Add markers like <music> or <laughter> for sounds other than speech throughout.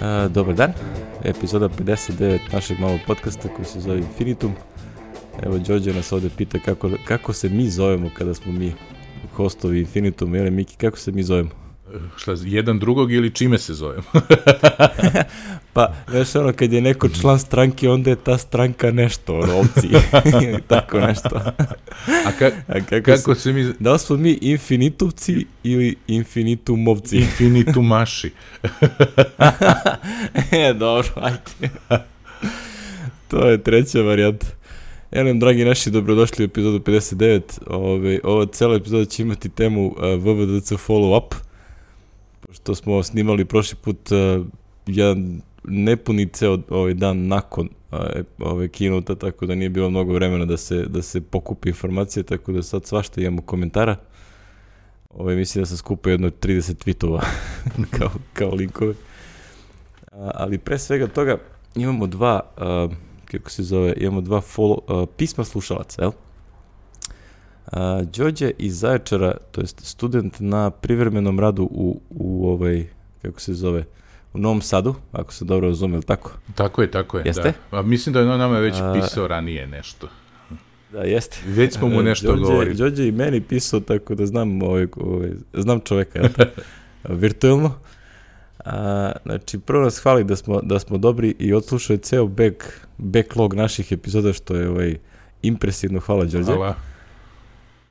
A, dobar dan, epizoda 59 našeg malog podcasta koji se zove Infinitum. Evo, Đorđe nas ovde pita kako, kako se mi zovemo kada smo mi hostovi Infinitum. Jel, Miki, kako se mi zovemo? Šta, jedan drugog ili čime se zovemo? <laughs> pa, znaš, ono, kad je neko član stranke, onda je ta stranka nešto, ono, ovci, <laughs> tako nešto. A, ka, A kako, kako se, se mi... Da li smo mi infinitumci ili infinitumovci? <laughs> Infinitumaši. e, dobro, ajde. to je treća varijanta. Enem, dragi naši, dobrodošli u epizodu 59. Ove, ova cela epizoda će imati temu uh, VVDC follow-up što smo snimali prošli put uh, jedan nepuni ceo ovaj dan nakon uh, ove kinuta, tako da nije bilo mnogo vremena da se, da se pokupi informacije, tako da sad svašta imamo komentara. Ove, mislim da se skupa jedno 30 tweetova <laughs> kao, kao linkove. A, ali pre svega toga imamo dva, uh, kako se zove, imamo dva follow, uh, pisma slušalaca, jel? A, Đorđe iz Zaječara, to jest student na privremenom radu u, u ovaj, kako se zove, u Novom Sadu, ako se dobro razume, tako? Tako je, tako je, jeste? da. A mislim da je on nama već pisao ranije nešto. Da, jeste. Već smo mu <laughs> nešto Đorđe, govorili. Đorđe i meni pisao, tako da znam, ovaj, ovaj, znam čoveka, jel? <laughs> Virtualno. A, znači, prvo nas hvali da smo, da smo dobri i odslušao je ceo back, backlog naših epizoda, što je ovaj, impresivno. Hvala, Đorđe. Hvala.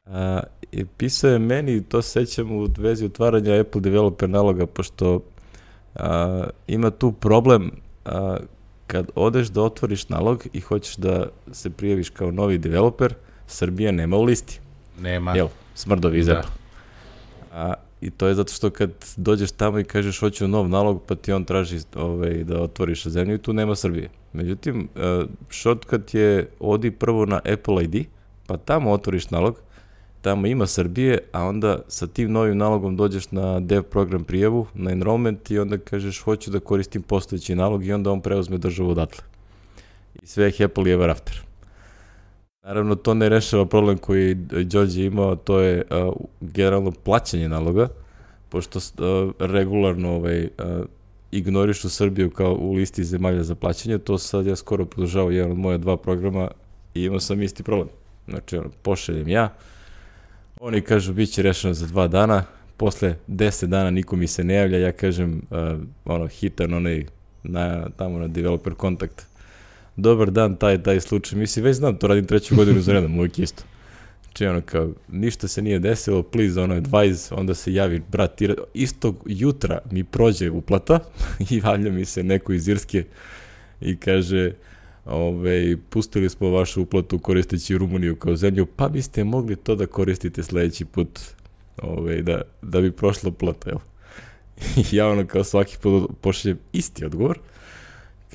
A, i pisao je meni, to sećam u vezi otvaranja Apple developer naloga, pošto a, ima tu problem a, kad odeš da otvoriš nalog i hoćeš da se prijaviš kao novi developer, Srbija nema u listi. Nema. Jel, smrdovi iz da. Apple. A, I to je zato što kad dođeš tamo i kažeš hoću nov nalog, pa ti on traži ovaj, da otvoriš zemlju i tu nema Srbije. Međutim, shortcut je odi prvo na Apple ID, pa tamo otvoriš nalog, tamo ima Srbije, a onda sa tim novim nalogom dođeš na dev program prijavu, na enrollment i onda kažeš hoću da koristim postojeći nalog i onda on preuzme državu odatle. I sve je happily ever after. Naravno, to ne rešava problem koji Đorđe imao, to je uh, generalno plaćanje naloga, pošto uh, regularno ovaj, uh, ignorišu Srbiju kao u listi zemalja za plaćanje, to sad ja skoro podržavao jedan od moja dva programa i imao sam isti problem. Znači, ono, pošaljem ja, Oni kažu bit će rešeno za dva dana, posle 10 dana niko mi se ne javlja, ja kažem uh, ono hitan onaj na, tamo na developer kontakt. Dobar dan, taj, taj slučaj. Mislim, već znam, to radim treću godinu za redom, uvijek isto. Znači, ono, kao, ništa se nije desilo, please, ono, advise, onda se javi, brat, istog jutra mi prođe uplata <laughs> i javlja mi se neko iz Irske i kaže, Ove, pustili smo vašu uplatu koristeći Rumuniju kao zemlju, pa biste mogli to da koristite sledeći put ove, da, da bi prošla plata, jel? <laughs> Ja ono kao svaki put pošaljem isti odgovor.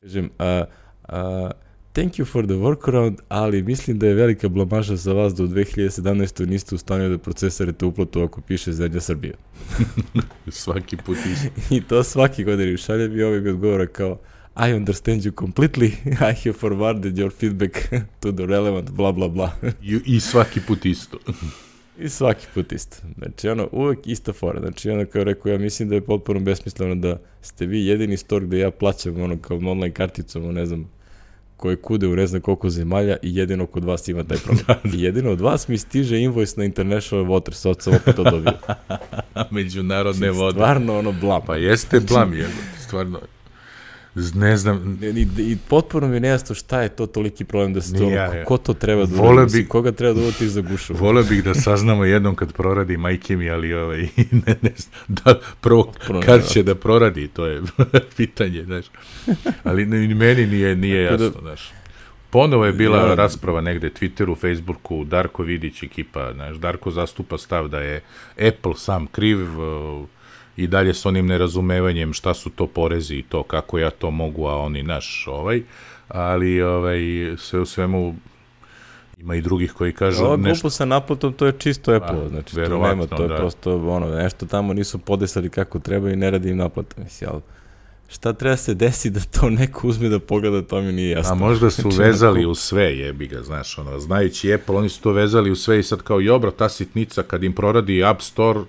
Kažem, a, a, thank you for the workaround, ali mislim da je velika blamaža za vas da u 2017. niste u stanju da procesarete uplatu ako piše zemlja Srbija. <laughs> svaki put isto. <laughs> I to svaki godin šaljem i ovaj mi odgovora kao, I understand you completely, <laughs> I have forwarded your feedback <laughs> to the relevant bla bla bla. <laughs> I, I svaki put isto. I svaki put isto. Znači, ono, uvek ista fora. Znači, ono, kao rekao, ja mislim da je potpuno besmisleno da ste vi jedini store gde ja plaćam, ono, kao online karticom, ne znam, koje kude u ne znam koliko zemalja i jedino kod vas ima taj problem. Da, da. I jedino od vas mi stiže invoice na International Water, sad sam opet to dobio. Međunarodne znači, vode. Stvarno, ono, blam. Pa jeste blam, je, stvarno ne znam. I, i potpuno mi je nejasno šta je to toliki problem da se to, ja, ko to treba da uradi, bi, koga treba da uvoti za gušu. Vole bih da saznamo jednom kad proradi majke mi, ali ovaj, <laughs> ne, ne, da prvo, potpuno kad će da proradi, to je <laughs> pitanje, znaš. Ali ni meni nije, nije da- jasno, znaš. Ponovo je bila ja, rasprava negde Twitteru, Facebooku, Darko Vidić ekipa, znaš, Darko zastupa stav da je Apple sam kriv, uh, i dalje s onim nerazumevanjem šta su to porezi i to kako ja to mogu, a oni naš ovaj, ali ovaj, sve u svemu ima i drugih koji kažu Ova nešto... sa naplatom, to je čisto Apple, pa, znači to nema, to je da. prosto ono, nešto tamo nisu podesali kako treba i ne radi im naplata, mislim, ali šta treba se desi da to neko uzme da pogleda, to mi nije jasno. A možda su <laughs> znači, vezali u sve, jebi ga, znaš, ono, znajući Apple, oni su to vezali u sve i sad kao, jobro, ta sitnica kad im proradi App Store,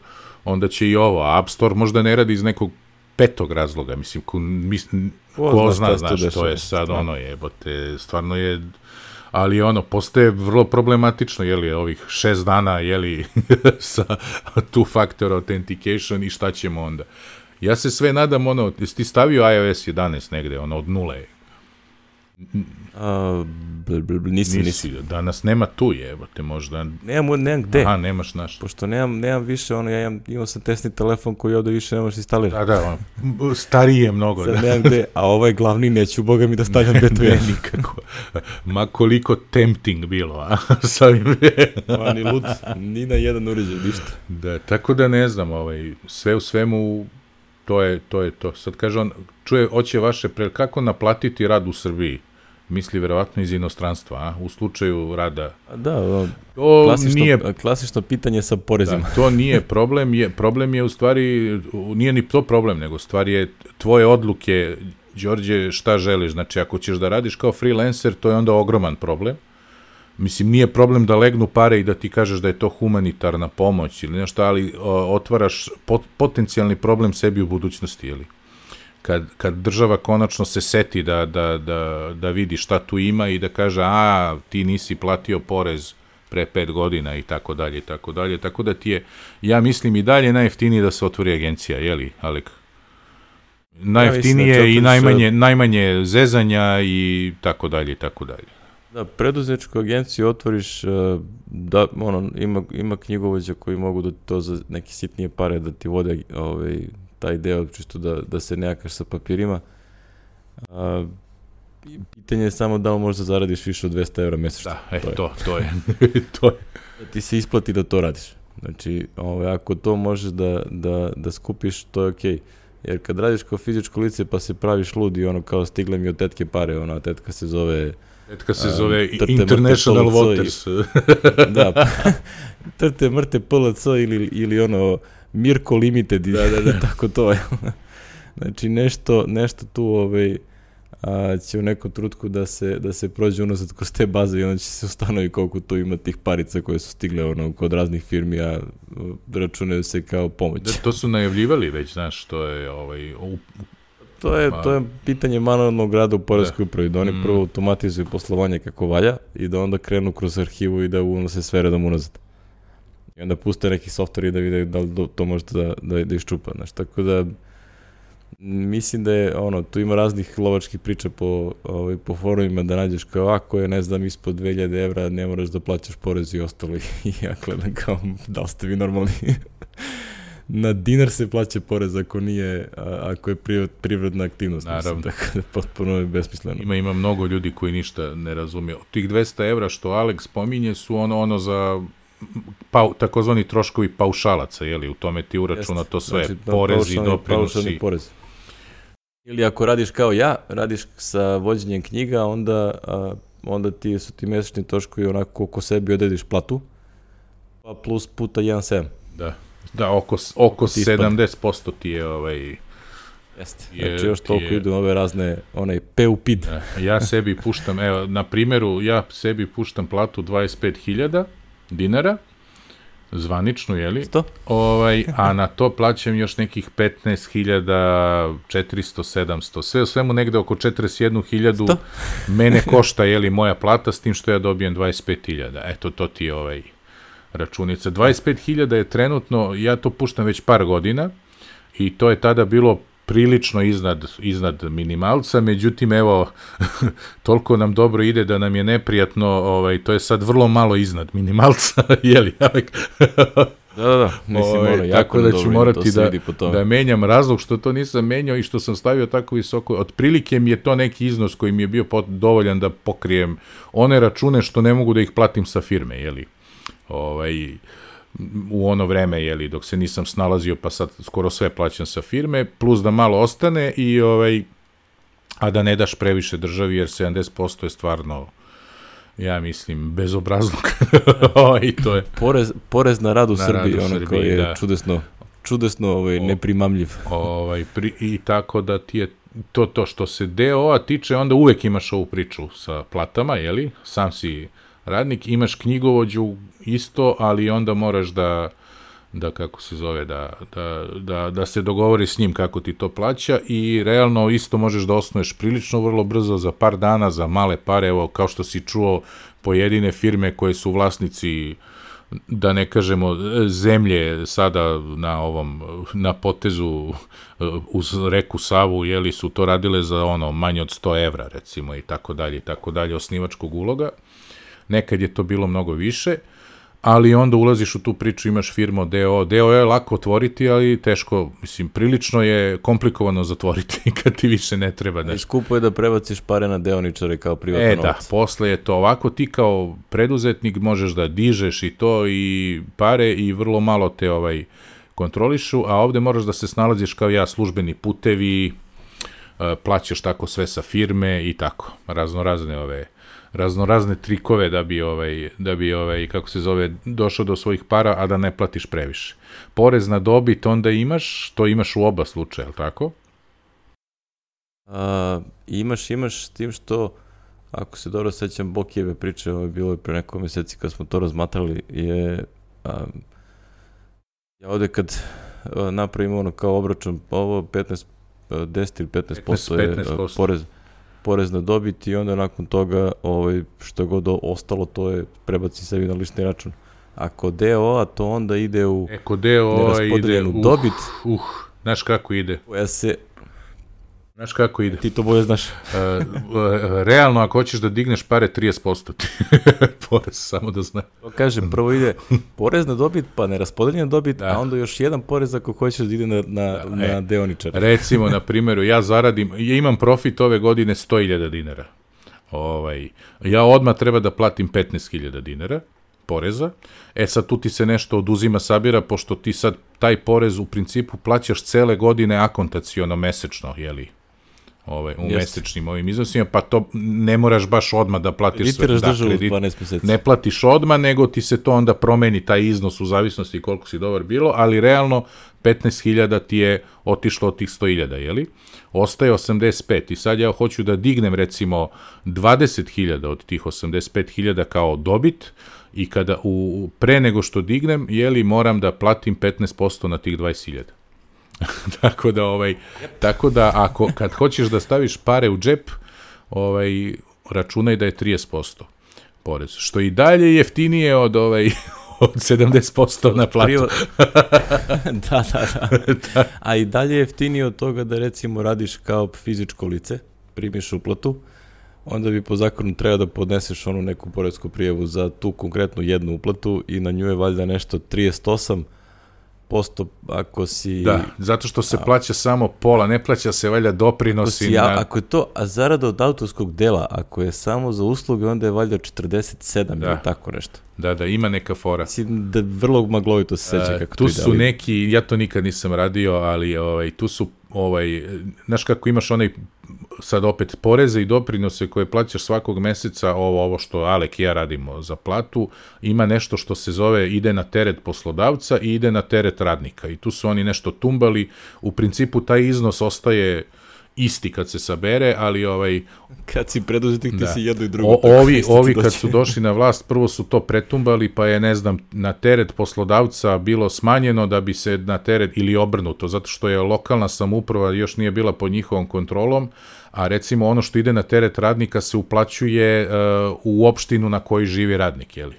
onda će i ovo. App Store možda ne radi iz nekog petog razloga, mislim, ko, mislim, ko, ko zna, znaš, to je sad ono jebote, stvarno je ali ono, postaje vrlo problematično, jeli, ovih šest dana, jeli, <laughs> sa two factor authentication i šta ćemo onda. Ja se sve nadam, ono, jesi ti stavio iOS 11 negde, ono, od nule? A, bl, bl, bl, nisi, nisi, nisi. Danas nema tu je, evo te možda... Nemam, nemam gde. Aha, nemaš naš. Pošto nemam, nemam više, ono, ja imam, imao sam testni telefon koji ovde više ne možeš instalirati. Da, da, stariji je mnogo. Sad da. nemam gde, a ovaj glavni neću, boga mi da stavljam beto ja. nikako. Ma koliko tempting bilo, a? <laughs> Samim Ma ni lud, ni na jedan uređaj, ništa. Da, tako da ne znam, ovaj, sve u svemu, to je to. Je to. Sad kaže on, čuje, hoće vaše, pre, kako naplatiti rad u Srbiji? Misli verovatno iz inostranstva, a? u slučaju rada. Da, to klasično, nije, klasično pitanje sa porezima. Da, to nije problem, je, problem je u stvari, nije ni to problem, nego stvar je tvoje odluke, Đorđe, šta želiš, znači ako ćeš da radiš kao freelancer, to je onda ogroman problem. Mislim, nije problem da legnu pare i da ti kažeš da je to humanitarna pomoć ili nešto, ali o, otvaraš pot, potencijalni problem sebi u budućnosti, ili? Kad, kad država konačno se seti da, da, da, da vidi šta tu ima i da kaže, a, ti nisi platio porez pre pet godina i tako dalje i tako dalje, tako da ti je, ja mislim i dalje najjeftinije da se otvori agencija, jeli, Alek? Najjeftinije ja i najmanje, najmanje zezanja i tako dalje i tako dalje. Da, preduzetničku agenciju otvoriš, e, da, ono, ima, ima knjigovođa koji mogu da to za neke sitnije pare da ti vode ovaj, taj deo, čisto da, da se nejakaš sa papirima. A, pitanje je samo da li možda zaradiš više od 200 evra mesečno. Da, e, to, je. to, <laughs> to je. to je. Da ti se isplati da to radiš. Znači, ovaj, ako to možeš da, da, da skupiš, to je okej. Okay. Jer kad radiš kao fizičko lice pa se praviš lud i ono kao stigle mi od tetke pare, ona tetka se zove... Tetka se zove um, trte, International Waters. I, da, pa, trte mrte PLC <laughs> <laughs> ili, ili ono Mirko Limited da, da, da. <laughs> tako to je. znači nešto, nešto tu ovaj, a, će u nekom trutku da se, da se prođe unazad kroz te baze i onda će se ustanovi koliko tu ima tih parica koje su stigle ono, kod raznih firmi, a računaju se kao pomoć. Da, to su najavljivali već, znaš, to je ovaj, u, To je, to je pitanje manualnog rada u Poreskoj da. upravi, da oni mm. prvo automatizuju poslovanje kako valja i da onda krenu kroz arhivu i da unose sve redom unazad. I onda puste neki software i da vide da li to može da, da, da iščupa. Znaš, tako da mislim da je, ono, tu ima raznih lovačkih priča po, ovaj, po forumima da nađeš kao, ako je, ne znam, ispod 2000 evra, ne moraš da plaćaš porez i ostalo. <laughs> I ja gledam kao, da li ste vi normalni? <laughs> na dinar se plaća porez ako nije, ako je privredna aktivnost. Naravno. Mislim, tako da potpuno je besmisleno. Ima, ima mnogo ljudi koji ništa ne razumiju. Tih 200 evra što Alex spominje su ono, ono za pa, takozvani troškovi paušalaca, jeli, u tome ti uračuna to sve, znači, porezi, doprinosi. Porez. Ili ako radiš kao ja, radiš sa vođenjem knjiga, onda, a, onda ti su ti mesečni troškovi onako oko sebi odrediš platu, pa plus puta 1,7. Da, da, oko, oko 70% ti je ovaj... Jeste, je, znači još toliko je... idu ove razne, onaj PUPID. Da, ja sebi puštam, evo, na primjeru, ja sebi puštam platu 25.000, dinara, zvaničnu, jeli? Sto? Ovaj, a na to plaćam još nekih 15.400, 700, sve u svemu negde oko 41.000 <laughs> mene košta, jeli, moja plata, s tim što ja dobijem 25.000. Eto, to ti je ovaj računica. 25.000 je trenutno, ja to puštam već par godina, i to je tada bilo prilično iznad, iznad minimalca, međutim, evo, <laughs> toliko nam dobro ide da nam je neprijatno, ovaj, to je sad vrlo malo iznad minimalca, <laughs> jeli? <laughs> Da, da, da, mislim, ovaj, mora, jako tako da ću morati da, da menjam razlog što to nisam menjao i što sam stavio tako visoko. Otprilike mi je to neki iznos koji mi je bio pot, dovoljan da pokrijem one račune što ne mogu da ih platim sa firme, jeli? Ovaj, u ono vreme, jeli, dok se nisam snalazio, pa sad skoro sve plaćam sa firme, plus da malo ostane i ovaj, a da ne daš previše državi, jer 70% je stvarno ja mislim, bezobrazluk. I <laughs> to je. Porez, porez na rad u na Srbiji, rad u ono koji je da. čudesno, čudesno ovaj, o, neprimamljiv. Ovaj, pri, I tako da ti je to to što se DO-a tiče, onda uvek imaš ovu priču sa platama, jeli? Sam si radnik, imaš knjigovođu isto, ali onda moraš da da kako se zove, da, da, da, da se dogovori s njim kako ti to plaća i realno isto možeš da osnuješ prilično vrlo brzo za par dana, za male pare, evo kao što si čuo pojedine firme koje su vlasnici da ne kažemo zemlje sada na ovom na potezu uz reku Savu jeli su to radile za ono manje od 100 evra recimo i tako dalje i tako dalje osnivačkog uloga nekad je to bilo mnogo više ali onda ulaziš u tu priču, imaš firmu DO. DO je lako otvoriti, ali teško, mislim, prilično je komplikovano zatvoriti <laughs> kad ti više ne treba. Da... I skupo je da prebaciš pare na deoničare kao privatno E, da, posle je to ovako, ti kao preduzetnik možeš da dižeš i to i pare i vrlo malo te ovaj kontrolišu, a ovde moraš da se snalaziš kao ja, službeni putevi, e, plaćaš tako sve sa firme i tako, razno razne ove raznorazne trikove da bi ovaj da bi ovaj kako se zove došao do svojih para a da ne platiš previše. Porez na dobit onda imaš, to imaš u oba slučaja, al tako? A, imaš, imaš s tim što ako se dobro sećam Bokijeve priče, ovo je bilo pre neko meseci kad smo to razmatrali, je a, ja ovde kad napravim ono kao obračun, ovo 15 10 ili 15%, 15, 15%. je porez porez na dobit i onda nakon toga ovaj, što god ostalo to je prebaci sebi na lični račun. Ako DO, a to onda ide u Eko DO ide uh, dobit. Uh, znaš kako ide? Koja se Znaš kako ide? Ti to bolje znaš. uh, <laughs> realno, ako hoćeš da digneš pare, 30% ti <laughs> porez, samo da znaš. To kažem, prvo ide porez na dobit, pa neraspodeljena dobit, da. a onda još jedan porez ako hoćeš da ide na, na, da, na e, deoničar. Recimo, na <laughs> primjeru, ja zaradim, ja imam profit ove godine 100.000 dinara. Ovaj, ja odmah treba da platim 15.000 dinara poreza. E sad tu ti se nešto oduzima sabira, pošto ti sad taj porez u principu plaćaš cele godine akontaciono mesečno, jeli? Ovaj, u Jest. mesečnim ovim iznosima, pa to ne moraš baš odmah da platiš sve. Da, kredit, 12 meseci. Ne platiš odmah, nego ti se to onda promeni taj iznos u zavisnosti koliko si dobar bilo, ali realno 15.000 ti je otišlo od tih 100.000, jeli? Ostaje 85 i sad ja hoću da dignem recimo 20.000 od tih 85.000 kao dobit i kada u, pre nego što dignem, jeli, moram da platim 15% na tih 20.000. <laughs> tako da ovaj tako da ako kad hoćeš da staviš pare u džep, ovaj računaj da je 30% porez, što i dalje jeftinije od ovaj <laughs> od 70% na platu. <laughs> Da, da, da, da. A i dalje jeftinije od toga da recimo radiš kao fizičko lice, primiš uplatu, onda bi po zakonu treba da podneseš onu neku poredsku prijevu za tu konkretnu jednu uplatu i na nju je valjda nešto 38 posto ako si... Da, zato što se a, plaća samo pola, ne plaća se valjda doprinosi. Ako, si, na... ako je to, a zarada od autorskog dela, ako je samo za usluge, onda je valjda 47 da. ili tako nešto. Da, da, ima neka fora. Si, da vrlo maglovito se seća kako tu su neki, ja to nikad nisam radio, ali ovaj, tu su, ovaj, znaš kako imaš onaj sad opet poreze i doprinose koje plaćaš svakog meseca, ovo, ovo što Alek i ja radimo za platu, ima nešto što se zove ide na teret poslodavca i ide na teret radnika. I tu su oni nešto tumbali, u principu taj iznos ostaje isti kad se sabere, ali ovaj kad si preduzetnik da. ti si jedno i drugo. O, ovi ovi kad su došli na vlast, prvo su to pretumbali, pa je ne znam na teret poslodavca bilo smanjeno da bi se na teret ili obrnuto, zato što je lokalna samouprava još nije bila pod njihovom kontrolom, a recimo ono što ide na teret radnika se uplaćuje uh, u opštinu na kojoj živi radnik, je li?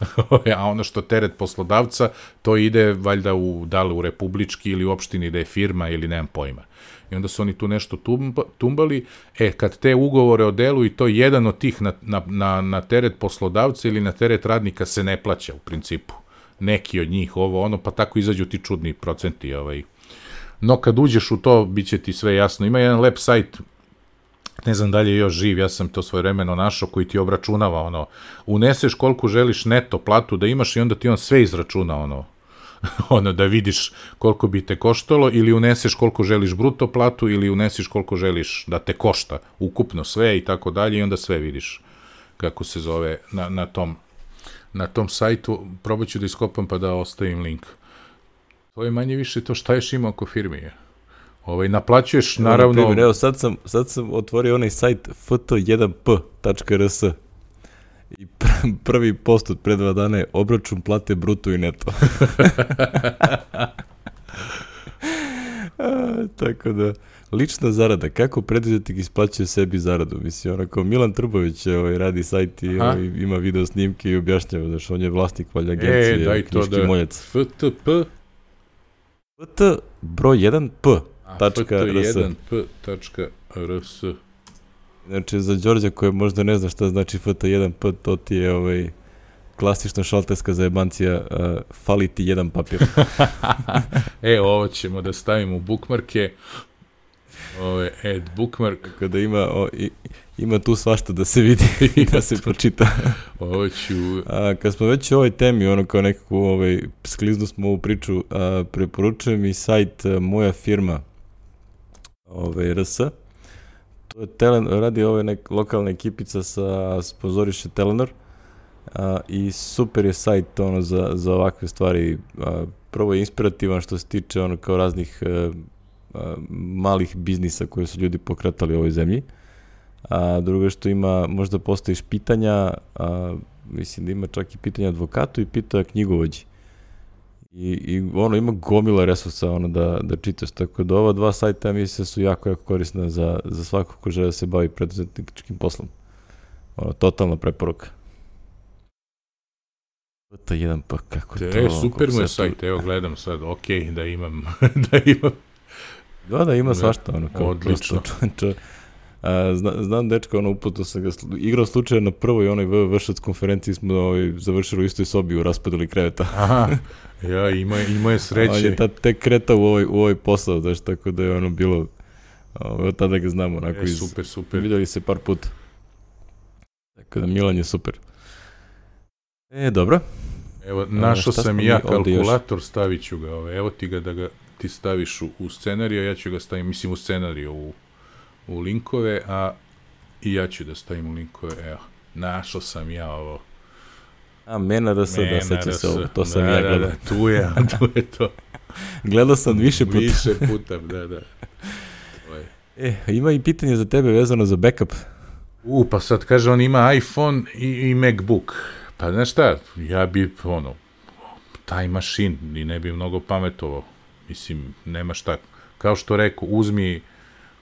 <laughs> a ono što teret poslodavca, to ide valjda u, da li u republički ili u opštini da je firma ili nemam pojma. I onda su oni tu nešto tumba, tumbali, e, kad te ugovore o delu i to jedan od tih na, na, na, na teret poslodavca ili na teret radnika se ne plaća u principu. Neki od njih, ovo, ono, pa tako izađu ti čudni procenti, ovaj. No, kad uđeš u to, bit će ti sve jasno. Ima jedan lep sajt, ne znam da li je još živ, ja sam to svoje vremeno našao, koji ti obračunava, ono, uneseš koliko želiš neto platu da imaš i onda ti on sve izračuna, ono, <laughs> ono, da vidiš koliko bi te koštalo ili uneseš koliko želiš bruto platu ili uneseš koliko želiš da te košta ukupno sve i tako dalje i onda sve vidiš kako se zove na, na tom na tom sajtu, probat ću da iskopam pa da ostavim link. To je manje više to šta ješ ima oko firme. Je. Ovaj, naplaćuješ, naravno... Na primjer, evo, sad sam, sad sam otvorio onaj sajt ft1p.rs i pr <laughs> prvi post od pre dva dana je obračun plate bruto i neto. <laughs> A, tako da, lična zarada, kako preduzetnik da isplaćuje sebi zaradu? Mislim, onako, Milan Trbović ovaj, radi sajt i ovaj, ima video snimke i objašnjava, znaš, on je vlasnik valja e, agencije, e, daj to da... moljac. FTP? FT broj 1P ft1p.rs. Znači, za Đorđa koji možda ne zna šta znači ft1p, to ti je ovaj, klasična šalterska zajebancija uh, fali ti jedan papir. <laughs> e, ovo ćemo da stavimo u bookmarke. Ovo je add bookmark. Tako da ima, o, i, ima tu svašta da se vidi <laughs> i da se pročita. ovo ću... A, kad smo već u ovoj temi, ono kao nekako ovaj, skliznu smo ovu priču, a, preporučujem i sajt Moja firma, ovaj, RS. To je Telen, radi ove nek, lokalna ekipica sa sponzoriše Telenor a, i super je sajt ono za, za ovakve stvari. A, prvo je inspirativan što se tiče ono kao raznih a, a, malih biznisa koje su ljudi pokretali u ovoj zemlji. A drugo što ima, možda postojiš pitanja, a, mislim da ima čak i pitanja advokatu i pita knjigovođi. I, i ono ima gomila resursa ono da, da čitaš, tako da ova dva sajta mislim da su jako, jako korisna za, za svako ko žele da se bavi preduzetničkim poslom. Ono, totalna preporuka. To je jedan pa kako Te, to... E, super mu je sajt, evo gledam sad, ok, da imam, <laughs> da imam. Da, da, ima svašta, ono, kao Odlično. prosto, <laughs> čo, A, zna, znam dečka, ono, uputo sam ga, igrao slučaja na prvoj onoj vršac konferenciji smo ovaj, završili u istoj sobi u raspadali kreveta. <laughs> Aha, ja, ima, ima je sreće. On je tad tek kretao u ovaj, u ovaj posao, znaš, tako da je ono bilo, ovaj, od tada ga znamo, onako E, iz, super, super. videli se par puta. Tako da Milan je super. E, dobro. Evo, našao sam ja kalkulator, stavit ću ga, ovaj, evo ti ga da ga ti staviš u, u scenariju, ja ću ga stavim, mislim u scenariju, u, u linkove, a i ja ću da stavim u linkove, evo, našao sam ja ovo. A, Mena da, Mena sećam se RS. ovo, to sam da, ja da, gledao. Da, tu je, tu je to. <laughs> Gledao sam više puta. Više puta, da, da. E, ima i pitanje za tebe vezano za backup. U, pa sad kaže, on ima iPhone i, i MacBook. Pa znaš šta, ja bi, ono, taj mašin i ne bi mnogo pametovao. Mislim, nema šta. Kao što reku, uzmi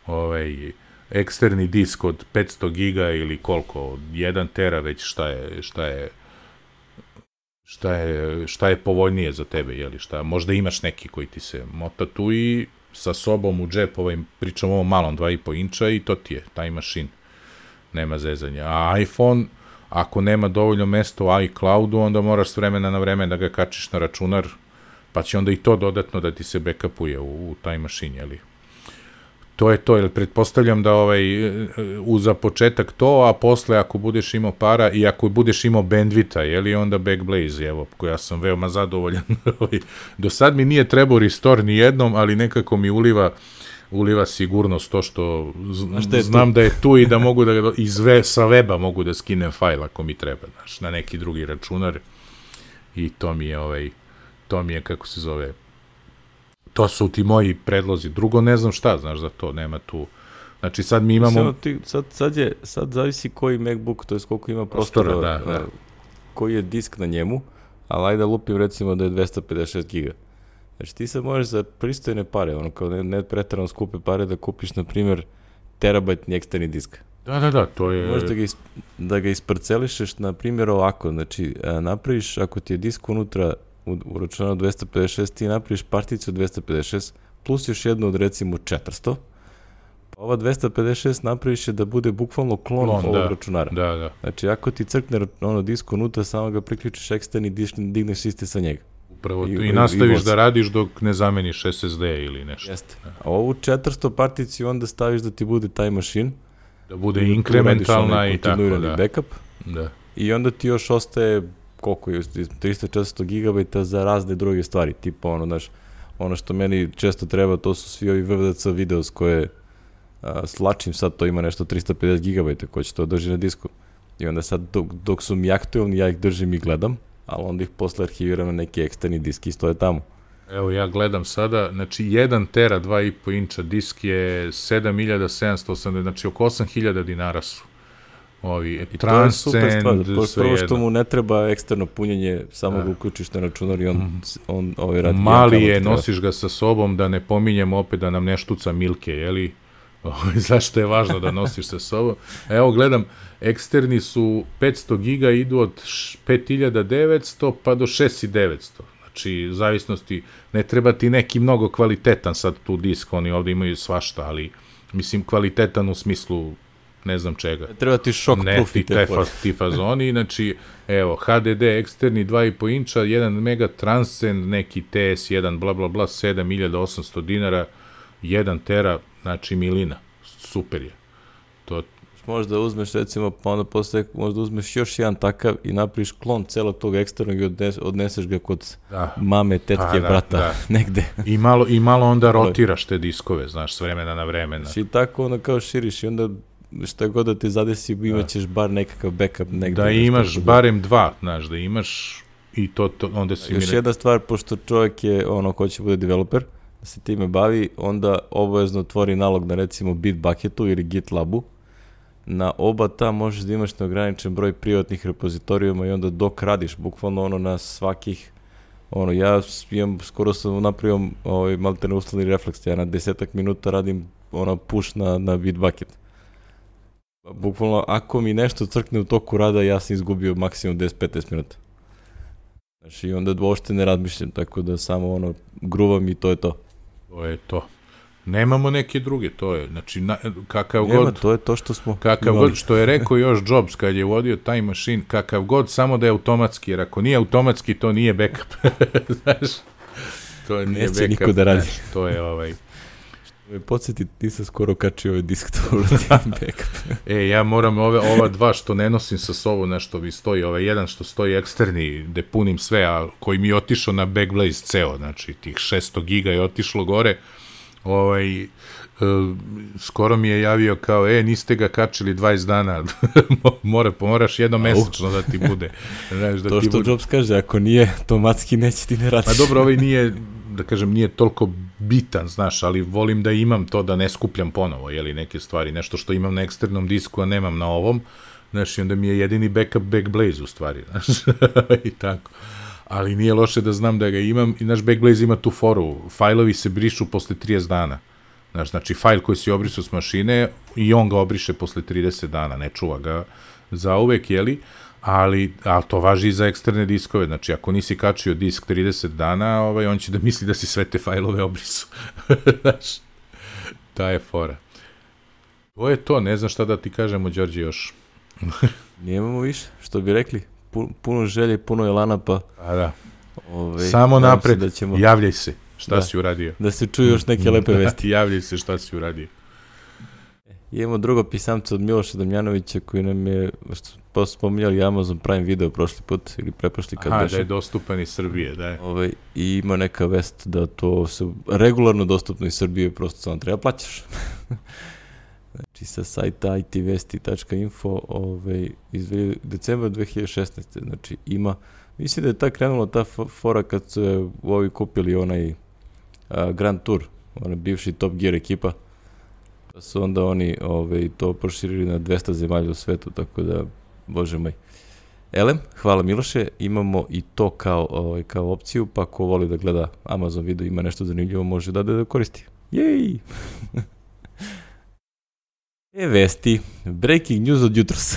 ovaj, eksterni disk od 500 giga ili koliko, 1 tera već šta je, šta je šta je, šta je povoljnije za tebe, jeli, šta, možda imaš neki koji ti se mota tu i sa sobom u džep, ovaj, pričam ovom malom 2,5 inča i to ti je, taj mašin. Nema zezanja. A iPhone, ako nema dovoljno mesta u iCloudu, onda moraš s vremena na vreme da ga kačiš na računar, pa će onda i to dodatno da ti se backupuje u, u taj mašin, jeli? To je to, jer pretpostavljam da ovaj, u za početak to, a posle ako budeš imao para i ako budeš imao bandvita, je li onda Backblaze, evo, koja sam veoma zadovoljan. <laughs> Ovaj, Do sad mi nije trebao restore ni jednom, ali nekako mi uliva uliva sigurnost to što z- šta je tu? znam da je tu i da mogu da ga iz ve, sa weba mogu da skinem fajl ako mi treba, znaš, na neki drugi računar i to mi je ovaj to mi je kako se zove to su ti moji predlozi. Drugo ne znam šta, znaš, za to nema tu. Znači sad mi imamo Samo ti, sad, sad, je, sad zavisi koji MacBook, to je koliko ima prostora, Prostora, da, da. koji je disk na njemu, ali ajde da lupim recimo da je 256 giga. Znači ti sad možeš za pristojne pare, ono kao ne, ne pretarano skupe pare da kupiš, na primjer, terabajtni eksterni disk. Da, da, da, to je... Možeš da ga, is, da ga isparcelišeš, na primjer, ovako, znači, napraviš, ako ti je disk unutra u, u računaru 256, ti napraviš particiju 256, plus još jednu od recimo 400, pa ova 256 napraviš je da bude bukvalno klon, Klon, ovog da. računara. Da, da. Znači, ako ti crkne ono disk unutra, samo ga priključiš eksterni, digneš isti sa njega. Upravo I- I, nastaviš i da radiš dok ne zameniš SSD ili nešto. Jeste. A ovu 400 particiju onda staviš da ti bude taj mašin. Da bude tu inkrementalna i tako, da. Backup. da. I onda ti još ostaje koliko je 300-400 gigabajta za razne druge stvari, tipa ono, znaš, ono što meni često treba, to su svi ovi VVDC videos koje a, slačim sad, to ima nešto 350 gigabajta ko će to drži na disku. I onda sad dok, dok su mi aktualni, ja ih držim i gledam, ali onda ih posle arhiviram na neki eksterni disk i stoje tamo. Evo ja gledam sada, znači 1 tera 2,5 inča disk je 7780, znači oko 8000 dinara su ovi I to je super stvar, Transcend, prvo što mu ne treba eksterno punjenje, samo ga uključiš na računar i on, on ovaj radi. Mali je, treba. nosiš ga sa sobom, da ne pominjemo opet da nam ne štuca Milke, jeli? <laughs> Ovaj, Zašto je važno da nosiš sa sobom? Evo, gledam, eksterni su 500 giga, idu od š- 5900 pa do 6900. Znači, zavisnosti, ne treba ti neki mnogo kvalitetan sad tu disk, oni ovde imaju svašta, ali mislim kvalitetan u smislu ne znam čega. Treba ti šok ne proof ti, i te te fore. fa, ti fazoni, znači, evo, HDD eksterni 2,5 inča, 1 mega Transcend, neki TS1, bla, bla, bla, 7800 dinara, 1 tera, znači milina, super je. To, Možda uzmeš recimo, pa onda posle možda uzmeš još jedan takav i napraviš klon celog tog eksternog i odnes, odneseš ga kod da. mame, tetke, Pa, da, brata, da. <laughs> negde. I malo, I malo onda rotiraš te diskove, znaš, s vremena na vremena. I tako onda kao širiš i onda šta god da te zadesi, imat ćeš bar nekakav backup negde. Da nešto imaš barem dva, znaš, da imaš i to, to onda si mi Još rekao- jedna stvar, pošto čovjek je ono ko će bude developer, da se time bavi, onda obavezno otvori nalog na recimo Bitbucketu ili GitLabu. Na oba ta možeš da imaš neograničen broj privatnih repozitorijuma i onda dok radiš, bukvalno ono na svakih ono, ja imam, skoro sam napravio ovaj, maltene uslovni refleks, ja na desetak minuta radim ono push na, na Bitbucket. Bukvalno, ako mi nešto crkne u toku rada, ja sam izgubio maksimum 10-15 minuta. Znači, i onda uopšte ne razmišljam, tako da samo ono, gruvam i to je to. To je to. Nemamo neke druge, to je, znači, na, kakav Nema, god... to je to što smo Kakav imali. god, što je rekao još Jobs kad je vodio Time Machine, kakav god, samo da je automatski, jer ako nije automatski, to nije backup. <laughs> znaš, to je nije Neće backup. niko da radi. znaš, to je ovaj... Me podsjeti, nisam skoro kačio ovaj disk <laughs> uradim backup. <laughs> E, ja moram ove, ova dva što ne nosim sa sobom, nešto mi stoji, ovaj jedan što stoji eksterni, gde punim sve, a koji mi je otišao na Backblaze ceo, znači tih 600 giga je otišlo gore, ovaj, e, skoro mi je javio kao, e, niste ga kačili 20 dana, <laughs> Mora, moraš jedno mesečno da ti bude. Znaš, da to ti što bude. Jobs kaže, ako nije, automatski neće ti ne radiš. Pa dobro, ovaj nije, da kažem, nije toliko bitan, znaš, ali volim da imam to da ne skupljam ponovo, jeli, neke stvari, nešto što imam na eksternom disku, a nemam na ovom, znaš, i onda mi je jedini backup Backblaze u stvari, <laughs> znaš, i tako. Ali nije loše da znam da ga imam i naš Backblaze ima tu foru, fajlovi se brišu posle 30 dana. Znaš, znači, fajl koji si obrisao s mašine i on ga obriše posle 30 dana, ne čuva ga za uvek, jeli, ali, ali to važi i za eksterne diskove, znači ako nisi kačio disk 30 dana, ovaj, on će da misli da si sve te fajlove obrisu. <laughs> znaš, ta je fora. To je to, ne znam šta da ti kažemo, Đorđe, još. <laughs> Nemamo više, što bi rekli. Pu- Puno želje, puno elana, pa... A da, Ovaj, samo napred, Da, ćemo, javljaj se, šta Da. si uradio. da se čuju još neke <laughs> lepe vesti. javljaj se šta si uradio. I Imamo drugo pisamce od Miloša Damjanovića koji nam je, što spominjali Amazon Prime video prošli put ili preprošli kad Aha, da je dostupan iz Srbije, da je. Ovaj, I ima neka vest da to se regularno dostupno iz Srbije, prosto samo treba plaćaš. <laughs> znači sa sajta itvesti.info ovaj, iz decembra 2016. Znači ima, mislim da je ta krenula ta fo- fora kad su ovi kupili onaj a, Grand Tour, onaj bivši Top Gear ekipa, pa su onda oni ovaj, to proširili na 200 zemalja u svetu, tako da, bože moj. Elem, hvala Miloše, imamo i to kao, ovaj, kao opciju, pa ko voli da gleda Amazon video, ima nešto zanimljivo, može da da koristi. Jej! <laughs> e, vesti, breaking news od jutros.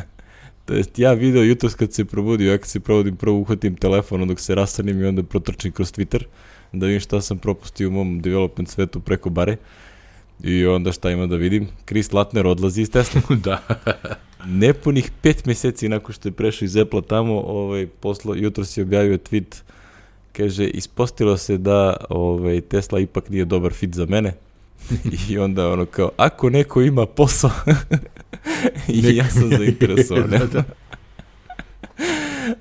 <laughs> to jest, ja video jutros kad se probudio, ja kad se probudim, prvo uhvatim telefon dok se rastanim i onda protrčim kroz Twitter, da vidim šta sam propustio u mom development svetu preko bare. I onda šta ima da vidim? Chris Latner odlazi iz Tesla <laughs> da. nepunih pet meseci nakon što je prešao iz Apple tamo, ovaj, poslo, jutro si objavio tweet, kaže, ispostavilo se da ovaj, Tesla ipak nije dobar fit za mene. <laughs> I onda ono kao, ako neko ima posao, i <laughs> Nek- ja sam zainteresovan. Da, da.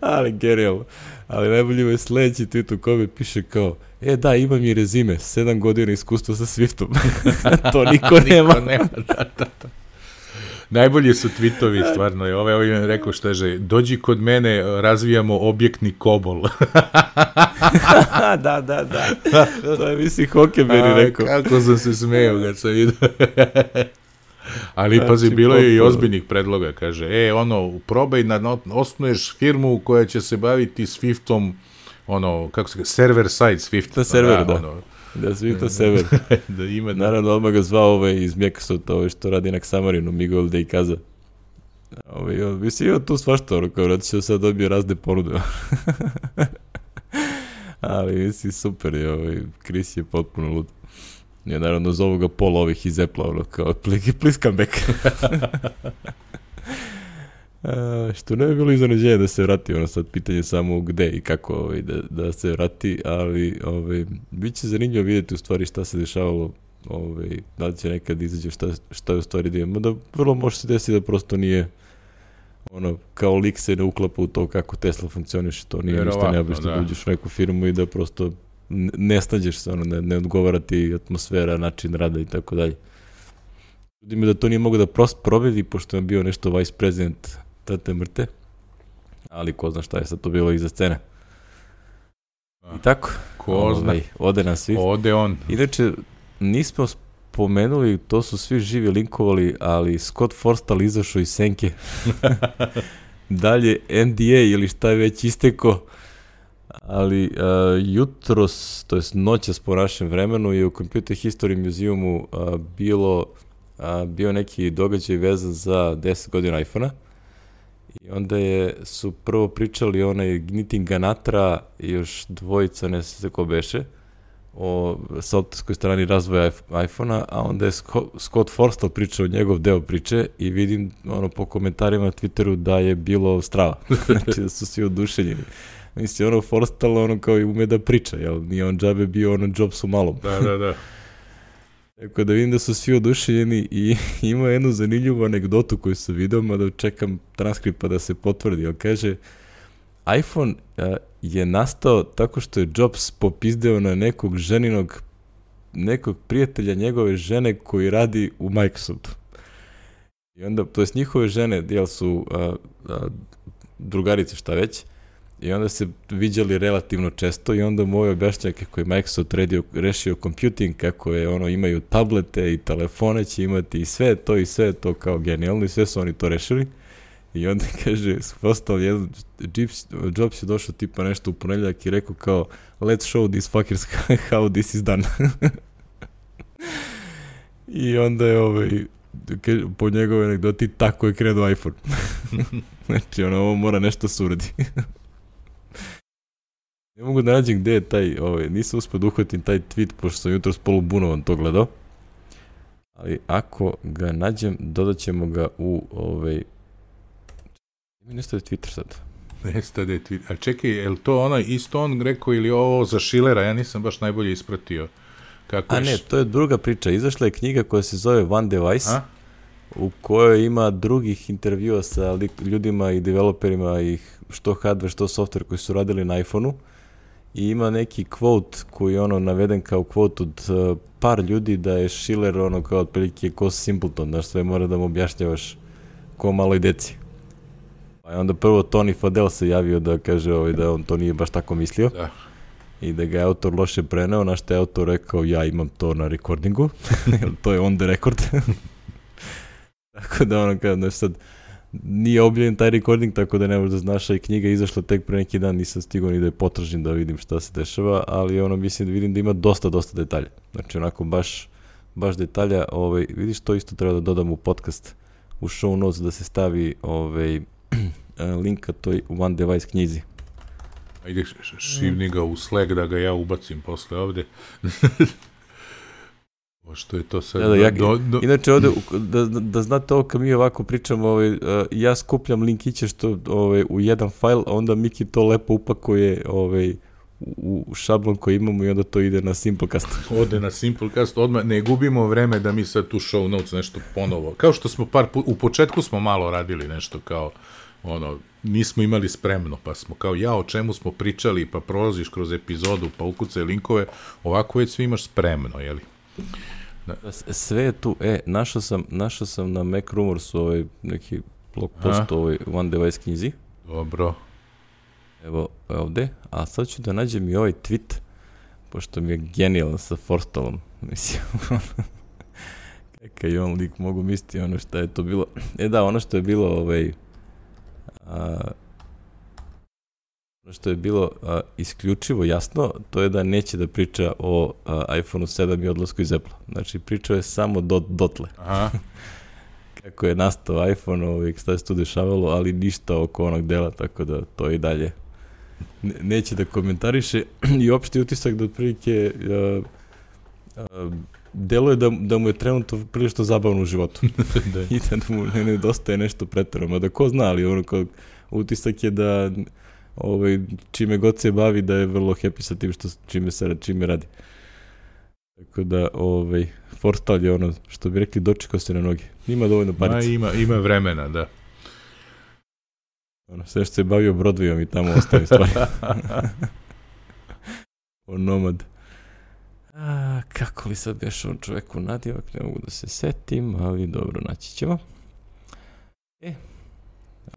Ali genijalno. Ali najbolje je sledeći tweet u kome piše kao, e da, imam i rezime, sedam godina iskustva sa Swiftom. <laughs> to niko nema. Niko nema, da, da, da. Najbolji su tweetovi, stvarno. je. Ovaj, ovaj je rekao što je, dođi kod mene, razvijamo objektni kobol. <laughs> da, da, da. <laughs> To je, mislim, Hockenberry A, rekao. Kako sam se smeo kad sam vidio. Ali znači, pazi, bilo je i ozbiljnih predloga, kaže, e, ono, probaj da osnuješ firmu koja će se baviti Swiftom, ono, kako se ga, server side Swift. Na server, da. da. Ono, da, Swift server. <laughs> da ima. Da. Naravno, odmah ga zvao ovaj iz Microsofta, ovaj što radi na Xamarinu, Miguel de Icaza. Ovaj, mislim, ima tu svašta, ono, kao radi će sad dobio razne ponude. <laughs> Ali, mislim, super je, ovaj, Chris je potpuno lud. Ja naravno zovu ga pol ovih iz Apple, ono kao, please come back. A, što ne bi bilo iznenađenje da se vrati, ono sad pitanje samo gde i kako ovaj, da, da se vrati, ali ovaj, bit će zanimljivo vidjeti u stvari šta se dešavalo, ovaj, da li će nekad izađe šta, šta je u stvari da imamo, da vrlo može se desiti da prosto nije ono, kao lik se ne uklapa u to kako Tesla funkcioniše, to nije ništa neobično da. da uđeš u neku firmu i da prosto ne snađeš se, ono, ne, ne odgovara ti atmosfera, način rada i tako dalje. Ljudi mi da to nije mogo da prost probedi, pošto je bio nešto vice president tate mrte, ali ko zna šta je sad to bilo iza scene. I tako, ko zna. Ovaj, ode nas svi. Ode on. Inače, nismo spomenuli, to su svi živi linkovali, ali Scott Forstall izašao iz senke. <laughs> Dalje NDA ili šta je već isteko, ali uh, jutros, to je noćas po našem vremenu, je u Computer History Museumu uh, bilo, uh, bio neki događaj vezan za 10 godina iPhone-a. I onda je, su prvo pričali onaj Gnitin Ganatra i još dvojica, ne se ko beše, o softverskoj strani razvoja iPhone-a, a onda je Scott Forstall pričao njegov deo priče i vidim ono po komentarima na Twitteru da je bilo strava. <laughs> znači da su svi oduševljeni. Mislim, ono Forstall ono kao i ume da priča, jel? Nije on džabe bio ono Jobs u malom. Da, da, da. Tako da vidim da su svi oduševljeni i <laughs> ima jednu zanimljivu anegdotu koju sam video, mada čekam transkript pa da se potvrdi, ali kaže iPhone a, je nastao tako što je Jobs popizdeo na nekog ženinog nekog prijatelja njegove žene koji radi u Microsoftu. I onda, to jest njihove žene, jel su a, a, drugarice šta već, I onda se viđali relativno često i onda mu ovaj objašnjava kako je Microsoft redio, rešio computing, kako je ono, imaju tablete i telefone će imati i sve to i sve to kao genijalno i sve su oni to rešili. I onda <laughs> kaže, postao jedan, Jobs, je došao tipa nešto u ponedljak i rekao kao, let's show these fuckers <laughs> how this is done. <laughs> I onda je ovaj, po njegove anegdoti, tako je krenuo iPhone. znači, ono, ovo mora nešto suradi. Ne mogu da nađem gde je taj, ovaj, nisam uspio da uhvatim taj tweet, pošto sam jutro s polubunovan to gledao. Ali ako ga nađem, dodat ćemo ga u ovaj... Mi nestaje Twitter sad. Nestaje Twitter. A čekaj, je li to onaj isto on rekao ili ovo za Šilera? Ja nisam baš najbolje ispratio. Kako A ne, to je druga priča. Izašla je knjiga koja se zove One Device. A? u kojoj ima drugih intervjua sa ljudima i developerima i što hardware, što software koji su radili na iPhoneu i ima neki quote koji je ono naveden kao quote od uh, par ljudi da je Schiller ono kao otprilike ko simpleton, znaš sve mora da mu objašnjavaš ko maloj deci. Pa je onda prvo Tony Fadel se javio da kaže ovaj, da on to nije baš tako mislio. Da. I da ga je autor loše preneo, na što je autor rekao ja imam to na recordingu, <laughs> to je on the record. <laughs> tako da ono kao, znaš sad, nije objavljen taj recording, tako da ne možeš da znaš, i knjiga izašla tek pre neki dan, nisam stigao ni da je potražim da vidim šta se dešava, ali ono mislim da vidim da ima dosta, dosta detalja. Znači onako baš, baš detalja, ovaj, vidiš to isto treba da dodam u podcast, u show notes da se stavi ovaj, <clears throat> link ka toj One Device knjizi. Ajde, šivni ga u Slack da ga ja ubacim posle ovde. <laughs> Što je to sad? Da, da, ja, do, do... Inače, ovde, da, da znate ovo, kad mi ovako pričamo, ovaj, uh, ja skupljam linkiće što, ovaj, u jedan fajl, a onda Miki to lepo upakuje ovaj, u, u šablon koji imamo i onda to ide na Simplecast. <laughs> Ode na Simplecast, odmah ne gubimo vreme da mi sad tu show notes nešto ponovo. Kao što smo par put, u početku smo malo radili nešto kao ono, nismo imali spremno, pa smo kao ja o čemu smo pričali, pa prolaziš kroz epizodu, pa ukucaj linkove, ovako već sve imaš spremno, jeli? Da. Sve je tu, e, našao sam, našao sam na Mac Rumors ovaj neki blog post o ovoj One Device knjizi. Dobro. Evo ovde, a sad ću da nađem i ovaj tweet, pošto mi je genijalan sa Forstalom, <laughs> mislim. Neka i on lik mogu misliti ono što je to bilo. E da, ono što je bilo ovaj, a, što je bilo a, isključivo jasno, to je da neće da priča o a, iPhone 7 i odlasku iz Apple. Znači, pričao je samo do, dotle. Aha. <laughs> Kako je nastao iPhone, ovaj, šta se tu dešavalo, ali ništa oko onog dela, tako da to i dalje neće da komentariše <clears throat> i opšti utisak da otprilike uh, uh, deluje da, da mu je trenutno prilično zabavno u životu. <laughs> da. I da mu ne nedostaje nešto pretarano. Da ko zna, ali ono kao utisak je da ovaj, čime god se bavi da je vrlo happy sa tim što čime se čime radi. Tako da, ovaj, Forstal je ono, što bi rekli, dočekao se na noge. Ima dovoljno parice. Ma, ima, ima vremena, da. Ono, sve što se bavio Broadwayom i tamo ostaje stvari. <laughs> <laughs> o nomad. A, kako li sad beš on čoveku nadjevak, ne mogu da se setim, ali dobro, naći ćemo. E,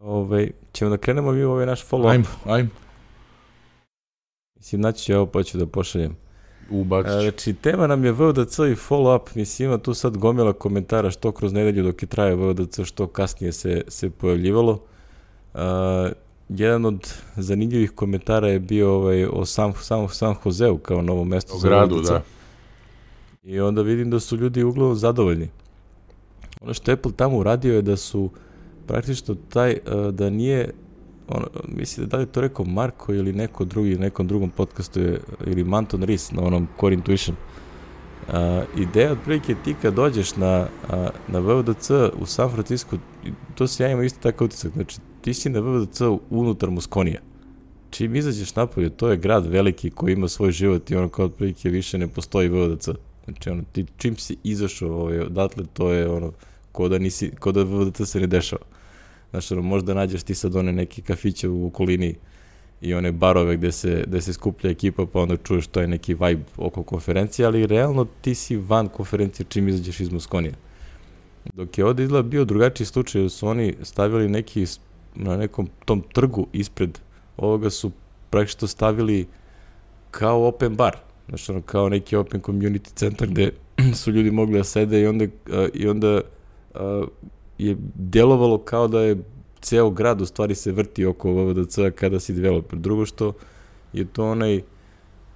ovaj, ćemo da krenemo mi u ovaj naš follow-up. Ajmo, ajmo. Mislim, naći ću ovo pa ću da pošaljem. Ubacit ću. Znači, tema nam je VODC i follow-up. Mislim, ima tu sad gomila komentara što kroz nedelju dok je traje VODC, što kasnije se, se pojavljivalo. Uh, Uh, jedan od zanimljivih komentara je bio ovaj, o San, San, San Joseu kao novom mestu o za gradu, da. I onda vidim da su ljudi uglavnom zadovoljni. Ono što Apple tamo uradio je da su praktično taj, uh, da nije on, mislim da li je to rekao Marko ili neko drugi, nekom drugom podcastu je, ili Manton Ris na onom Core Intuition. Uh, ideja otprilike ti kad dođeš na, uh, na VVDC u San Francisco, to se ja imam isto tako utisak, znači ti si na VVDC unutar Muskonija. Čim izađeš napolje, to je grad veliki koji ima svoj život i ono kao otprilike više ne postoji VVDC. Znači ono, ti čim si izašao ovaj, odatle, to je ono, ko da, nisi, ko da VVDC se ne dešava. Znači, ono, možda nađeš ti sad one neke kafiće u okolini i one barove gde se, gde se skuplja ekipa, pa onda čuješ to je neki vibe oko konferencije, ali realno ti si van konferencije čim izađeš iz Muskonija. Dok je ovde izgleda bio drugačiji slučaj, su oni stavili neki na nekom tom trgu ispred ovoga su praktično stavili kao open bar, znači ono kao neki open community centar gde <clears throat> su ljudi mogli da sede i onda, i onda je delovalo kao da je ceo grad u stvari se vrti oko VVDC kada si developer. Drugo što je to onaj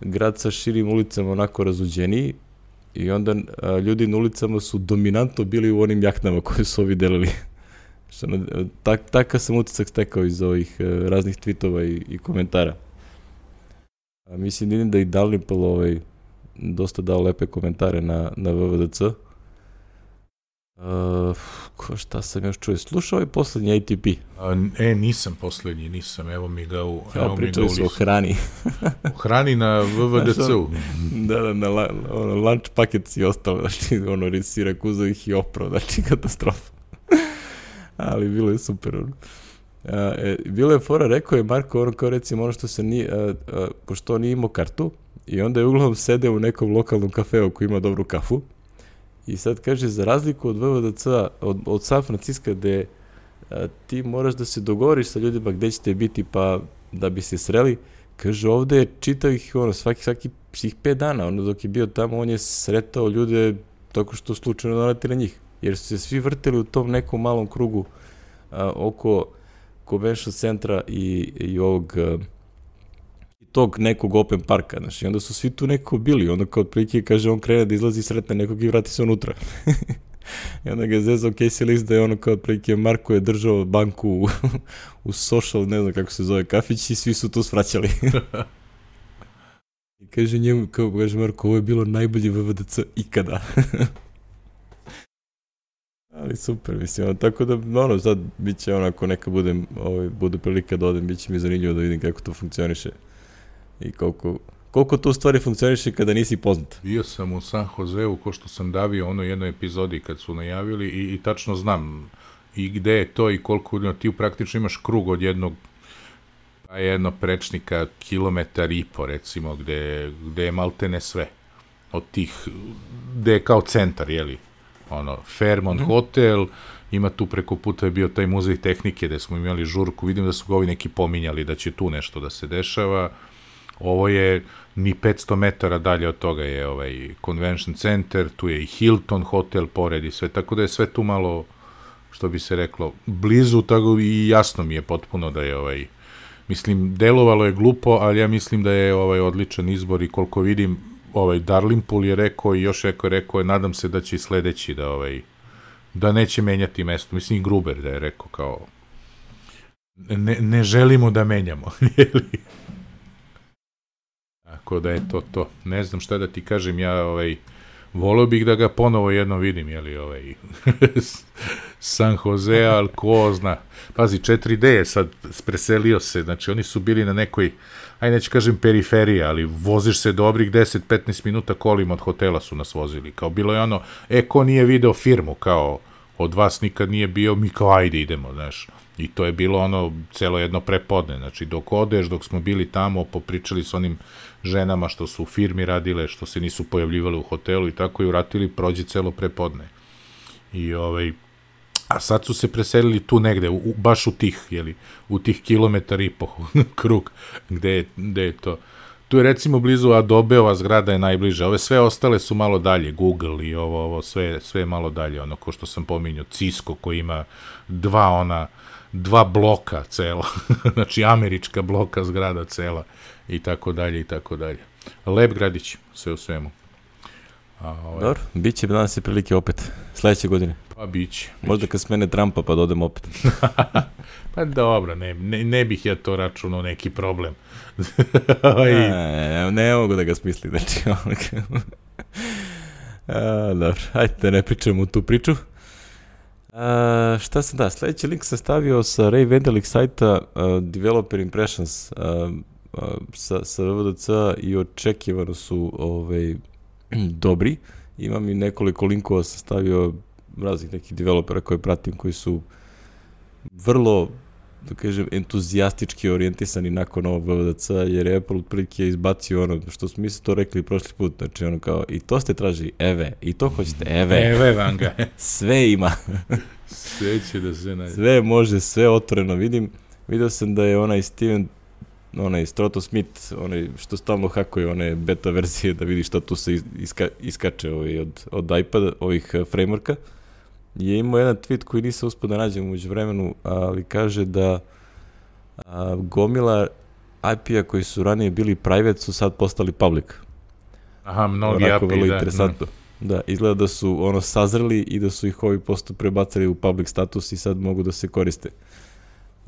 grad sa širim ulicama onako razuđeniji i onda a, ljudi na ulicama su dominantno bili u onim jaknama <laughs> koje su ovi delili. <laughs> Što, tak, takav sam utisak stekao iz ovih uh, raznih tweetova i, i komentara. A, mislim da i Dalrymple ovaj, dosta dao lepe komentare na, na VVDC. Uh, ko šta sam još čuo? Slušao ovaj poslednji ATP? A, e, nisam poslednji, nisam. Evo mi ga u ja, evo pričali su o hrani. o hrani na VVDC-u. <laughs> da, da, na la, ono, lunch paket i ostalo, znači, ono, risira kuzovih i opro, znači, <laughs> katastrofa ali bilo je super. Ono. A, e, bilo je fora, rekao je Marko, ono kao recimo ono što se a, pošto on nije imao kartu, i onda je uglavnom sede u nekom lokalnom kafeu koji ima dobru kafu, i sad kaže, za razliku od VVDC, od, od San Francisco, gde a, ti moraš da se dogovoriš sa ljudima gde ćete biti, pa da bi se sreli, kaže, ovde je čitao ih, ono, svaki, svaki svih pet dana, ono, dok je bio tamo, on je sretao ljude tako što slučajno donati na njih jer su se svi vrteli u tom nekom malom krugu a, oko convention centra i, i ovog a, i tog nekog open parka, znaš, i onda su svi tu neko bili, onda kao otprilike kaže on krene da izlazi sretne nekog i vrati se unutra. <laughs> I onda ga je zezao Casey List da je ono kao otprilike Marko je držao banku u, <laughs> u social, ne znam kako se zove, kafić i svi su tu svraćali. <laughs> I kaže njemu, kao kaže Marko, ovo je bilo najbolji VVDC ikada. Ali super, mislim, tako da, ono, sad bit će onako, neka budem, ovaj, bude prilika da odem, bit će mi zanimljivo da vidim kako to funkcioniše i koliko, koliko to u stvari funkcioniše kada nisi poznat. Bio sam u San Joseu, ko što sam davio ono jednoj epizodi kad su najavili i, i tačno znam i gde je to i koliko, no, ti praktično imaš krug od jednog pa jedno prečnika, kilometar i po, recimo, gde, gde je maltene sve. Od tih, gde je kao centar, jeli, ono, Fairmont mm. Hotel, ima tu preko puta je bio taj muzej tehnike gde smo imali žurku, vidim da su ga ovi neki pominjali da će tu nešto da se dešava, Ovo je ni 500 metara dalje od toga je ovaj convention center, tu je i Hilton hotel pored i sve, tako da je sve tu malo, što bi se reklo, blizu, tako i jasno mi je potpuno da je ovaj, mislim, delovalo je glupo, ali ja mislim da je ovaj odličan izbor i koliko vidim, ovaj Darlimpul je rekao i još rekao, rekao je, nadam se da će i sledeći da ovaj, da neće menjati mesto, mislim Gruber da je rekao kao, ne, ne želimo da menjamo, <laughs> Tako da je to to. Ne znam šta da ti kažem, ja ovaj, volio bih da ga ponovo jedno vidim, jeli ovaj, <laughs> San Jose, ali ko zna. Pazi, 4D je sad preselio se, znači oni su bili na nekoj, aj neću kažem periferiji, ali voziš se dobrih 10-15 minuta kolima od hotela su nas vozili. Kao bilo je ono, e, ko nije video firmu, kao od vas nikad nije bio, mi kao ajde idemo, znaš. I to je bilo ono celo jedno prepodne, znači dok odeš, dok smo bili tamo, popričali s onim ženama što su u firmi radile, što se nisu pojavljivale u hotelu i tako i uratili, prođe celo prepodne. I ovaj, a sad su se preselili tu negde, u, baš u tih, jeli, u tih kilometar i po <laughs> krug, gde je, gde je to. Tu je recimo blizu Adobeova zgrada je najbliža, ove sve ostale su malo dalje, Google i ovo, ovo sve, sve malo dalje, ono ko što sam pominjao, Cisco koji ima dva ona, dva bloka cela, <laughs> znači američka bloka zgrada cela i tako dalje i tako dalje. Lep gradić, sve u svemu. A, ovaj... Dobro, bit će danas je prilike opet, sledeće godine. Pa bit će. Možda kad smene Trumpa pa dodem opet. <laughs> pa dobro, ne, ne, ne bih ja to računao neki problem. <laughs> I... ne, ne mogu da ga smisli, znači. <laughs> A, dobro, ajde da ne pričamo tu priču. A, šta sam da, sledeći link sam stavio sa Ray Vendelik sajta uh, Developer Impressions uh, sa, sa VDC i očekivano su ovaj, <clears throat> dobri. Imam i nekoliko linkova sam stavio raznih nekih developera koje pratim koji su vrlo da kažem, entuzijastički orijentisani nakon ovog VVDC, jer je Apple otprilike izbacio ono što smo mi se to rekli prošli put, znači ono kao, i to ste tražili, eve, i to hoćete, eve. Eve vam ga. <laughs> sve ima. sve će da se <laughs> nađe. Sve može, sve otvoreno, vidim, vidio sam da je onaj Steven onaj Stroto Smith, onaj što stalno hakuje one beta verzije da vidi šta tu se iska, iskače ovaj, od, od iPada, ovih uh, frameworka je imao jedan tweet koji nisam uspio da nađem uđe vremenu, ali kaže da a, gomila IP-a koji su ranije bili private su sad postali public. Aha, mnogi Onako, API, vrlo da. interesantno. Da. da, izgleda da su ono sazreli i da su ih ovi posto prebacali u public status i sad mogu da se koriste.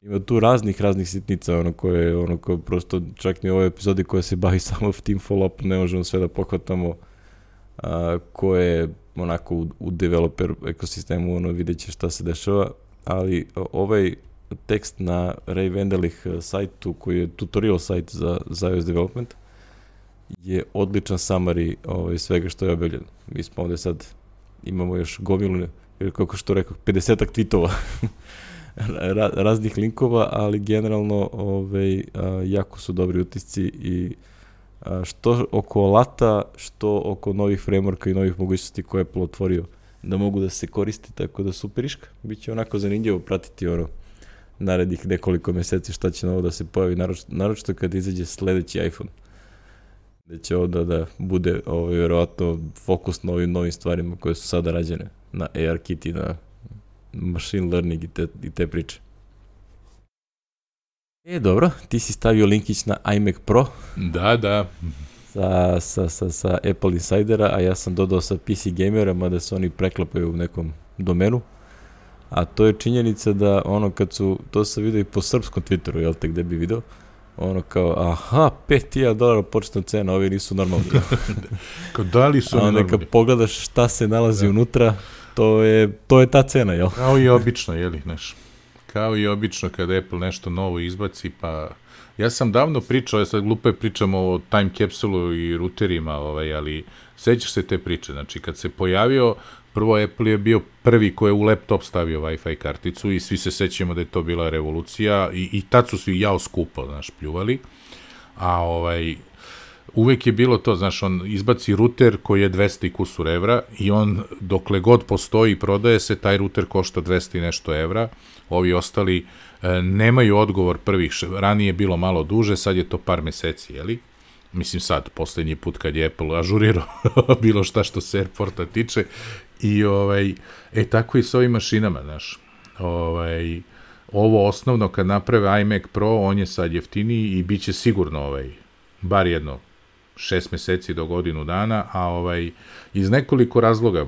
Ima tu raznih, raznih sitnica, ono koje, ono koje prosto, čak ni u ovoj epizodi koja se bavi <laughs> samo team follow-up, ne možemo sve da pohvatamo, a, koje onako u, u developer ekosistemu ono vidjet će šta se dešava, ali ovaj tekst na Ray Vendelih e, sajtu koji je tutorial sajt za, za iOS development je odličan summary ovaj, svega što je objavljeno. Mi smo ovde sad imamo još gomilu, kako što rekao, 50-ak tweetova <laughs> raznih linkova, ali generalno ovaj, jako su dobri utisci i što oko lata, što oko novih frameworka i novih mogućnosti koje je Apple otvorio da mogu da se koriste, tako da superiška. Biće onako zanimljivo pratiti ono narednih nekoliko meseci šta će novo da se pojavi, naročito kad izađe sledeći iPhone. Da će ovo da, da bude ovaj, verovatno fokus na ovim novim stvarima koje su sada rađene na ARKit i na machine learning i te, i te priče. E, dobro, ti si stavio linkić na iMac Pro. Da, da. Sa, sa, sa, sa Apple Insidera, a ja sam dodao sa PC Gamera, mada se oni preklapaju u nekom domenu. A to je činjenica da ono kad su, to se vidio i po srpskom Twitteru, jel te, gde bi video, ono kao, aha, 5000 dolara početna cena, ovi nisu normalni. <laughs> kao da li su oni normalni? A onda kad pogledaš šta se nalazi da. unutra, to je, to je ta cena, jel? Kao i obično, jel, znaš. Kao i obično kada Apple nešto novo izbaci, pa ja sam davno pričao, ja sad glupo je pričamo o time capsulu i routerima, ovaj, ali sećaš se te priče, znači kad se pojavio, prvo Apple je bio prvi ko je u laptop stavio Wi-Fi karticu i svi se sećamo da je to bila revolucija i, i tad su svi jao skupo, znaš, pljuvali, a ovaj, uvek je bilo to, znaš, on izbaci ruter koji je 200 i kusur evra i on, dokle god postoji i prodaje se, taj ruter košta 200 i nešto evra, ovi ostali e, nemaju odgovor prvih, ranije je bilo malo duže, sad je to par meseci, jeli? mislim sad, poslednji put kad je Apple ažurirao <laughs> bilo šta što se Airporta tiče, i ovaj, e tako i sa ovim mašinama, znaš, ovaj, ovo osnovno kad naprave iMac Pro, on je sad jeftiniji i bit će sigurno ovaj, bar jedno šest meseci do godinu dana, a ovaj, iz nekoliko razloga,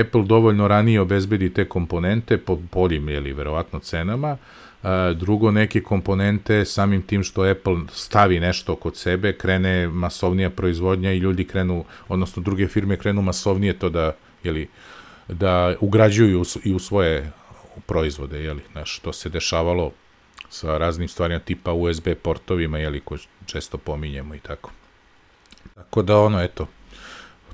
Apple dovoljno ranije obezbedi te komponente po boljim, jeli, verovatno cenama, a, drugo, neke komponente samim tim što Apple stavi nešto kod sebe, krene masovnija proizvodnja i ljudi krenu, odnosno druge firme krenu masovnije to da, jeli, da ugrađuju i u svoje proizvode, jeli, znaš, to se dešavalo sa raznim stvarima tipa USB portovima, jeli, ko često pominjemo i tako. Tako da, ono, eto,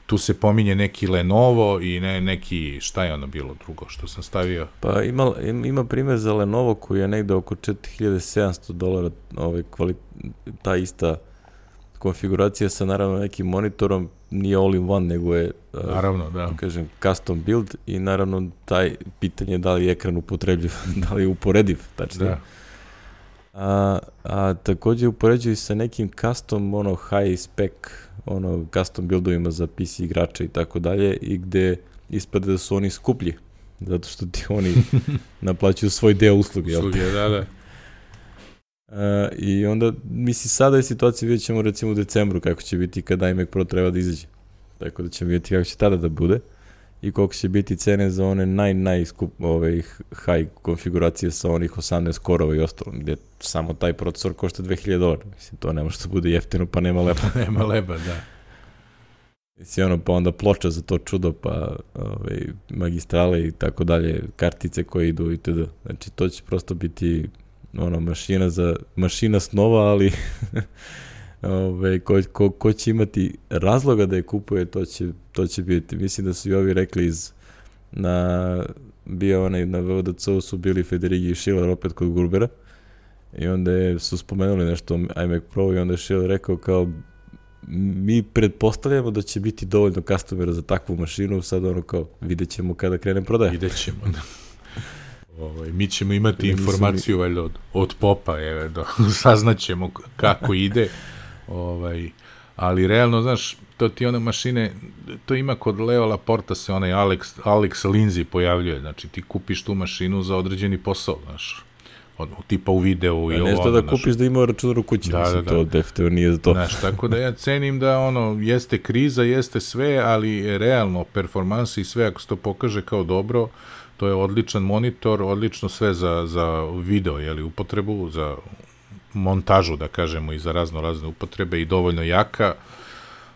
tu se pominje neki Lenovo i ne, neki, šta je ono bilo drugo što sam stavio? Pa ima, ima primjer za Lenovo koji je negde oko 4700 dolara ovaj, kvali, ta ista konfiguracija sa naravno nekim monitorom, nije all in one, nego je naravno, da. kažem, custom build i naravno taj pitanje da li je ekran upotrebljiv, <laughs> da li je uporediv, tačno. Da. A, a takođe upoređuju sa nekim custom, ono, high spec ono, custom buildovima za PC igrače i tako dalje i gde ispade da su oni skuplji zato što ti oni <laughs> naplaćuju svoj deo usluge. Usluge, da, da. Uh, I onda, misli, sada je situacija, vidjet ćemo recimo u decembru kako će biti kada iMac Pro treba da izađe. Tako da ćemo vidjeti kako će tada da bude i koliko će biti cene za one naj, naj skup, ove, high konfiguracije sa onih 18 korova i ostalo, gde samo taj procesor košta 2000 dolara. Mislim, to ne može da bude jeftino, pa nema leba. <laughs> nema leba, da. Mislim, ono, pa onda ploča za to čudo, pa ove, magistrale i tako dalje, kartice koje idu i td. Znači, to će prosto biti ono, mašina za, mašina snova, ali <laughs> ove, ko, ko, ko će imati razloga da je kupuje, to će, to će biti. Mislim da su i ovi rekli iz, na, bio onaj, na VDC su bili Federigi i Schiller opet kod Gurbera i onda je, su spomenuli nešto iMac Pro i onda je Schiller rekao kao mi pretpostavljamo da će biti dovoljno customera za takvu mašinu, sad ono kao vidjet ćemo kada krene prodaje. Vidjet ćemo, da. <laughs> Ovaj, mi ćemo imati informaciju valjda od, od popa, je, da <laughs> saznaćemo kako ide. Ovaj, ali realno, znaš, to ti one mašine, to ima kod Leo Laporta se onaj Alex, Alex Lindsay pojavljuje, znači ti kupiš tu mašinu za određeni posao, znaš, od, tipa u videu i ovo. Nešto da kupiš da ima računar u kući, da, mislim, da, da. to definitivno nije za to. Znaš, tako da ja cenim da ono, jeste kriza, jeste sve, ali realno, performansi i sve, ako se to pokaže kao dobro, to je odličan monitor, odlično sve za, za video, jeli, upotrebu, za montažu, da kažemo, i za razno razne upotrebe i dovoljno jaka,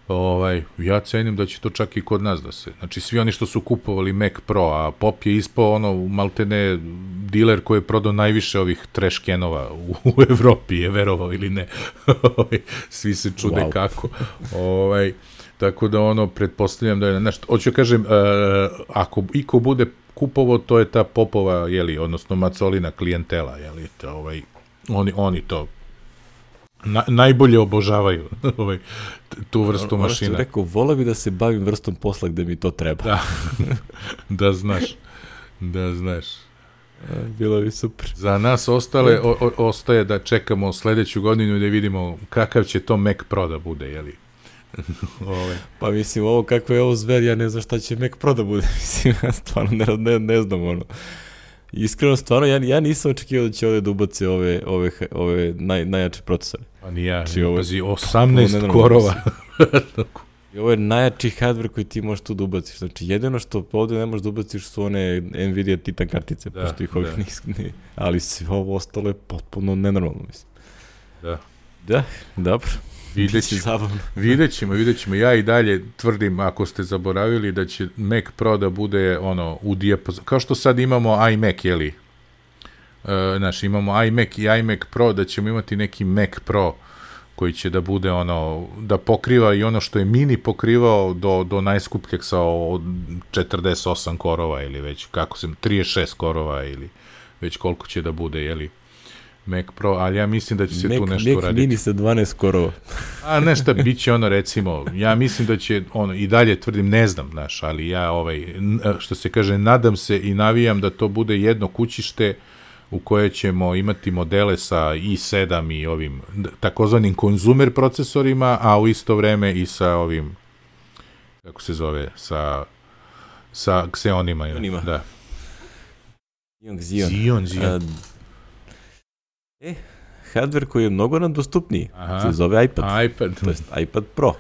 ovaj, ja cenim da će to čak i kod nas da se, znači svi oni što su kupovali Mac Pro, a Pop je ispao ono, maltene diler koji je prodao najviše ovih trash kenova u, u Evropi, je verovao ili ne, <laughs> ovaj, svi se čude wow. kako, ovaj, tako da ono, pretpostavljam da je, nešto, hoću kažem, uh, ako iko bude kupovo, to je ta popova, jeli, odnosno macolina klijentela, jeli, to, ovaj, oni, oni to na, najbolje obožavaju <laughs> ovaj, tu vrstu ono, mašina. Ono rekao, vole bi da se bavim vrstom posla gde mi to treba. Da, <laughs> da znaš, da znaš. Bilo bi super. Za nas ostale o, o, ostaje da čekamo sledeću godinu i da vidimo kakav će to Mac Pro da bude, jeli? <laughs> Ove. Pa mislim, ovo kakvo je ovo zver, ja ne znam šta će Mac Pro da bude. Mislim, ja stvarno ne, ne, ne znam ono. Iskreno, stvarno, ja, ja nisam očekivao da će ovde da ubace ove, ove, ove naj, najjače procesore. Pa ni ja, znači, ovo, pazi, 18 korova. I ovo je najjači hardware koji ti možeš tu da ubaciš. Znači, jedino što ovde ne možeš da ubaciš su one Nvidia Titan kartice, da, pošto ih ovih da. nis, ali sve ovo ostalo je potpuno nenormalno, mislim. Da. Da, dobro. Vidjet ćemo, vidjet ćemo, vidjet ćemo. Ja i dalje tvrdim, ako ste zaboravili, da će Mac Pro da bude ono, u dijapazonu. Kao što sad imamo iMac, jeli? E, znaš, imamo iMac i iMac Pro, da ćemo imati neki Mac Pro koji će da bude ono, da pokriva i ono što je mini pokrivao do, do najskupljeg sa 48 korova ili već, kako se, 36 korova ili već koliko će da bude, jeli? Mac Pro, ali ja mislim da će se Mac, tu nešto Mac raditi. Mac mini sa 12 korova. <laughs> A nešto bit će ono recimo, ja mislim da će ono i dalje tvrdim, ne znam, znaš, ali ja ovaj, što se kaže, nadam se i navijam da to bude jedno kućište u kojoj ćemo imati modele sa i7 i ovim takozvanim konzumer procesorima, a u isto vreme i sa ovim kako se zove, sa sa Xeonima. Xeonima. Da. Xeon, Xeon. Xeon, Xeon. Uh, e, hardware koji je mnogo nam dostupniji, Aha. se zove iPad. iPad. To jest iPad Pro.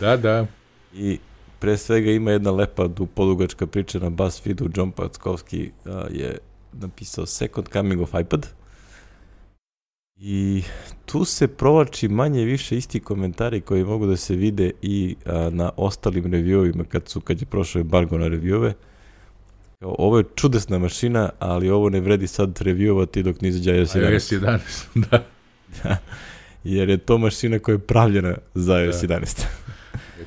Da, da. I pre svega ima jedna lepa polugačka priča na BuzzFeedu, John Packovski uh, je napisao Second Coming of iPad. I tu se provlači manje više isti komentari koji mogu da se vide i a, na ostalim reviewovima kad, su, kad je prošao embargo na reviewove. Ovo je čudesna mašina, ali ovo ne vredi sad reviewovati dok ne izađe iOS 11. iOS 11, da. da. Jer je to mašina koja je pravljena za iOS da. 11.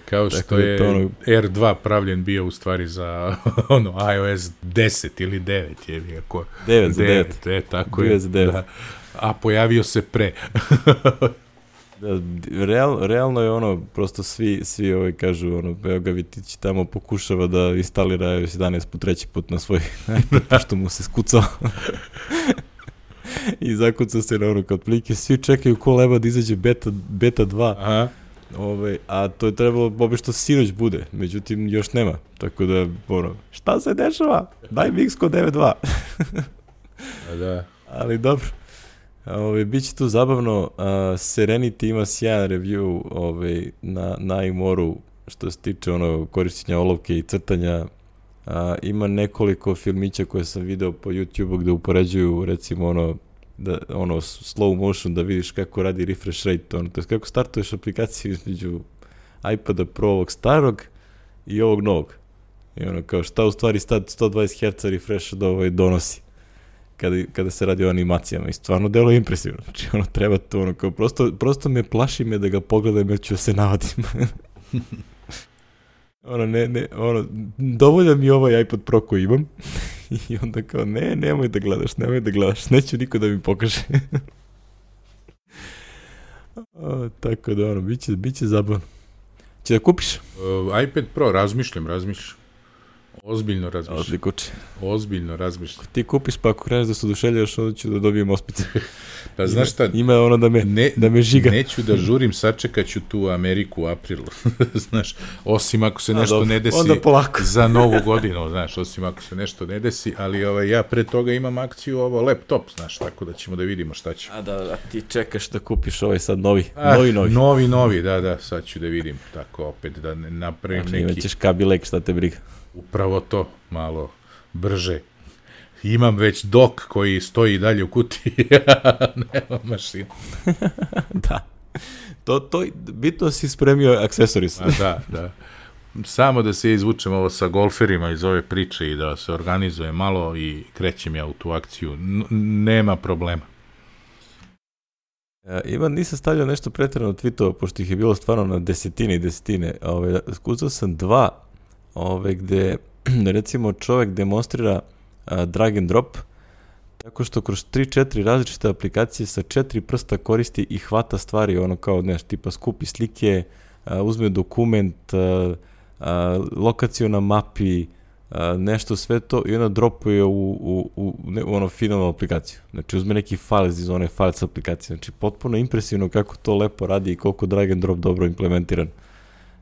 Kao što je, je ono... R2 pravljen bio u stvari za <laughs> ono iOS 10 ili 9 je kako 9 za 9. 9. E, tako je. Za 9. Da. A pojavio se pre. <laughs> real, realno je ono, prosto svi, svi ovaj kažu, ono, evo ga Vitić tamo pokušava da instalira iOS 11 po treći put na svoj iPad, <laughs> što mu se skucao. I zakucao se na ono kod plike, svi čekaju ko leba da izađe beta, beta 2. Aha Ove, ovaj, a to je trebalo obično sinoć bude, međutim još nema. Tako da, ono, šta se dešava? Daj Mix kod 9.2. a da. Ali dobro. Ove, ovaj, biće tu zabavno. Uh, Serenity ima sjajan review ovaj, na, na Imoru što se tiče ono korišćenja olovke i crtanja. Uh, ima nekoliko filmića koje sam video po YouTube-u gde upoređuju recimo ono da, ono, slow motion, da vidiš kako radi refresh rate, ono, to je kako startuješ aplikaciju <laughs> između iPada Pro ovog starog i ovog novog. I ono, kao šta u stvari 120 Hz refresh da ovaj donosi kada, kada se radi o animacijama i stvarno delo je impresivno. Znači, ono, treba to, ono, kao, prosto, prosto me plaši me da ga pogledam jer ću da se navadim. <laughs> ono, ne, ne, ono, dovoljan mi ovaj iPad Pro koji imam <laughs> i onda kao, ne, nemoj da gledaš, nemoj da gledaš, neću niko da mi pokaže. <laughs> o, tako da, ono, bit će, bit će zabavno. Če da kupiš? Uh, iPad Pro, razmišljam, razmišljam. Ozbiljno razmišljam. Odlikuče. Ozbiljno razmišljam. Ti kupiš pa ako kreneš da se oduševljaš, onda ću da dobijem ospice. pa znaš šta? Ima ono da me, ne, da me žiga. Neću da žurim, sačekaću tu Ameriku u aprilu. <laughs> znaš, osim ako se nešto dobro, ne desi onda polako. za novu godinu, znaš, osim ako se nešto ne desi, ali ovaj, ja pre toga imam akciju ovo laptop, znaš, tako da ćemo da vidimo šta će. A da, a ti čekaš da kupiš ovaj sad novi, ah, novi, novi. Novi, novi, da, da, sad ću da vidim, tako opet da ne napravim neki... Imaćeš kabilek, šta te briga. Upravo to, malo brže. Imam već dok koji stoji dalje u kutiji, <laughs> nema mašinu. <laughs> da. To, to, bitno si spremio aksesoris. A, da, da. Samo da se izvučem ovo sa golferima iz ove priče i da se organizuje malo i krećem ja u tu akciju. N nema problema. E, Ivan, nisam stavljao nešto pretredno tweetova, pošto ih je bilo stvarno na desetine i desetine. Ove, skuzao sam dva ove, gde <clears throat> recimo čovek demonstrira a, drag and drop tako što kroz 3-4 različite aplikacije sa četiri prsta koristi i hvata stvari, ono kao, neš, tipa skupi slike, a, uzme dokument, a, a, lokaciju na mapi, a, nešto sve to i onda dropuje u, u, u, ne, u ono finalnu aplikaciju. Znači uzme neki files iz one files aplikacije. Znači potpuno impresivno kako to lepo radi i koliko drag and drop dobro implementiran.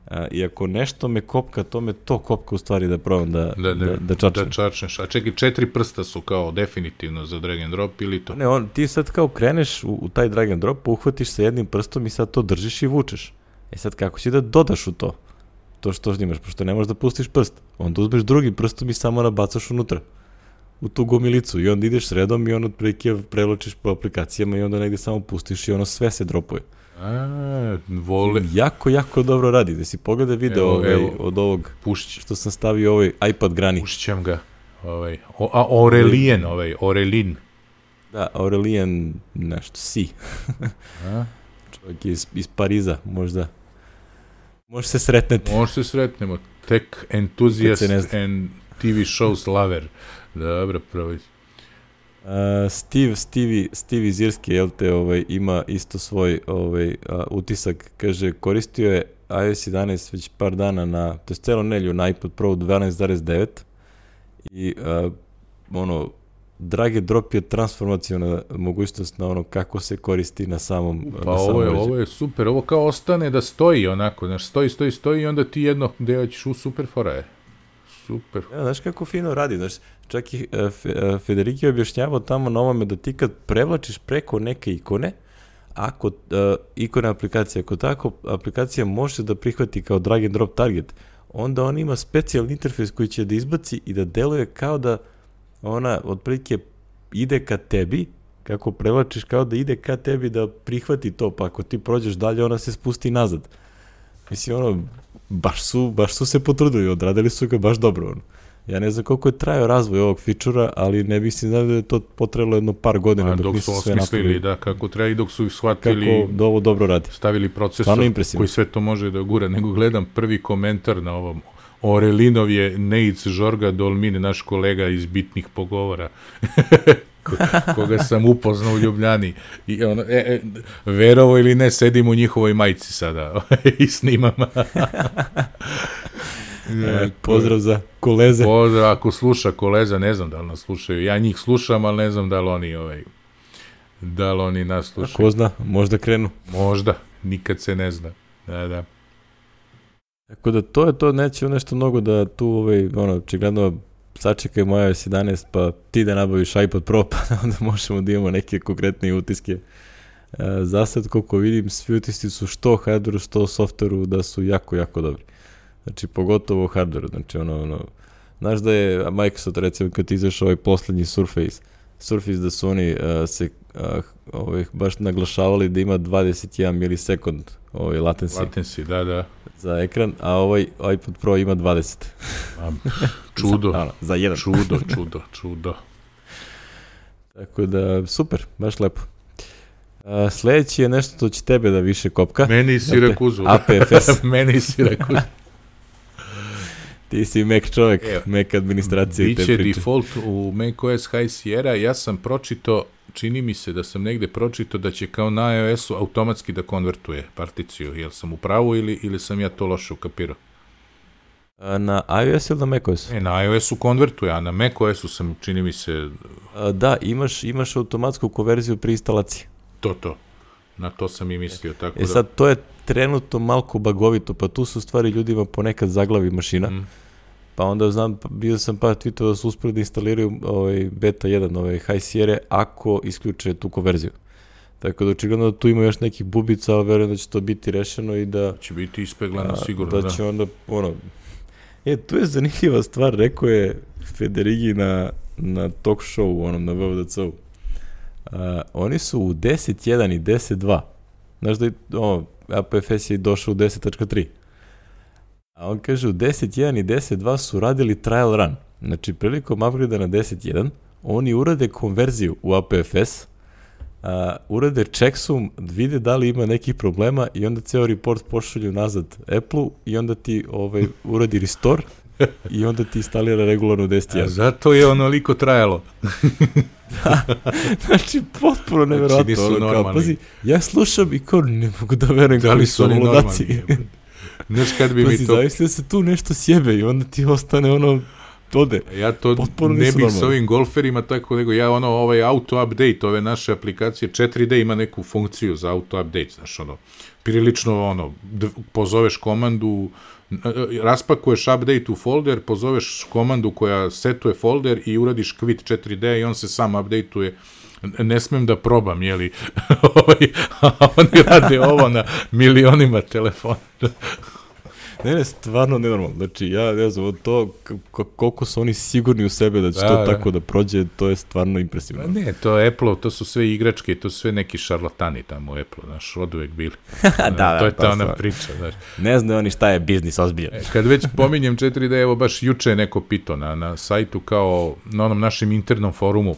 A, I ako nešto me kopka, to me to kopka u stvari da probam da, da, da, da čačnem. Da čačneš. A čekaj, četiri prsta su kao definitivno za drag and drop ili to? Ne, on, ti sad kao kreneš u, u taj drag and drop, uhvatiš sa jednim prstom i sad to držiš i vučeš. E sad kako će da dodaš u to? To što imaš, pošto ne možeš da pustiš prst. Onda uzmeš drugi prstom i samo nabacaš unutra u tu gomilicu i onda ideš sredom i on otprilike prevlačiš po aplikacijama i onda negde samo pustiš i ono sve se dropuje. A, vole. Jako, jako dobro radi. Da si pogledaj video evo, ovaj, evo, od ovog pušć. što sam stavio ovaj iPad grani. Pušćam ga. Ovaj, o, a Aurelien, ovaj, Aurelin. Da, Aurelien nešto, si. a? Čovjek iz, iz Pariza, možda. Može se sretnete. Može se sretnemo. Tech enthusiast and TV shows lover. Dobro, prvo. Uh, Steve, Steve, Steve iz Irske, jel te, ovaj, ima isto svoj ovaj, uh, utisak, kaže, koristio je iOS 11 već par dana na, to je celo nelju na iPod Pro 12.9 i uh, ono, drag and drop je transformacijona mogućnost na ono kako se koristi na samom Pa na ovo je, samom ovo je super, ovo kao ostane da stoji onako, znaš, stoji, stoji, stoji i onda ti jedno gde ćeš u super fora je. Super. Ja, znaš kako fino radi, znaš, čak i uh, Fe, uh, Federiki je objašnjavao tamo na ovome da ti kad prevlačiš preko neke ikone, ako uh, ikone aplikacije, ako tako aplikacija može da prihvati kao drag and drop target, onda on ima specijalni interfejs koji će da izbaci i da deluje kao da ona otprilike ide ka tebi, kako prevlačiš kao da ide ka tebi da prihvati to, pa ako ti prođeš dalje, ona se spusti nazad. Mislim, ono, baš su, baš su se potrudili, odradili su ga baš dobro. Ono. Ja ne znam koliko je trajao razvoj ovog fičura, ali ne bih si znao da je to potrebalo jedno par godina A, dok, dok nisu su sve napravili. da, kako treba i dok su ih shvatili, Kako da ovo dobro radi. stavili procesor koji sve to može da gura, nego gledam prvi komentar na ovom Orelinov je Neic Žorga Dolmin, naš kolega iz bitnih pogovora, <laughs> koga sam upoznao u Ljubljani. I ono, e, e, verovo ili ne, sedim u njihovoj majici sada <laughs> i snimam. <laughs> E, pozdrav za koleze. Pozdrav, ako sluša koleza, ne znam da li nas slušaju. Ja njih slušam, ali ne znam da li oni, ovaj, da li oni nas slušaju. Ko zna, možda krenu. Možda, nikad se ne zna. Da, da. Tako da to je to, neće nešto mnogo da tu, ovaj, ono, očigledno sačekaj moja iOS 11, pa ti da nabaviš iPad Pro, <laughs> pa onda možemo da imamo neke konkretne utiske. E, za sad, koliko vidim, svi utisci su što hardwareu, što softwareu, da su jako, jako dobri. Znači, pogotovo hardwareu, znači, ono, ono, znaš da je Microsoft, recimo, kad ti izašao ovaj poslednji Surface, Surface da su oni uh, se uh, ovaj, baš naglašavali da ima 21 milisekund ovaj, latency Latency, da, da. Za ekran, a ovaj iPad Pro ima 20. A, čudo, za, ono, za jedan. čudo, čudo, čudo. Tako da, super, baš lepo. A, sledeći je nešto što će tebe da više kopka. Meni iz Sirakuzu. APFS. <laughs> Meni iz Sirakuzu. <laughs> Ti si Mac čovek, Evo, Mac administracija i Biće default u macOS High Sierra. Ja sam pročito, čini mi se da sam negde pročito da će kao na iOS-u automatski da konvertuje particiju. Jel sam u pravu ili, ili sam ja to loše ukapirao? Na iOS ili na macOS? E, na iOS-u konvertuje, a na macOS-u sam, čini mi se, da, imaš, imaš automatsku konverziju pri instalaciji. to, to. Na to sam i mislio, tako E da... sad, to je trenutno malko bagovito, pa tu su stvari ljudima ponekad zaglavi mašina. Mm. Pa onda znam, pa bio sam par tweetova da su uspeli da instaliraju ovaj beta 1, ovaj High Sierra, ako isključe tu konverziju. Tako da očigledno da tu ima još nekih bubica, ali verujem da će to biti rešeno i da, Će biti ispeglano sigurno, da da. će onda, ono, e, tu je zanimljiva stvar, rekao je Federigi na, na talk show, onom, na VVDC-u. A, oni su u 10.1 i 10.2. Znaš da je, o, APFS je došao u 10.3. A on kaže u 10.1 i 10.2 su radili trial run. Znači, prilikom upgrade na 10.1, oni urade konverziju u APFS, a, urade checksum, vide da li ima nekih problema i onda ceo report pošalju nazad Apple-u i onda ti ovaj, uradi restore i onda ti instalira regularno A 10.1. zato je onoliko trajalo. <laughs> Znači, potpuno neverovatno. nisu ono, kao, normalni. pazi, ja slušam i kao ne mogu da verujem Da li su oni normalni? Znaš kad bi mi to... zavisli da se tu nešto sjebe i onda ti ostane ono, ode. Ja to Potpuno ne bih sa normalni. ovim golferima tako nego ja ono ovaj auto update ove naše aplikacije 4D ima neku funkciju za auto update znaš ono prilično ono pozoveš komandu e, raspakuješ update u folder pozoveš komandu koja setuje folder i uradiš quit 4D i on se sam updateuje ne smem da probam, jeli, <laughs> Ovaj, oni rade ovo na milionima telefona. Ne, ne, stvarno nenormalno. Znači, ja ne znam, to k- k- koliko su oni sigurni u sebe da će Da, to da. tako da prođe, to je stvarno Pa impresivno. ne, to je Apple, to su sve igračke, to su sve neki šarlatani tamo u Apple, znaš, od uvek bili. <laughs> da, da, to je pa ta ona priča, znaš. Ne znaju oni šta je biznis ozbiljan. E, Kad već pominjem 4D, evo baš juče je neko pitao na, na sajtu kao na onom našem internom forumu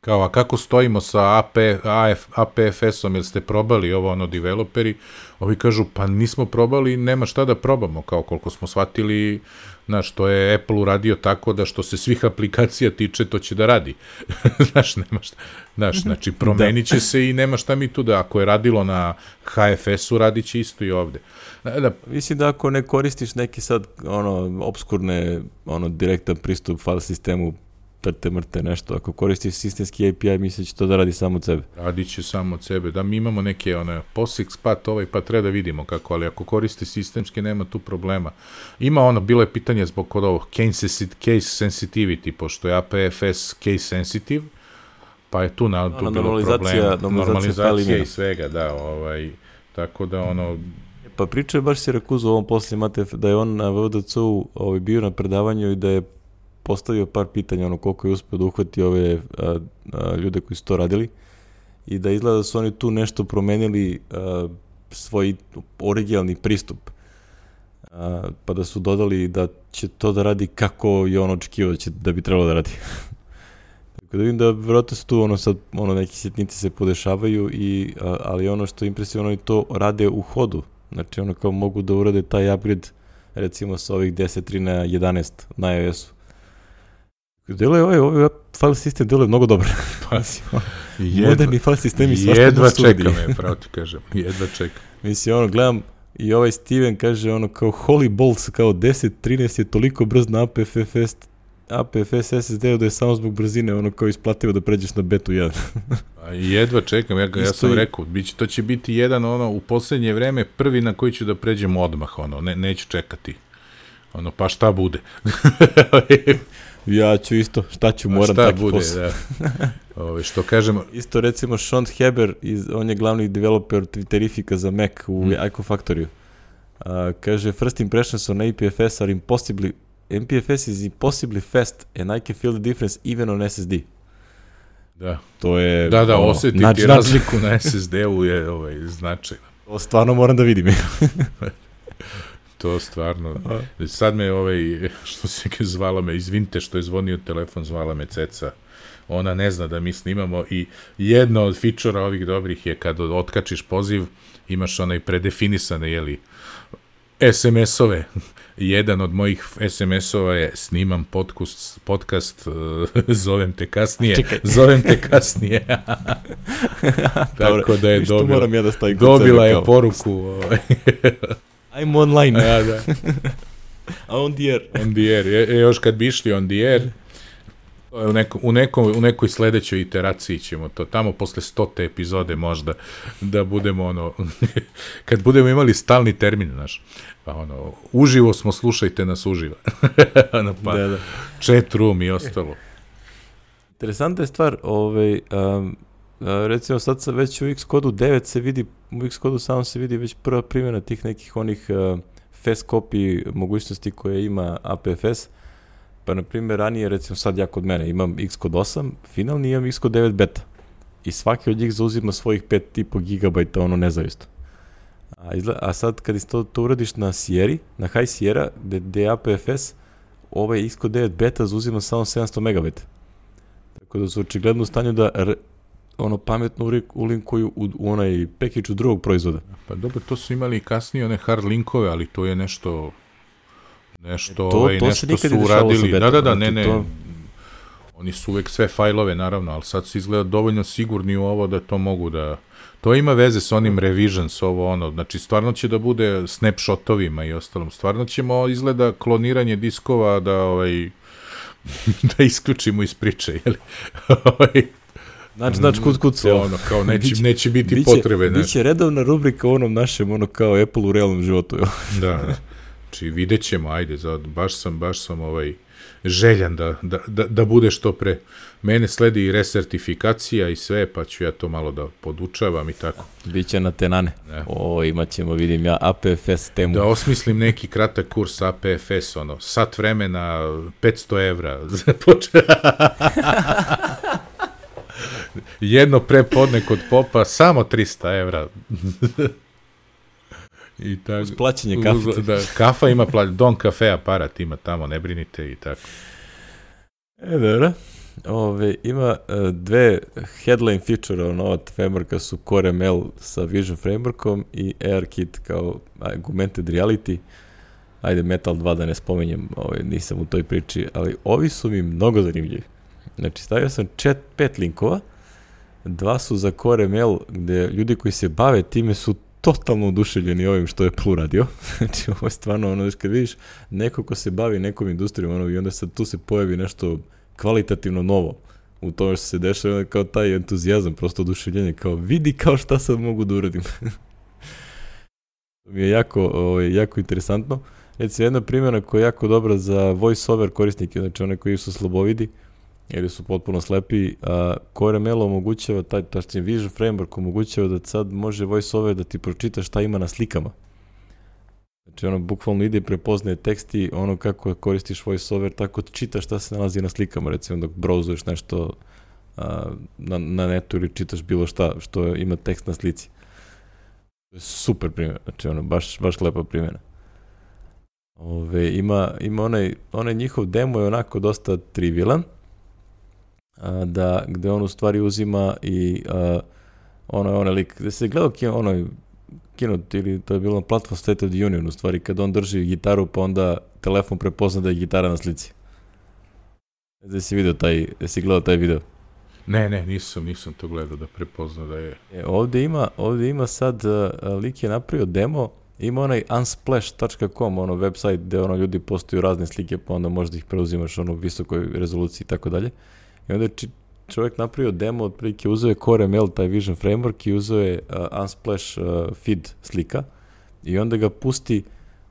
kao, a kako stojimo sa AP, AF, APFS-om, jel ste probali ovo, ono, developeri? Ovi kažu, pa nismo probali, nema šta da probamo, kao koliko smo shvatili, znaš, to je Apple uradio tako da što se svih aplikacija tiče, to će da radi. <laughs> znaš, nema šta, znaš, znači, promenit će se i nema šta mi tu da, ako je radilo na HFS-u, radit će isto i ovde. Da, da, Mislim da ako ne koristiš neki sad, ono, obskurne, ono, direktan pristup file sistemu, trte mrte nešto. Ako koristiš sistemski API, misli da će to da radi samo od sebe. Radi će samo od sebe. Da, mi imamo neke one, POSIX, pat ovaj, pa treba da vidimo kako, ali ako koristi sistemski, nema tu problema. Ima ono, bilo je pitanje zbog kod ovog case sensitivity, pošto je APFS case sensitive, pa je tu, na, tu bilo normalizacija, normalizacija, normalizacija i svega, da, ovaj, tako da ono, Pa priča je baš Sirakuzu ovom posle imate da je on na VDC-u ovaj, bio na predavanju i da je postavio par pitanja, ono koliko je uspio da uhvati ove a, a, ljude koji su to radili i da izgleda da su oni tu nešto promenili a, svoj originalni pristup. A, pa da su dodali da će to da radi kako je on očekivao da, će, da bi trebalo da radi. <laughs> Tako da vidim da vjerojatno su tu ono sad ono neki sitnici se podešavaju i a, ali ono što je impresivno oni to rade u hodu. Znači ono kao mogu da urade taj upgrade recimo sa ovih 10.3 na 11 na iOS-u. Deluje ovaj, ovaj file sistem deluje mnogo dobro. <laughs> Pa, jedva, Moderni file sistemi svašta Jedva čekam je, pravo ti kažem. Jedva čekam. <laughs> Mislim, ono, gledam i ovaj Steven kaže ono kao holy balls, kao 10, 13 je toliko brz na APFS, APFS SSD-u da je samo zbog brzine ono kao isplativo da pređeš na betu 1. A jedva čekam, ja, ja sam i... rekao, biće, to će biti jedan ono u poslednje vreme prvi na koji ću da pređem odmah, ono, ne, neću čekati. Ono, pa šta bude? <laughs> Ja ću isto, šta ću, moram šta taki bude, posao. da. Ove, što kažemo... <laughs> Isto recimo Sean Heber, iz, on je glavni developer Twitterifika za Mac u mm. Ico Factory. Uh, kaže, first impressions on APFS are impossibly, MPFS is impossibly fast and I can feel the difference even on SSD. Da. To je... Da, da, ono, osetiti nač, razliku na SSD-u je ovaj, značajno. To stvarno moram da vidim. <laughs> to stvarno. Sad me ovaj, što se zvala me, izvinite što je zvonio telefon, zvala me Ceca. Ona ne zna da mi snimamo i jedno od fičora ovih dobrih je kad otkačiš poziv, imaš onaj predefinisane, jeli, SMS-ove. <laughs> Jedan od mojih SMS-ova je snimam podcast, podcast <laughs> uh, zovem te kasnije, Čekaj. <laughs> zovem te kasnije. Tako da je dobila, ja da dobila je poruku. I'm online. Ja, da. <laughs> A on the air. On the air. Je, još kad bi išli on the air, u, neko, u, neko, u nekoj sledećoj iteraciji ćemo to, tamo posle stote epizode možda, da budemo ono, <laughs> kad budemo imali stalni termin, znaš, pa ono, uživo smo, slušajte nas uživo. <laughs> ono, pa, da, da. chat room i ostalo. Interesantna je stvar, ovaj, um, recimo sad sa već u Xcode 9 se vidi, u Xcode samo se vidi već prva primjena tih nekih onih uh, fast copy mogućnosti koje ima APFS, pa na primjer ranije recimo sad ja kod mene imam Xcode 8, finalni imam Xcode 9 beta i svaki od njih zauzima svojih 5,5 GB ono nezavisno. A, izgleda, a sad kad to, to uradiš na Sierra, na High Sierra, gde je APFS, ovaj Xcode 9 beta zauzima samo 700 MB. Tako da su očigledno u stanju da ono pametno ulinkuju u, u onaj package drugog proizvoda. Pa dobro, to su imali kasnije one hard linkove, ali to je nešto nešto, e, to, ovaj, to nešto su uradili. Da, da, da, ne, ne. To... Oni su uvek sve fajlove, naravno, ali sad su izgleda dovoljno sigurni u ovo da to mogu da... To ima veze s onim revisions, ovo ono, znači stvarno će da bude snapshotovima i ostalom. Stvarno ćemo izgleda kloniranje diskova da ovaj <laughs> da isključimo iz priče, jeli? <laughs> Znači, znači, kud, kud se ono, kao neće, biće, neće biti biće, potrebe. Ne. Biće redovna rubrika u onom našem, ono kao Apple u realnom životu. da, da. Znači, vidjet ćemo, ajde, za, baš sam, baš sam ovaj, željan da, da, da, da bude što pre. Mene sledi i resertifikacija i sve, pa ću ja to malo da podučavam i tako. Biće na tenane. Ne. O, imat ćemo, vidim ja, APFS temu. Da osmislim neki kratak kurs APFS, ono, sat vremena, 500 evra. <laughs> Jedno prepodne kod popa, samo 300 evra. I tako, uz plaćanje kafe. Da, kafa ima, pla, Don Cafe aparat ima tamo, ne brinite i tako. E, dobro. Ove, ima uh, dve headline feature nova frameworka su Core ML sa Vision frameworkom i ARKit kao augmented reality. Ajde, Metal 2 da ne spomenjem, ovaj, nisam u toj priči, ali ovi su mi mnogo zanimljivi. Znači, stavio sam chat, pet linkova, dva su za Core ML, gde ljudi koji se bave time su totalno oduševljeni ovim što je Plu radio. <laughs> znači, ovo je stvarno ono, kad vidiš neko ko se bavi nekom industrijom, ono, i onda sad tu se pojavi nešto kvalitativno novo u tome što se dešava, kao taj entuzijazam, prosto oduševljenje, kao vidi kao šta sad mogu da uradim. <laughs> mi je jako, ovaj, jako interesantno. Recimo, jedna primjena koja je jako dobra za voice-over korisnike, znači one koji su slabovidi, ili su potpuno slepi, a Core ML omogućava, taj, tačnije Vision Framework omogućava da sad može voice-over da ti pročita šta ima na slikama. Znači ono bukvalno ide i prepoznaje tekst i ono kako koristiš voiceover, tako čitaš šta se nalazi na slikama, recimo dok brauzuješ nešto a, na, na netu ili čitaš bilo šta što ima tekst na slici. Super primjer, znači ono, baš, baš lepa primjena. Ove, ima, ima onaj, onaj njihov demo je onako dosta trivialan, da, gde on u stvari uzima i a, ono je onaj lik, gde se gledao onaj kinut ili to je bilo na platform State of the Union u stvari kad on drži gitaru pa onda telefon prepozna da je gitara na slici. Da si video taj, da si gledao taj video? Ne, ne, nisam, nisam to gledao da prepozna da je. E, ovde ima, ovde ima sad, uh, lik je napravio demo, ima onaj unsplash.com, ono website gde ono ljudi postaju razne slike pa onda možda ih preuzimaš ono u visokoj rezoluciji i tako dalje. I onda či, čovjek napravio demo, otprilike uzeo je Core ML, taj Vision Framework i uzeo je uh, Unsplash uh, feed slika i onda ga pusti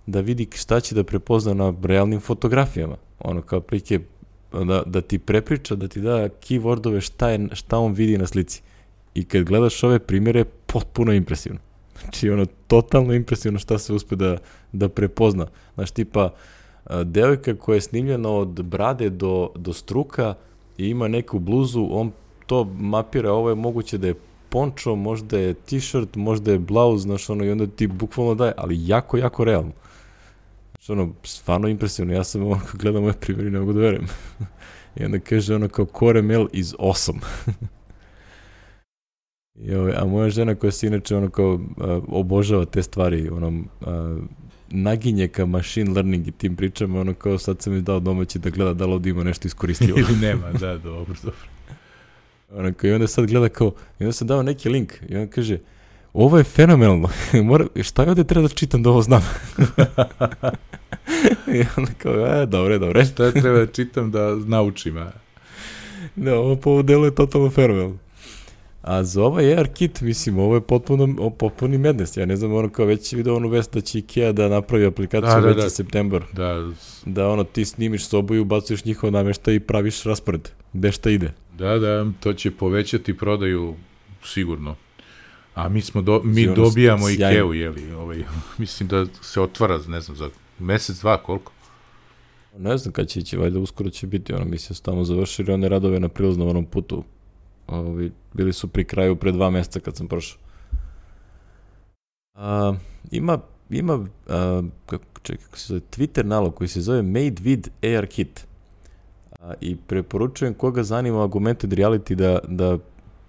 da vidi šta će da prepozna na realnim fotografijama. Ono kao prilike da, da ti prepriča, da ti da keywordove šta, je, šta on vidi na slici. I kad gledaš ove primjere, potpuno impresivno. Znači, ono, totalno impresivno šta se uspe da, da prepozna. Znaš, tipa, devojka koja je snimljena od brade do, do struka, i ima neku bluzu, on to mapira, ovo je moguće da je pončo, možda je t-shirt, možda je blauz, znaš, ono, i onda ti bukvalno daje, ali jako, jako realno. Znaš, ono, stvarno impresivno, ja sam ono, gledam ove primjeri, ne mogu da verujem. <laughs> I onda kaže ono kao Core ML is awesome. <laughs> I, ove, a moja žena koja se inače ono kao obožava te stvari, ono, naginje ka machine learning i tim pričama, ono kao sad sam mi dao domaći da gleda da li ovdje ima nešto iskoristivo. <laughs> Ili nema, da, dobro, dobro. Ono kao, i onda sad gleda kao, i onda sam dao neki link i onda kaže, ovo je fenomenalno, <laughs> Mora, šta je ovde treba da čitam da ovo znam? <laughs> I onda kao, e, dobre, dobre. Šta je treba da čitam da naučim, a? Da, ovo po ovo delu je totalno fenomenalno. A za ovaj AR kit, mislim, ovo je potpuno, potpuni mednes. Ja ne znam, ono kao već vidio onu vest da će Ikea da napravi aplikaciju da, da, već da. septembar. Da. Da ono, ti snimiš sobu i ubacuješ njihov nameštaj i praviš raspored. Gde šta ide. Da, da, to će povećati prodaju sigurno. A mi smo do, mi Sigurno dobijamo Ikeu, jeli, ovaj, <laughs> mislim da se otvara, ne znam, za mesec, dva, koliko? Ne znam kad će ići, valjda uskoro će biti, ono, mi se tamo završili one radove na prilaznom putu Ovi, bili su pri kraju pre dva meseca kad sam prošao. A, ima, ima a, čekaj, kako se zove, Twitter nalog koji se zove Made with AR Kit. A, I preporučujem koga zanima augmented reality da, da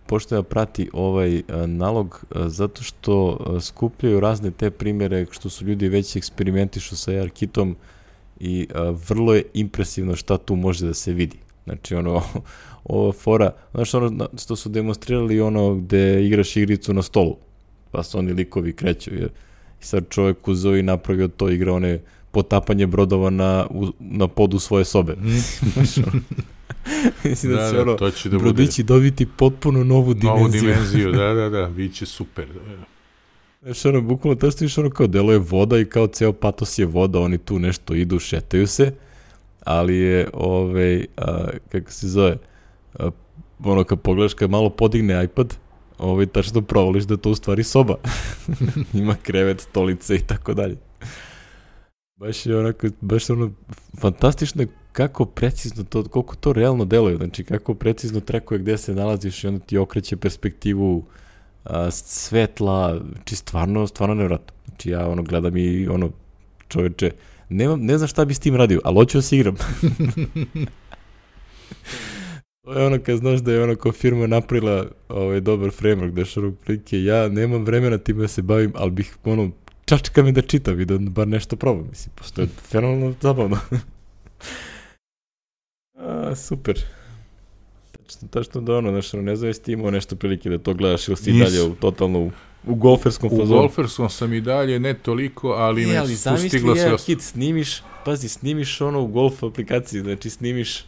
pošto da prati ovaj a, nalog a, zato što a, skupljaju razne te primere što su ljudi već eksperimentišu sa AR kitom i vrlo je impresivno šta tu može da se vidi. Znači, ono, <laughs> ova fora, znaš ono što su demonstrirali ono gde igraš igricu na stolu, pa se oni likovi kreću, jer i sad čovjek uzeo i napravio to, igra one potapanje brodova na, u, na podu svoje sobe. Mm. <laughs> <laughs> Mislim da, da će da, ono, to će da brodići bude... dobiti potpuno novu dimenziju. Novu dimenziju, da, da, da, bit će super. Da, da. Znaš, ono, bukvalno to što ono kao delo je voda i kao ceo patos je voda, oni tu nešto idu, šetaju se, ali je, ovaj, a, kako se zove, a, ono kad pogledaš kad malo podigne iPad, ovaj, tačno provališ da to u stvari soba. <laughs> Ima krevet, stolice i tako dalje. Baš je onako, baš ono, fantastično kako precizno to, koliko to realno deluje, znači kako precizno trekuje gde se nalaziš i onda ti okreće perspektivu a, svetla, znači stvarno, stvarno nevratno. Znači ja ono gledam i ono, čoveče, nemam, ne znam šta bi s tim radio, ali hoću da se igram. <laughs> to je ono kad znaš da je ono kao firma napravila ovaj dobar framework, da je prilike, ja nemam vremena time da se bavim, ali bih ono, čačka me da čitam i da bar nešto probam. Mislim, pošto je <laughs> fenomenalno zabavno. <laughs> A, super. Tačno, da ono, znaš, ne znam jesi ti imao nešto prilike da to gledaš ili si Nis. dalje u totalno u golferskom fazonu. U golferskom sam i dalje, ne toliko, ali me ali stiglo sve... Kit, snimiš, pazi, snimiš ono u golf aplikaciji, znači snimiš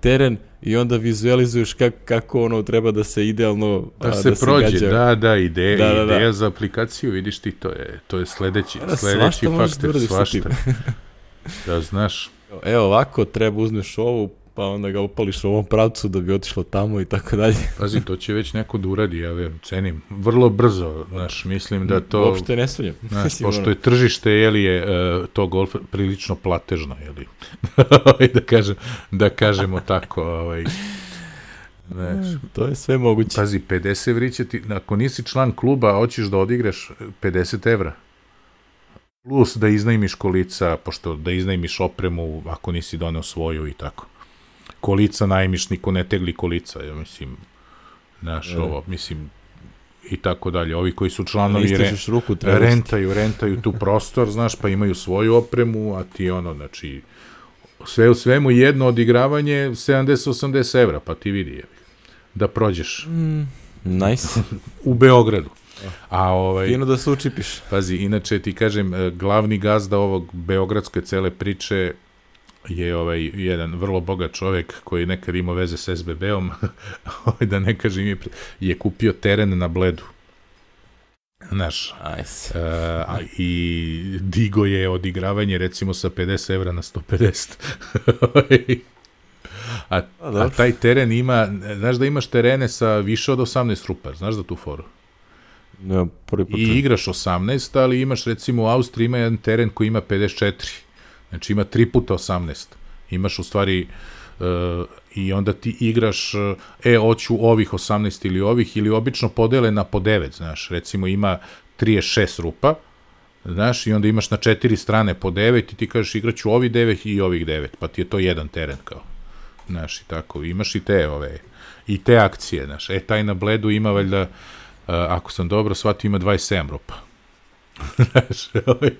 teren i onda vizualizuješ kako, kako ono treba da se idealno da, se da prođe, se da, da, ide, da, da, da, ideja za aplikaciju, vidiš ti, to je, to je sledeći, da, sledeći faktor, svašta. <laughs> da znaš. Evo ovako, treba uzmeš ovu, pa onda ga upališ u ovom pravcu da bi otišlo tamo i tako dalje. <laughs> Pazi, to će već neko da uradi, ja verujem, cenim. Vrlo brzo, znaš, mislim da to... Uopšte ne sumnjam. Znaš, <laughs> pošto je tržište, jeli je uh, to golf prilično platežno, jeli. Ovaj, <laughs> da, kažem, da kažemo tako, ovaj... Znaš, to je sve moguće. Pazi, 50 evri će ti, ako nisi član kluba, hoćeš da odigraš 50 evra. Plus da iznajmiš kolica, pošto da iznajmiš opremu ako nisi doneo svoju i tako kolica najmiš, niko ne tegli kolica, ja mislim, znaš, e. ovo, mislim, i tako dalje. Ovi koji su članovi re, ruku, rentaju, rentaju tu prostor, znaš, pa imaju svoju opremu, a ti ono, znači, sve u svemu jedno odigravanje 70-80 evra, pa ti vidi, je, da prođeš. Mm, nice. u Beogradu. A ovaj Fino da se učipiš. Pazi, inače ti kažem, e, glavni gazda ovog beogradske cele priče je ovaj jedan vrlo bogat čovek koji nekad imao veze sa SBB-om, <laughs> ovaj, da ne kažem, je, je kupio teren na Bledu. Znaš, nice. uh, i digo je odigravanje recimo sa 50 evra na 150. <laughs> a, a taj teren ima, znaš da imaš terene sa više od 18 rupa, znaš da tu foru? Ja, prvi. I igraš 18, ali imaš recimo u Austriji ima jedan teren koji ima 54 Znači ima 3 puta 18. Imaš u stvari uh, i onda ti igraš, e, hoću ovih 18 ili ovih, ili obično podele na po 9, znaš, recimo ima 36 rupa, znaš, i onda imaš na četiri strane po 9 i ti kažeš igraću ovi 9 i ovih 9, pa ti je to jedan teren kao, znaš, i tako, imaš i te ove, i te akcije, znaš, e, taj na bledu ima valjda, uh, ako sam dobro shvatio, ima 27 rupa, <laughs> znaš, ovaj,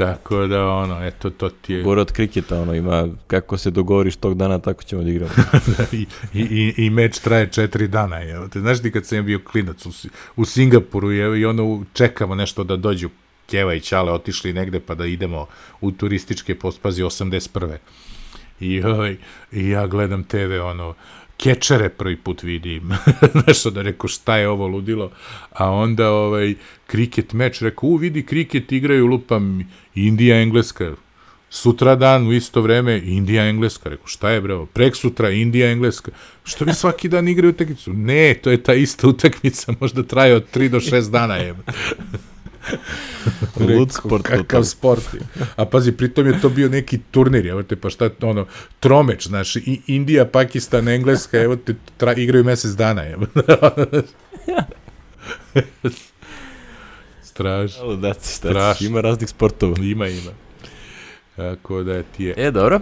Tako da, ono, eto, to ti je... Gore od kriketa, ono, ima, kako se dogovoriš tog dana, tako ćemo da igramo. <laughs> I, i, I meč traje četiri dana, je. Te, znaš ti kad sam bio klinac u, u Singapuru je, i ono, čekamo nešto da dođu Kjeva i Ćale, otišli negde pa da idemo u turističke pospazi 81. I, ovaj, I ja gledam TV, ono, kečere prvi put vidim. <laughs> Nešto da rekao šta je ovo ludilo. A onda ovaj kriket meč, rekao u vidi kriket igraju lupam Indija, Engleska. Sutra dan u isto vreme Indija, Engleska. Rekao šta je bravo? Prek sutra Indija, Engleska. Što vi svaki dan igraju utakmicu? Ne, to je ta ista utakmica, možda traje od 3 do 6 dana. Je. Lud sport. Kakav sport je. A pazi, pritom je to bio neki turnir, evo te, pa šta, ono, tromeč, znaš, i Indija, Pakistan, Engleska, evo te, tra, igraju mesec dana, evo. <laughs> Strašno. Ali da, šta ima raznih sportova. Ima, ima. Tako da ti je... E, dobro.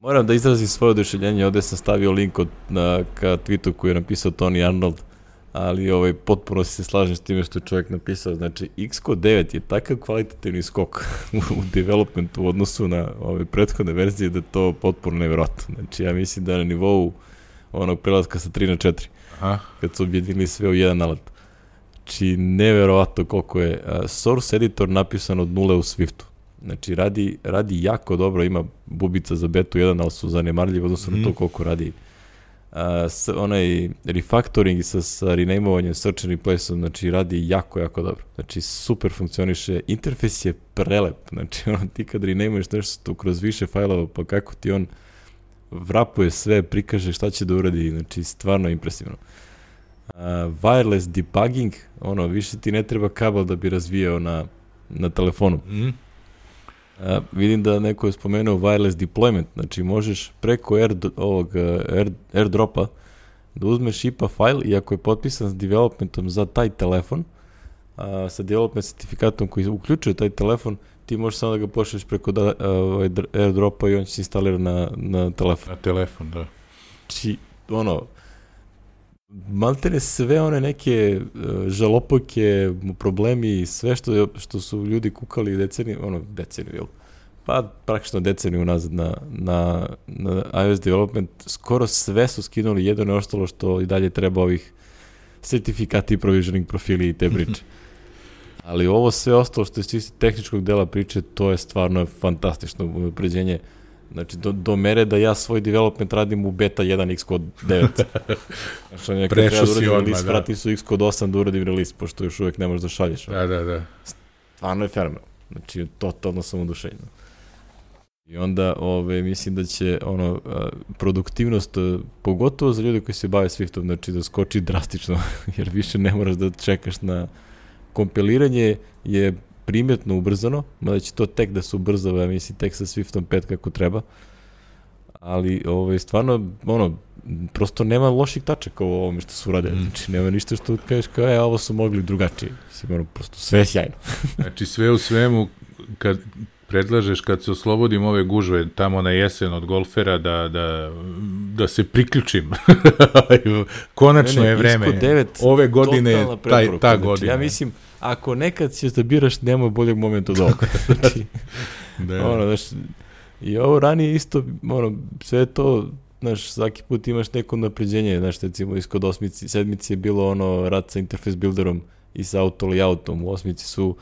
Moram da izrazim svoje oduševljenje, ovde sam stavio link od, na, ka tweetu koji je napisao Tony Arnold ali ovaj, potpuno se slažem s time što je čovjek napisao. Znači, Xcode 9 je takav kvalitativni skok <laughs> u developmentu u odnosu na ove prethodne verzije da je to potpuno nevjerojatno. Znači, ja mislim da je na nivou onog prelaska sa 3 na 4, Aha. kad su objedinili sve u jedan alat. Znači, nevjerovatno koliko je uh, source editor napisan od nule u Swiftu. Znači, radi, radi jako dobro, ima bubica za betu 1, ali su zanemarljivi odnosno mm. na to mhm. koliko radi uh, s, onaj refactoring sa, sa renameovanjem and replace znači radi jako, jako dobro. Znači super funkcioniše, interfejs je prelep, znači ono, ti kad renameuješ nešto kroz više fajlova, pa kako ti on vrapuje sve, prikaže šta će da uradi, znači stvarno impresivno. Uh, wireless debugging, ono, više ti ne treba kabel da bi razvijao na, na telefonu. Mm A, vidim da neko je spomenuo wireless deployment, znači možeš preko air, ovog air, airdropa da uzmeš IPA file i ako je potpisan s developmentom za taj telefon, a, sa development certifikatom koji uključuje taj telefon, ti možeš samo da ga pošleš preko da, a, airdropa i on će se instalirati na, na telefon. Na telefon, da. Či, znači, ono, maltene sve one neke uh, žalopojke, problemi, sve što, što su ljudi kukali deceniju, ono, deceniju, jel? Pa praktično deceniju nazad na, na, na iOS development, skoro sve su skinuli, jedno je ostalo što i dalje treba ovih sertifikati, provisioning profili i te priče. <laughs> Ali ovo sve ostalo što je čisti tehničkog dela priče, to je stvarno fantastično upređenje. Znači, do, do mere da ja svoj development radim u beta 1 Xcode 9. znači, nekako Prešao si da odmah, release, da. vrati su Xcode 8 da uradim release, pošto još uvek ne možeš da šalješ. Da, da, da. Stvarno je fenomenal. Znači, totalno sam odušenjen. I onda, ove, mislim da će ono, produktivnost, pogotovo za ljude koji se bave Swiftom, znači da skoči drastično, <laughs> jer više ne moraš da čekaš na kompiliranje je primetno ubrzano, mada će to tek da se ubrzava, ja mislim, tek sa Swiftom 5 kako treba. Ali, ovaj, stvarno, ono, prosto nema loših tačaka u ovome što su uradili. Mm. Znači, nema ništa što kažeš kao, e, ovo su mogli drugačije. Mislim, ono, prosto sve je sjajno. <laughs> Znači sve u svemu, kad predlažeš kad se oslobodim ove gužve tamo na jesen od golfera da, da, da se priključim. <laughs> Konačno Ne, ne, je vreme. Isko 9, Ove godine je taj, ta Znači, godina. Ja mislim, ako nekad ćeš da biraš, nema boljeg momenta od <laughs> ovoga. znači, da, ono, znaš, i ovo ranije isto, ono, sve to, znaš, svaki put imaš neko napređenje, znaš, recimo, iskod osmici, sedmici je bilo ono, rad sa interface builderom i sa auto layoutom, u osmici su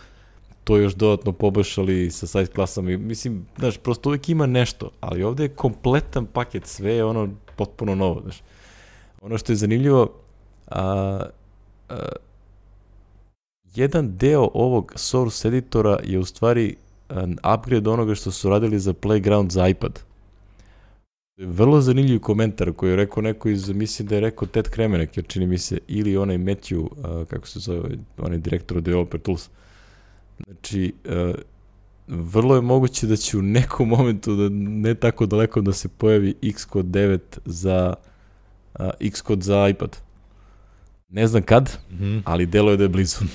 to još dodatno poboljšali sa size klasama i mislim, znaš, prosto uvijek ima nešto, ali ovde je kompletan paket, sve je ono potpuno novo, znaš. Ono što je zanimljivo, a, a, jedan deo ovog source editora je u stvari an upgrade onoga što su radili za Playground za iPad. Vrlo zanimljiv komentar koji je rekao neko iz, mislim da je rekao Ted Kremenek, jer čini mi se, ili onaj Matthew, a, kako se zove, onaj direktor od Developer Tools. Znači, a, vrlo je moguće da će u nekom momentu, da ne tako daleko, da se pojavi Xcode 9 za Xcode za iPad. Ne znam kad, Mhm. ali delo je da je blizu. <laughs>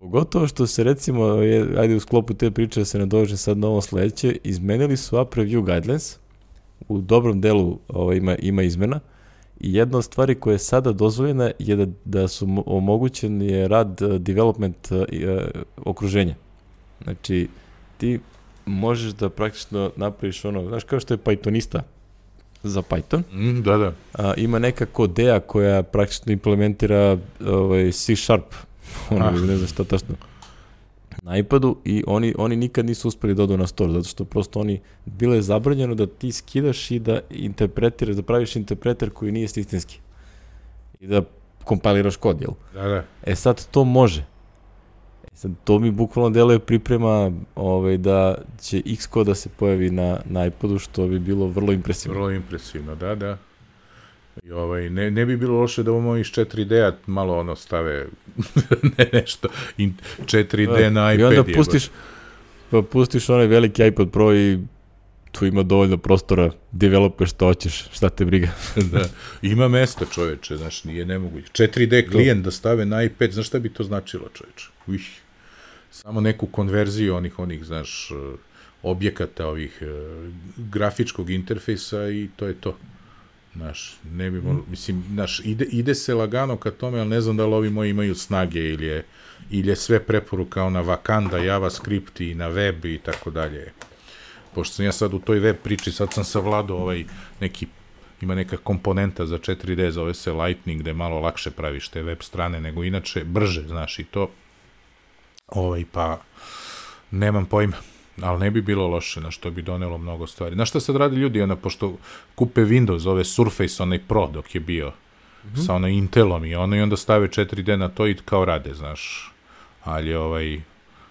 Pogotovo što se recimo, je, ajde u sklopu te priče da se nadovežem sad na ovo sledeće, izmenili su App Review Guidelines, u dobrom delu ovaj, ima, ima izmena, i jedna od stvari koja je sada dozvoljena je da, da su mo- omogućen je rad uh, development uh, okruženja. Znači, ti možeš da praktično napraviš ono, znaš kao što je Pythonista za Python, Mm, da, da. a, ima neka kodea koja praktično implementira ovaj, C Sharp, <laughs> ono, Ah. ne znam šta tačno, na iPadu i oni, oni nikad nisu uspeli da odu na store, zato što prosto oni, bilo je zabranjeno da ti skidaš i da interpretiraš, da praviš interpreter koji nije sistemski. I da kompiliraš kod, jel? Da, da. E sad to može. Sad to mi bukvalno deluje priprema ovaj, da će Xcode da se pojavi na, na iPadu, što bi bilo vrlo impresivno. Vrlo impresivno, da, da. I ovaj, ne, ne bi bilo loše da ovo iz 4D-a malo ono stave <laughs> ne nešto, in, 4D na iPad. I onda pustiš, pa pustiš onaj veliki iPad Pro i tu ima dovoljno prostora, developeš što hoćeš, šta te briga. <laughs> da. Ima mesta čoveče, znaš, nije nemoguće. 4D klijent da stave na iPad, znaš šta bi to značilo čoveče? Uih. Samo neku konverziju onih, onih, znaš, eh, objekata ovih eh, grafičkog interfejsa i to je to. Znaš, ne bi mol, mislim, znaš, ide, ide se lagano ka tome, ali ne znam da li ovi moji imaju snage ili je, ili je sve preporuka na Wakanda, JavaScript i na web i tako dalje. Pošto sam ja sad u toj web priči, sad sam savladao ovaj neki ima neka komponenta za 4D, zove se Lightning, gde malo lakše praviš te web strane nego inače, brže, znaš, i to. Ovaj, pa, nemam pojma, ali ne bi bilo loše, na što bi donelo mnogo stvari. Na šta sad radi ljudi, ona, pošto kupe Windows, ove Surface, onaj Pro dok je bio, mm -hmm. sa onaj Intelom i ono, i onda stave 4D na to i kao rade, znaš. Ali, ovaj,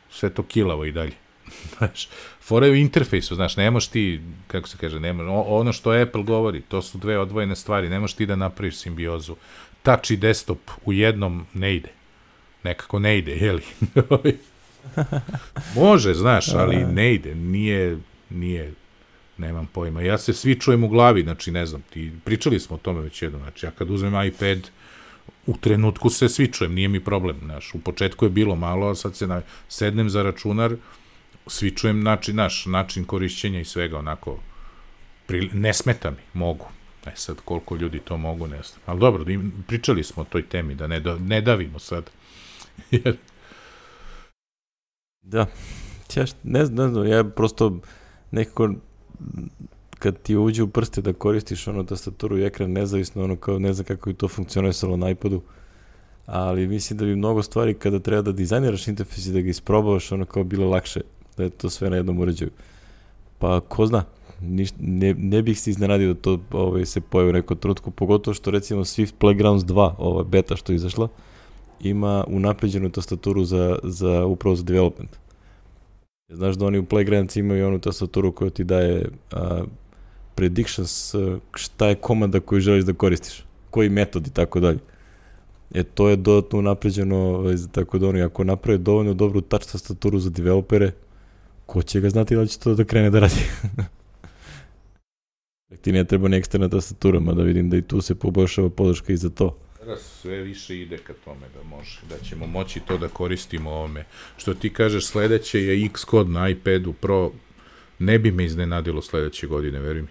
sve to kilavo i dalje. <laughs> Znaš, fora je u interfejsu, znaš, ne možeš ti, kako se kaže, ne možeš, ono što Apple govori, to su dve odvojene stvari, ne možeš ti da napraviš simbiozu. Touch i desktop u jednom ne ide. Nekako ne ide, jeli? <laughs> Može, znaš, ali ne ide, nije, nije, nemam pojma. Ja se svi čujem u glavi, znači, ne znam, ti, pričali smo o tome već jednom, znači, ja kad uzmem iPad, u trenutku se svi čujem, nije mi problem, znaš, u početku je bilo malo, a sad se na, sednem za računar, svi čujem način, naš način korišćenja i svega onako pri, ne smeta mi, mogu. E sad, koliko ljudi to mogu, ne znam. Ali dobro, pričali smo o toj temi, da ne, da, ne davimo sad. <laughs> da, ja ne znam, ne znam, ja prosto nekako kad ti uđe u prste da koristiš ono tastaturu i ekran nezavisno, ono kao ne znam kako je to funkcionisalo na iPadu, ali mislim da bi mnogo stvari kada treba da dizajniraš interfejs i da ga isprobavaš, ono kao bilo lakše da je to sve na jednom uređaju. Pa ko zna, Niš, ne, ne bih se iznenadio da to ovaj, se pojavi u nekom trutku, pogotovo što recimo Swift Playgrounds 2, ova beta što je izašla, ima unapređenu tastaturu za, za upravo za development. Znaš da oni u Playgrounds imaju onu tastaturu koja ti daje a, predictions šta je komanda koju želiš da koristiš, koji metod i tako dalje. E, to je dodatno napređeno ovaj, tako da oni, ako naprave dovoljno dobru touch tastaturu za developere, ko će ga znati da će to da krene da radi? <laughs> Ti ne treba ni eksterna tastatura, mada vidim da i tu se poboljšava podrška i za to. Sada sve više ide ka tome da može, da ćemo moći to da koristimo ovome. Što ti kažeš, sledeće je Xcode na iPadu Pro, ne bi me iznenadilo sledeće godine, veri mi.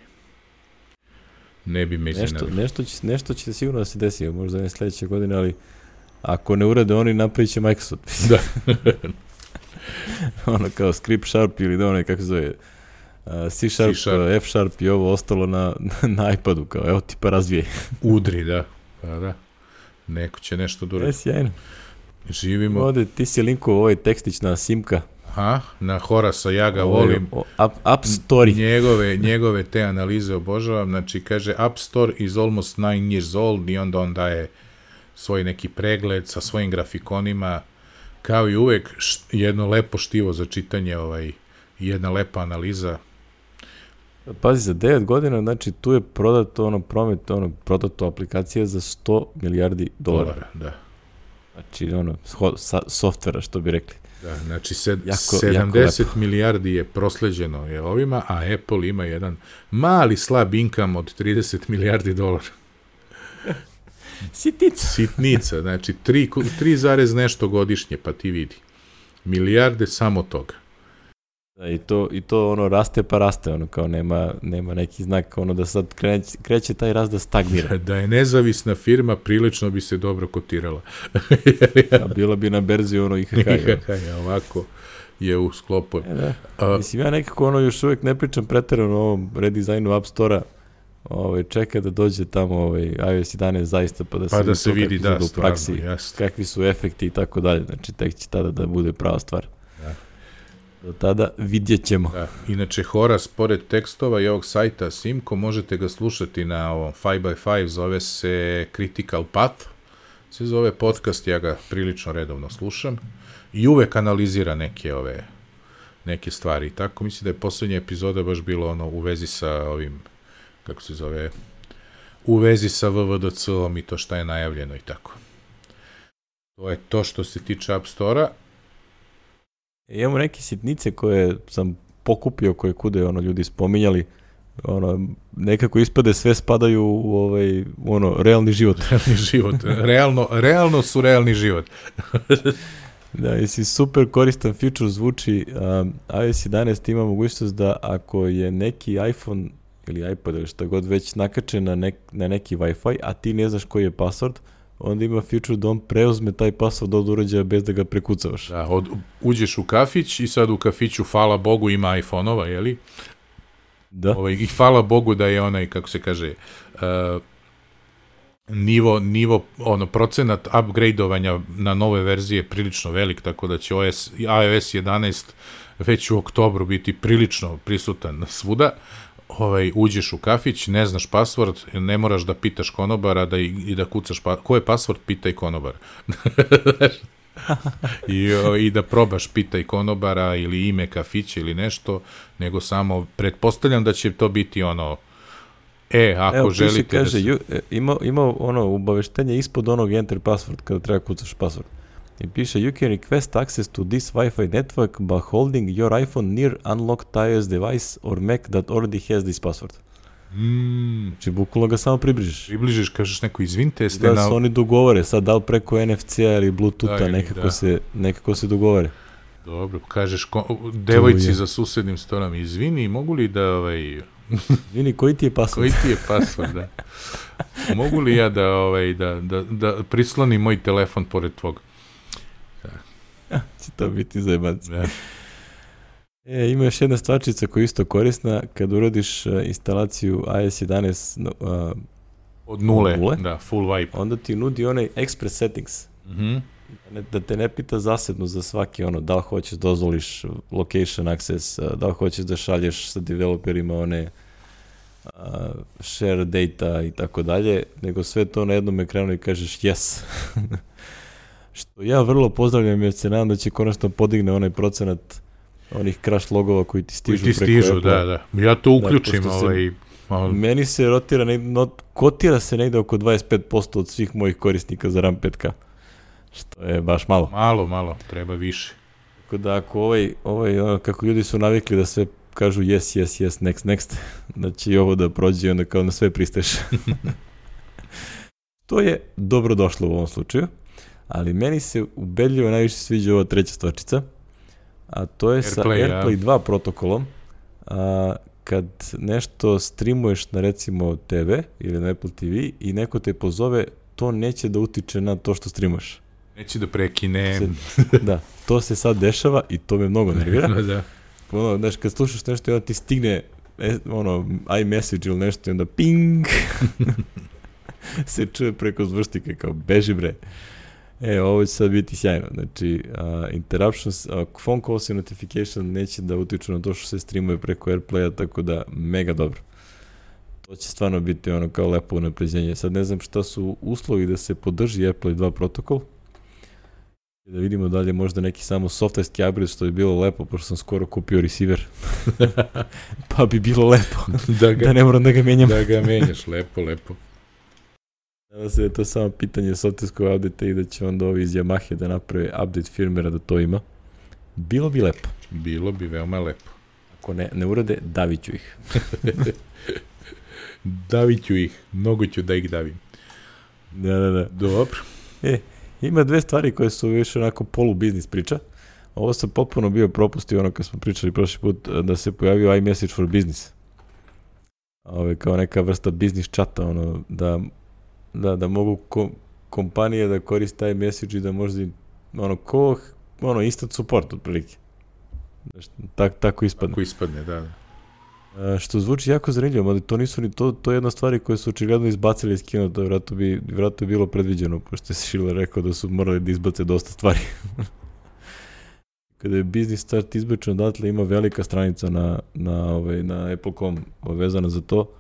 Ne bi me iznenadilo. Nešto, nešto, će, nešto će sigurno da se desi, možda ne sledeće godine, ali ako ne urade oni, napravit će Microsoft. Da. <laughs> ono kao Script Sharp ili da ono kako se zove, C Sharp, C -sharp. F Sharp i ovo ostalo na, <laughs> na iPadu, kao evo ti pa razvije. Udri, da. Pa da. Neko će nešto da uradi. Je sjajno. Živimo. Ovde ti si linkuo ovaj tekstić na Simka. Aha, na Horasa, ja ga Ovo, volim. App, app Story. Njegove, njegove te analize obožavam. Znači, kaže, App Store is almost nine years old i onda on daje svoj neki pregled sa svojim grafikonima. Kao i uvek, jedno lepo štivo za čitanje, ovaj, jedna lepa analiza Pazi, za 9 godina, znači tu je prodato ono promet, ono prodato aplikacija za 100 milijardi dolara. dolara da. Znači, ono, sa, softvera, što bi rekli. Da, znači sed, jako, 70 jako milijardi je prosleđeno je ovima, a Apple ima jedan mali slab income od 30 milijardi dolara. <laughs> Sitnica. Sitnica, znači 3, 3 nešto godišnje, pa ti vidi. Milijarde samo toga. Da, i to, i to ono raste pa raste, ono kao nema, nema neki znak ono da sad kreće, kreće taj rast da stagnira. <laughs> Da je nezavisna firma, prilično bi se dobro kotirala. <laughs> A bila bi na berzi ono IHH. IHH, ovako je u sklopu. E, da. A, Mislim, ja nekako ono još uvek ne pričam preterano o ovom redizajnu App Store-a, ovaj, čeka da dođe tamo ovaj, iOS 11 zaista pa da pa se, da se vidi da, u praksi, stvarno, kakvi su efekti i tako dalje. Znači, tek će tada da bude prava stvar. Do tada vidjet ćemo. Da. Inače, Horas, pored tekstova i ovog sajta Simko, možete ga slušati na ovom 5x5, zove se Critical Path, se zove podcast, ja ga prilično redovno slušam i uvek analizira neke ove neke stvari. Tako mislim da je poslednja epizoda baš bilo ono u vezi sa ovim, kako se zove, u vezi sa VVDC-om i to šta je najavljeno i tako. To je to što se tiče App Store-a. E, imamo neke sitnice koje sam pokupio, koje kude ono ljudi spominjali, ono, nekako ispade sve spadaju u ovaj, ono, realni život. <laughs> Realni život. Realno, realno su realni život. <laughs> da, jesi super koristan feature zvuči, um, iOS 11 ima mogućnost da ako je neki iPhone ili iPod ili šta god već nakačen na, nek, na neki Wi-Fi, a ti ne znaš koji je password, onda ima feature da on preuzme taj password od uređaja bez da ga prekucavaš. Da, od, uđeš u kafić i sad u kafiću, hvala Bogu, ima iPhone-ova, jeli? Da. Ovaj, I hvala Bogu da je onaj, kako se kaže, uh, nivo, nivo, ono, procenat upgradeovanja na nove verzije prilično velik, tako da će OS, iOS 11 već u oktobru biti prilično prisutan svuda, ovaj, uđeš u kafić, ne znaš pasvord, ne moraš da pitaš konobara da i, i da kucaš, pa, ko je pasvord, pitaj konobar. <laughs> I, I da probaš pitaj konobara ili ime kafića ili nešto, nego samo pretpostavljam da će to biti ono E, ako Evo, želite... Kaže, da se... ju, e, ima, ima ono ubaveštenje ispod onog enter password kada treba kucaš password. I piše, you can request access to this Wi-Fi network by holding your iPhone near unlocked iOS device or Mac that already has this password. Mm. Znači, bukvalno ga samo približiš. Približiš, kažeš neko, izvinite, ste da na... se oni dogovore, sad da li preko NFC-a ili Bluetooth-a, da, nekako, da. se, nekako se dogovore. Dobro, kažeš ko, devojci za susednim stolom, izvini, mogu li da ovaj... <laughs> Izvini, koji ti je password? koji ti je password, da. <laughs> mogu li ja da, ovaj, da, da, da prislonim moj telefon pored tvog? Će <laughs> to biti zajebanci. Ja. E, ima još jedna stvarčica koja je isto korisna. Kad urodiš uh, instalaciju iOS 11 uh, od nule, od nule, da, full wipe. Onda ti nudi onaj express settings. Mm -hmm. da te ne pita zasedno za svaki ono, da li hoćeš da dozvoliš location access, da li hoćeš da šalješ sa developerima one uh, share data i tako dalje, nego sve to na jednom ekranu i kažeš yes. <laughs> Što ja vrlo pozdravljam jer se nadam da će konačno podigne onaj procenat onih crash logova koji ti stižu koji ti stižu, da, da. Ja to da, uključim, da, ovaj, malo... Meni se rotira, ne, no, kotira se negde oko 25% od svih mojih korisnika za RAM 5K. Što je baš malo. Malo, malo, treba više. Tako da ako ovaj, ovaj kako ljudi su navikli da sve kažu yes, yes, yes, next, next, <laughs> da će i ovo da prođe i onda kao na sve pristeš. <laughs> to je dobro došlo u ovom slučaju, ali meni se ubedljivo najviše sviđa ova treća stvačica, a to je Airplay, sa AirPlay ja. 2 protokolom, a, kad nešto streamuješ na recimo TV ili na Apple TV i neko te pozove, to neće da utiče na to što streamuješ. Neće da prekine. Se, da, to se sad dešava i to me mnogo nervira. <laughs> da, da. Ono, znaš, kad slušaš nešto i onda ti stigne e, ono, iMessage ili nešto i onda ping <laughs> se čuje preko zvrštika kao beži bre. E, ovo će sad biti sjajno. Znači, uh, interruptions, uh, phone calls i notification neće da utiču na to što se streamuje preko Airplaya, tako da mega dobro. To će stvarno biti ono kao lepo unapređenje. Sad ne znam šta su uslovi da se podrži Airplay 2 protokol, Da vidimo da li je možda neki samo softwareski upgrade što je bilo lepo, pošto sam skoro kupio receiver. <laughs> pa bi bilo lepo. da, ga, da ne moram da ga menjam. da ga menjaš, lepo, lepo. Da se je to samo pitanje softwareskog update i da će onda ovi iz Yamahe da naprave update firmera da to ima. Bilo bi lepo. Bilo bi veoma lepo. Ako ne, ne urade, davit ću ih. <laughs> davit ću ih. Mnogo ću da ih davim. Da, da, da. Dobro. E, Ima dve stvari koje su više onako polu biznis priča. Ovo sam potpuno bio propustio ono kad smo pričali prošli put da se pojavio iMessage for Business. Ove, kao neka vrsta biznis čata, ono, da, da, da mogu ko, kompanije da koriste iMessage i da možda ono, ko, ono, instant support otprilike. Tak, tako ispadne. Tako ispadne, da. da. Što zvuči jako zanimljivo, ali to nisu ni to, to je jedna stvari koje su očigledno izbacili iz kino, to vjerojatno bi, vjerojatno je bilo predviđeno, pošto je Schiller rekao da su morali da izbace dosta stvari. <laughs> Kada je Business Start izbačen odatle, ima velika stranica na, na, ovaj, na Apple.com vezana za to.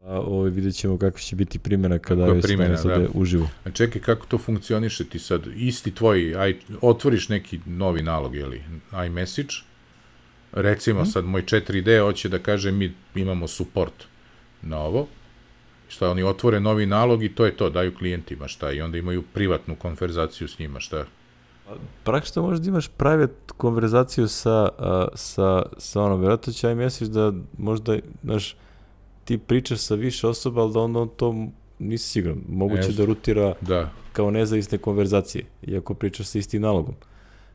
Pa ovaj, vidjet ćemo kako će biti primjena kada je primjena, sad da. uživo. A čekaj, kako to funkcioniše ti sad? Isti tvoj, aj, otvoriš neki novi nalog, jeli, iMessage, Recimo, sad moj 4D hoće da kaže mi imamo support na ovo, šta oni otvore novi nalog i to je to, daju klijentima šta i onda imaju privatnu konverzaciju s njima, šta? Pa, Praktično možda imaš private konverzaciju sa, a, sa, sa ono, vjerojatno će iMessage da možda, znaš, ti pričaš sa više osoba, ali da onda on to nisi siguran. Moguće da rutira da. kao nezavisne konverzacije, iako pričaš sa istim nalogom.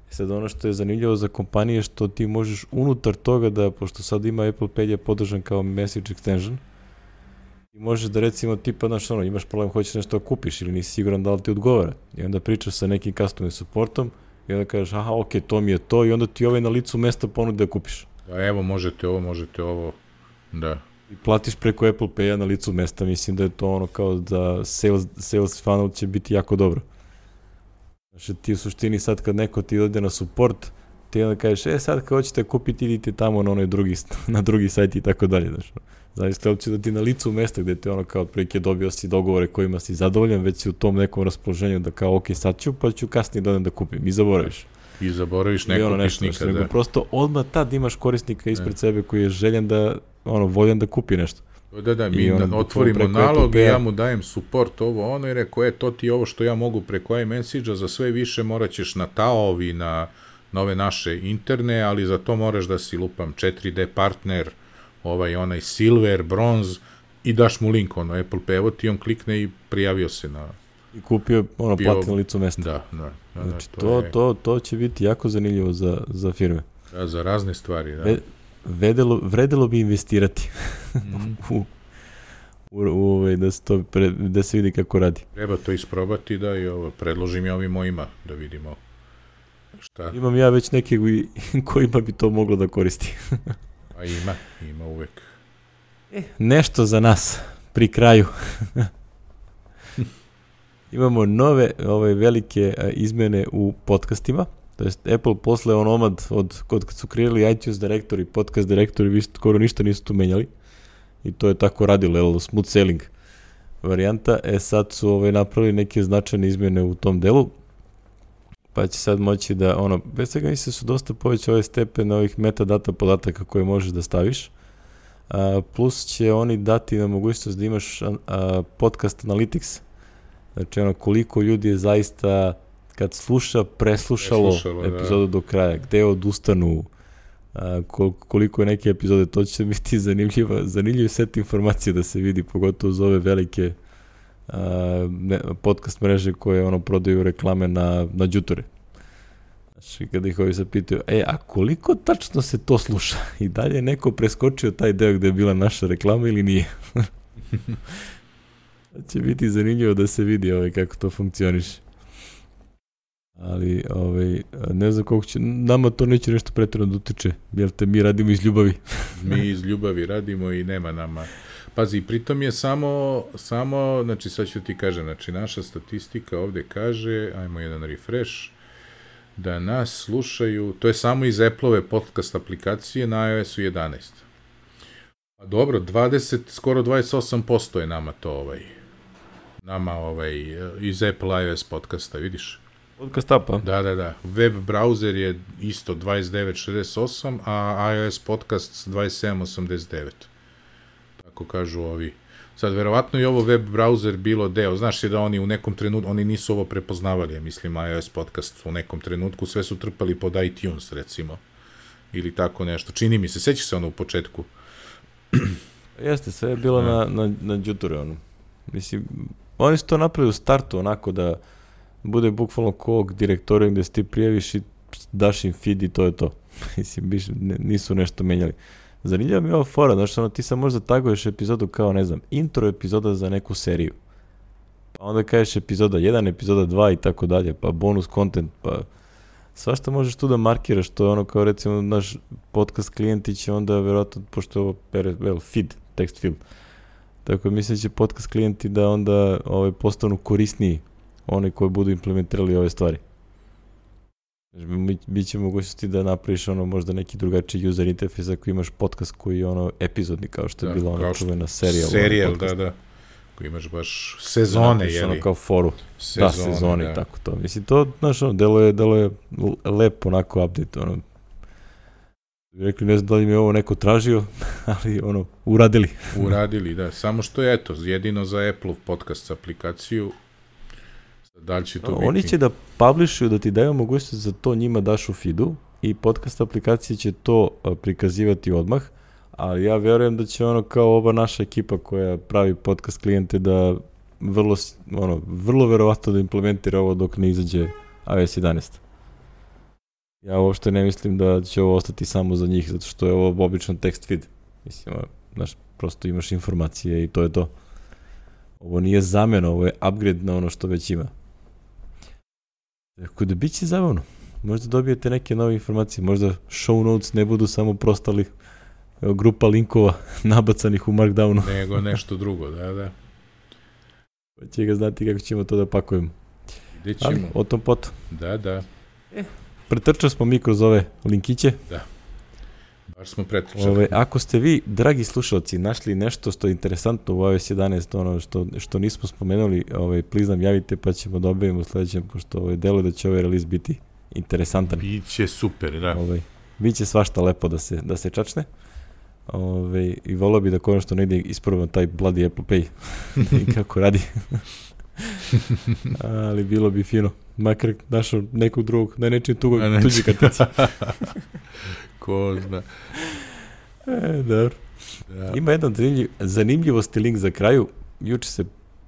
Sad ono što je zanimljivo za kompanije što ti možeš unutar toga da, pošto sad ima Apple Pay je podržan kao message extension, i možeš da recimo tipa, znaš ono, imaš problem, hoćeš nešto da kupiš ili nisi siguran da li ti odgovara. I onda pričaš sa nekim customer supportom i onda kažeš, aha, ok, to mi je to i onda ti ovaj na licu mesta ponude da kupiš. Da, evo, možete ovo, možete ovo, da. I platiš preko Apple Pay-a na licu mesta, mislim da je to ono kao da sales, sales funnel će biti jako dobro. Znači ti u suštini sad kad neko ti ode na support, ti onda kažeš, e sad kad hoćete kupiti, idite tamo na onoj drugi, <laughs> na drugi sajt i tako dalje. Znači, Zavisno li će da ti na licu mesta gde ti ono kao otprilike dobio si dogovore kojima si zadovoljan, već si u tom nekom raspoloženju da kao ok sad ću, pa ću kasnije da da kupim i zaboraviš. I zaboraviš nekog ono nešto, nikada. Nego prosto odmah tad imaš korisnika ispred ne. sebe koji je željen da, ono, voljan da kupi nešto. Da, da, mi da otvorimo nalog i ja mu dajem support ovo ono i rekao, e, to ti ovo što ja mogu preko iMessage-a, za sve više morat ćeš na TAO-ovi, na, na ove naše interne, ali za to moraš da si lupam 4D partner, ovaj onaj silver, bronz i daš mu link, ono, Apple Pay, evo ti on klikne i prijavio se na... I kupio, ono, bio... platio licu mesta. Da, da. da, da znači, to, to, je... to, to će biti jako zanimljivo za, za firme. Da, za razne stvari, da. Ve, vedelo, vredelo bi investirati mm. <laughs> u, u, u, ovaj, da, se to pre, da se vidi kako radi. Treba to isprobati da i ovo, predložim ja ovim mojima da vidimo šta. Imam ja već neke <laughs> kojima bi to moglo da koristi. A ima, ima uvek. E, nešto za nas pri kraju. <laughs> imamo nove ove velike izmene u podcastima. To jest Apple posle onomad od kod kad su kreirali iTunes direktori, podcast direktori, vi skoro ništa nisu tu menjali. I to je tako radilo, jel, smooth sailing varijanta. E sad su ovaj, napravili neke značajne izmene u tom delu pa će sad moći da, ono, bez svega mislim da su dosta poveće ove stepen ovih metadata podataka koje možeš da staviš, a, plus će oni dati na mogućnost da imaš a, a, podcast analytics, znači ono, koliko ljudi je zaista kad sluša, preslušalo, preslušalo da. epizodu da. do kraja, gde odustanu, a, koliko je neke epizode, to će biti zanimljiva, zanimljiv set informacije da se vidi, pogotovo za ove velike ne, podcast mreže koje ono prodaju reklame na, na đuture. Znači, kada ih ovi se pitaju, e, a koliko tačno se to sluša? I dalje je neko preskočio taj deo gde je bila naša reklama ili nije? <laughs> će biti zanimljivo da se vidi ovaj, kako to funkcioniše. Ali, ovaj, ne znam koliko će, nama to neće nešto pretredno da utiče, jer te mi radimo iz ljubavi. <laughs> mi iz ljubavi radimo i nema nama Pazi, pritom je samo, samo, znači sad ću ti kažem, znači naša statistika ovde kaže, ajmo jedan refresh, da nas slušaju, to je samo iz Apple-ove podcast aplikacije na iOS-u 11. A dobro, 20, skoro 28% je nama to ovaj, nama ovaj, iz Apple iOS podcasta, vidiš? Podcast apa? Da, da, da. Web browser je isto 29.68, a iOS podcast 27.89 kako kažu ovi. Sad, verovatno i ovo web browser bilo deo, znaš je da oni u nekom trenutku, oni nisu ovo prepoznavali, ja mislim, iOS podcast u nekom trenutku, sve su trpali pod iTunes, recimo, ili tako nešto. Čini mi se, sećaš se ono u početku? <clears throat> Jeste, sve je bilo ja. na, na, na Juture, ono. Mislim, oni su to napravili u startu, onako da bude bukvalno kog direktorija gde se ti prijaviš i daš im feed i to je to. <laughs> Mislim, biš, ne, nisu nešto menjali. Zanimljiva mi je ova fora, znaš, ono, ti sam možda taguješ epizodu kao, ne znam, intro epizoda za neku seriju. Pa onda kažeš epizoda 1, epizoda 2 i tako dalje, pa bonus content, pa svašta možeš tu da markiraš, to je ono kao recimo naš podcast klijenti će onda verovatno, pošto je ovo well, feed, text field, tako mislim će podcast klijenti da onda ovaj, postanu korisniji oni koji budu implementirali ove stvari. Znači, bit će mogućnosti da napraviš ono možda neki drugačiji user interface ako imaš podcast koji je ono epizodni kao što je da, bila ona čuvena serijal. Serijal, da, da. Koji imaš baš sezone, je ono kao foru. Sezone, da, sezone, da. tako to. Mislim, to, znaš, ono, delo je, delo je lepo onako update, ono, Rekli, ne znam da li mi ovo neko tražio, <laughs> ali ono, uradili. uradili, da. Samo što je, eto, jedino za Apple podcast aplikaciju Da li će to no, biti? Oni će da publishuju, da ti daju mogućnost da to njima daš u feedu i podcast aplikacije će to prikazivati odmah, ali ja verujem da će ono kao ova naša ekipa koja pravi podcast klijente da vrlo, ono, vrlo verovatno da implementira ovo dok ne izađe iOS 11. Ja uopšte ne mislim da će ovo ostati samo za njih, zato što je ovo običan text feed. Mislim, znaš, prosto imaš informacije i to je to. Ovo nije zamena, ovo je upgrade na ono što već ima. Tako da bit će zabavno. Možda dobijete neke nove informacije, možda show notes ne budu samo prostali grupa linkova <laughs> nabacanih u Markdownu. <laughs> Nego nešto drugo, da, da. Pa će ga znati kako ćemo to da pakujemo. Gde ćemo? Ali, o tom potom. Da, da. E, pretrčali smo mi kroz ove linkiće. Da. Baš smo pretrčali. Ove, ako ste vi, dragi slušalci, našli nešto što je interesantno u iOS 11, ono što, što nismo spomenuli, ovaj, please nam javite pa ćemo da objavimo u sledećem, pošto ovaj, delo da će ovaj release biti interesantan. Biće super, da. Ovaj, biće svašta lepo da se, da se čačne. Ove, I volao bi da konačno negdje isprobam taj bloody Apple Pay <laughs> i kako radi. <laughs> Ali bilo bi fino. Makar našao nekog drugog, da nečim tugo, tuđi kartici. <laughs> Ko zna. E, dobro. Da. Ima jedan zanimljiv, zanimljivosti link za kraju. Juče se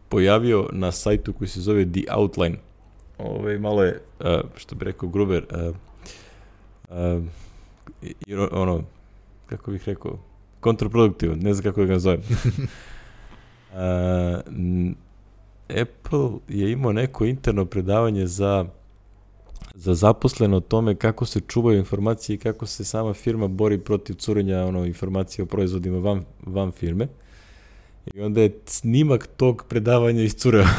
pojavio na sajtu koji se zove The Outline. Ove, malo je, uh, što bi rekao Gruber, uh, uh, ono, kako bih rekao, kontraproduktivan, ne znam kako da ga nazovem. <laughs> uh, Apple je imao neko interno predavanje za za zaposleno o tome kako se čuvaju informacije i kako se sama firma bori protiv curenja ono, informacije o proizvodima van, van firme. I onda je snimak tog predavanja iscureo. <laughs>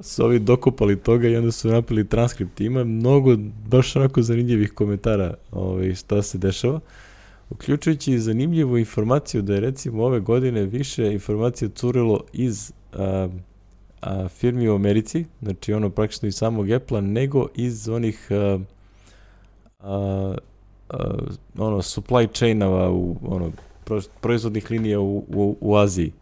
su ovi dokupali toga i onda su napili transkript. Ima mnogo baš onako zanimljivih komentara ovaj, šta se dešava. Uključujući i zanimljivu informaciju da je recimo ove godine više informacija curilo iz a, a, firmi u Americi, znači ono praktično iz samog Apple-a, nego iz onih a, a, a, ono supply chainova u ono proizvodnih linija u, u, u Aziji.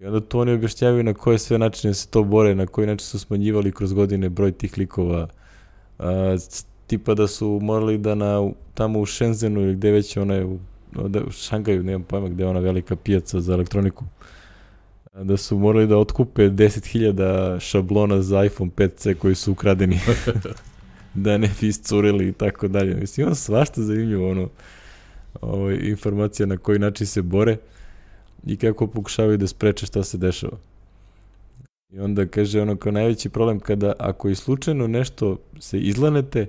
I onda to oni objašnjavaju na koje sve načine se to bore, na koji način su smanjivali kroz godine broj tih likova. A, tipa da su morali da na, tamo u Shenzhenu ili gde već ona je, u, da, u Šangaju, nemam pojma gde je ona velika pijaca za elektroniku, da su morali da otkupe 10.000 šablona za iPhone 5C koji su ukradeni. <laughs> da ne bi iscurili i tako dalje. Mislim, ima svašta zanimljivo, ono, ovo, informacija na koji način se bore i kako pokušavaju da spreče šta se dešava. I onda kaže ono kao najveći problem kada ako i slučajno nešto se izlanete,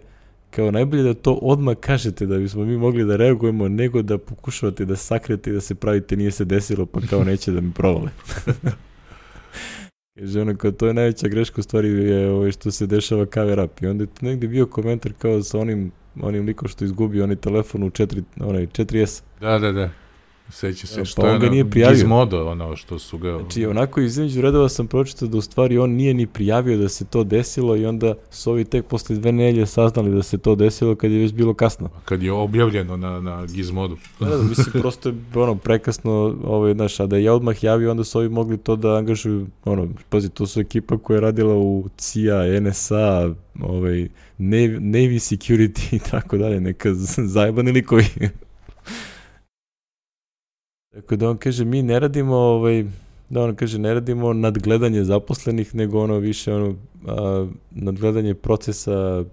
kao najbolje da to odmah kažete da bismo mi mogli da reagujemo nego da pokušavate da sakrete i da se pravite nije se desilo pa kao neće da mi provale. <laughs> Kaže ono kao to je najveća greška u stvari je ovo ovaj, što se dešava cover up i onda je tu negde bio komentar kao sa onim onim likom što izgubio onaj telefon u 4, onaj 4S. Da, da, da. Seća se što pa je ono, nije prijavio. Gizmodo, ono što su ga... Znači, onako između redova sam pročitao da u stvari on nije ni prijavio da se to desilo i onda su ovi tek posle dve nelje saznali da se to desilo kad je već bilo kasno. Kad je objavljeno na, na Gizmodu. Da, da, mislim, prosto je ono, prekasno, ovaj, znaš, a da je odmah javio, onda su ovi mogli to da angažuju, ono, pazi, to su ekipa koja je radila u CIA, NSA, ovaj, Navy, Navy Security i tako dalje, neka zajebani likovi. Tako da on kaže, mi ne radimo, ovaj, da on kaže, ne radimo nadgledanje zaposlenih, nego ono više ono, a, nadgledanje procesa, a,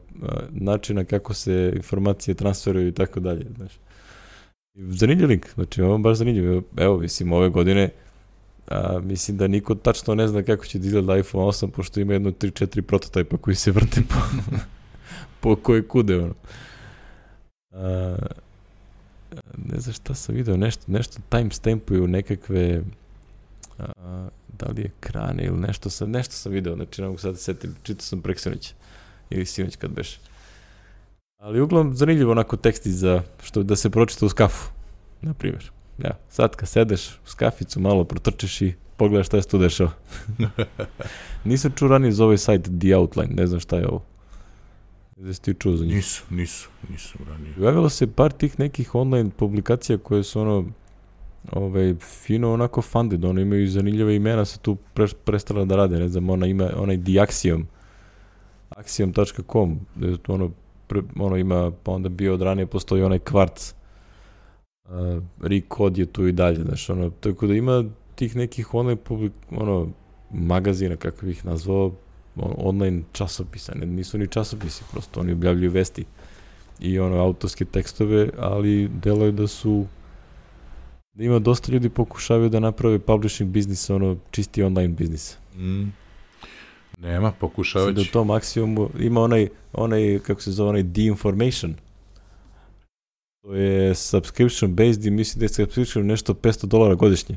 načina kako se informacije transferuju i tako dalje, znaš. Zanimljiv link, znači ovo baš zanimljiv. Evo, mislim, ove godine a, mislim da niko tačno ne zna kako će da izgleda iPhone 8, pošto ima jedno 3-4 prototajpa koji se vrte po, <laughs> po koje kude, ono. A, ne znam šta sam video, nešto, nešto timestampuju nekakve a, da li je krane ili nešto sam, nešto sam video, znači ne mogu sad da setim, čitao sam prek sinoć ili sinoć kad beš. Ali uglavnom zanimljivo onako teksti za što da se pročita u skafu, na primjer. Ja, sad kad sedeš u skaficu, malo protrčeš i pogledaš šta se tu dešava. <laughs> Nisam čuo ranije za ovaj sajt The Outline, ne znam šta je ovo. Da si ti čuo za njih? Nisu, nisu, nisu ranije. Javilo se par tih nekih online publikacija koje su ono ovaj, fino onako funded, ono imaju zanimljive imena, se tu pre, prestala da rade, ne znam, ona ima onaj Diaxiom, axiom.com, ono, pre, ono ima, pa onda bio od ranije postoji onaj Quartz, uh, Recode je tu i dalje, znaš, ono, tako da ima tih nekih online publik, ono, magazina, kako bih nazvao, online časopisa, ne, nisu ni časopisi, prosto oni objavljuju vesti i ono autorske tekstove, ali deluje da su da ima dosta ljudi pokušavaju da naprave publishing biznis, ono čisti online biznis. Mm. Nema, pokušavajući. Da to maksimumu ima onaj, onaj, kako se zove, onaj de-information. To je subscription based i misli da je subscription nešto 500 dolara godišnje.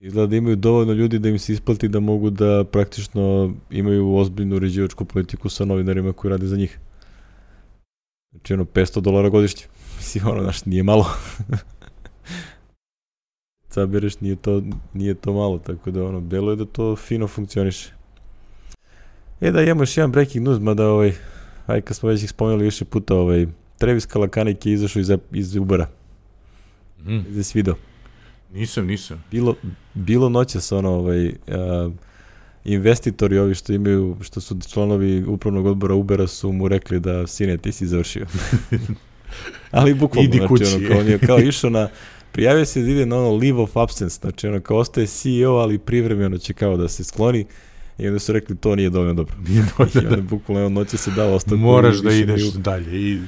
Izgleda da imaju dovoljno ljudi da im se isplati da mogu da praktično imaju ozbiljnu uređivačku politiku sa novinarima koji rade za njih. Znači ono 500 dolara godišnje. <laughs> Mislim ono, znaš, nije malo. <laughs> Cabereš, nije to, nije to malo, tako da ono, delo je da to fino funkcioniše. E da, imamo još jedan breaking news, mada ovaj, aj kad smo već ih spomenuli više puta, ovaj, Travis Kalakanik je izašao iz, iz Ubera. Mm. Iz video. Nisam, nisam. Bilo, bilo sa ono, ovaj, uh, investitori ovi što imaju, što su članovi upravnog odbora Ubera su mu rekli da sine ti si završio. <laughs> Ali bukvalno, Idi znači, kući. ono, kao on je kao išao na, prijavio se da ide na ono leave of absence, znači ono kao ostaje CEO, ali privremeno će kao da se skloni. I onda su rekli to nije dovoljno dobro. Nije dovoljno. I onda bukvalno noće se dao ostavku. Moraš da ideš dalje. I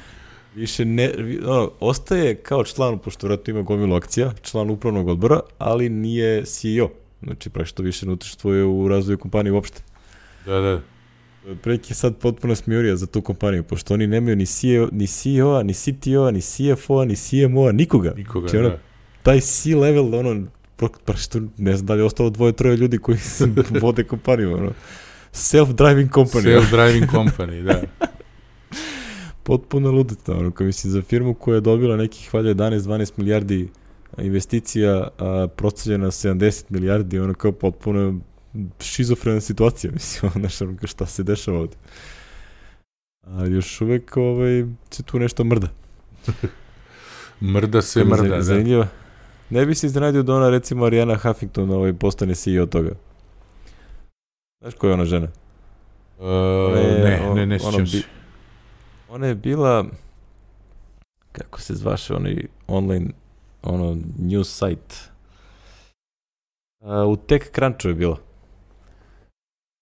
Više ne, ono, ostaje kao član, pošto vratno ima gomilu akcija, član upravnog odbora, ali nije CEO. Znači, što više ne učestvuje u razvoju kompanije uopšte. Da, da. Prek je sad potpuno smijurija za tu kompaniju, pošto oni nemaju ni CEO, ni CEO-a, ni CTO-a, ni CFO-a, ni CMO-a, nikoga. Nikoga, znači, ono, da. Taj C-level, ono, što ne znam da li je ostalo dvoje, troje ljudi koji <laughs> vode kompaniju, ono. Self-driving company. Self-driving company, da. <laughs> Potpuno ludita, ono, kao mislim, za firmu koja je dobila nekih, valja, 11-12 milijardi investicija, a procenjena 70 milijardi, ono kao potpuno šizofrena situacija, <laughs> mislim, znaš, ono, šta se dešava ovde. A još uvek ovaj, se tu nešto mrda. <laughs> mrda se mrda, da. Zanimljiva. Ne bi se iznenadio da ona, recimo, Ariana Huffington ovaj, postane CEO toga. Znaš koja je ona žena? Uh, je, ne, on, ne, ne sjećam se. Ona je bila, kako se zvaše, onaj online, ono, news site. Uh, u TechCrunchu je bila.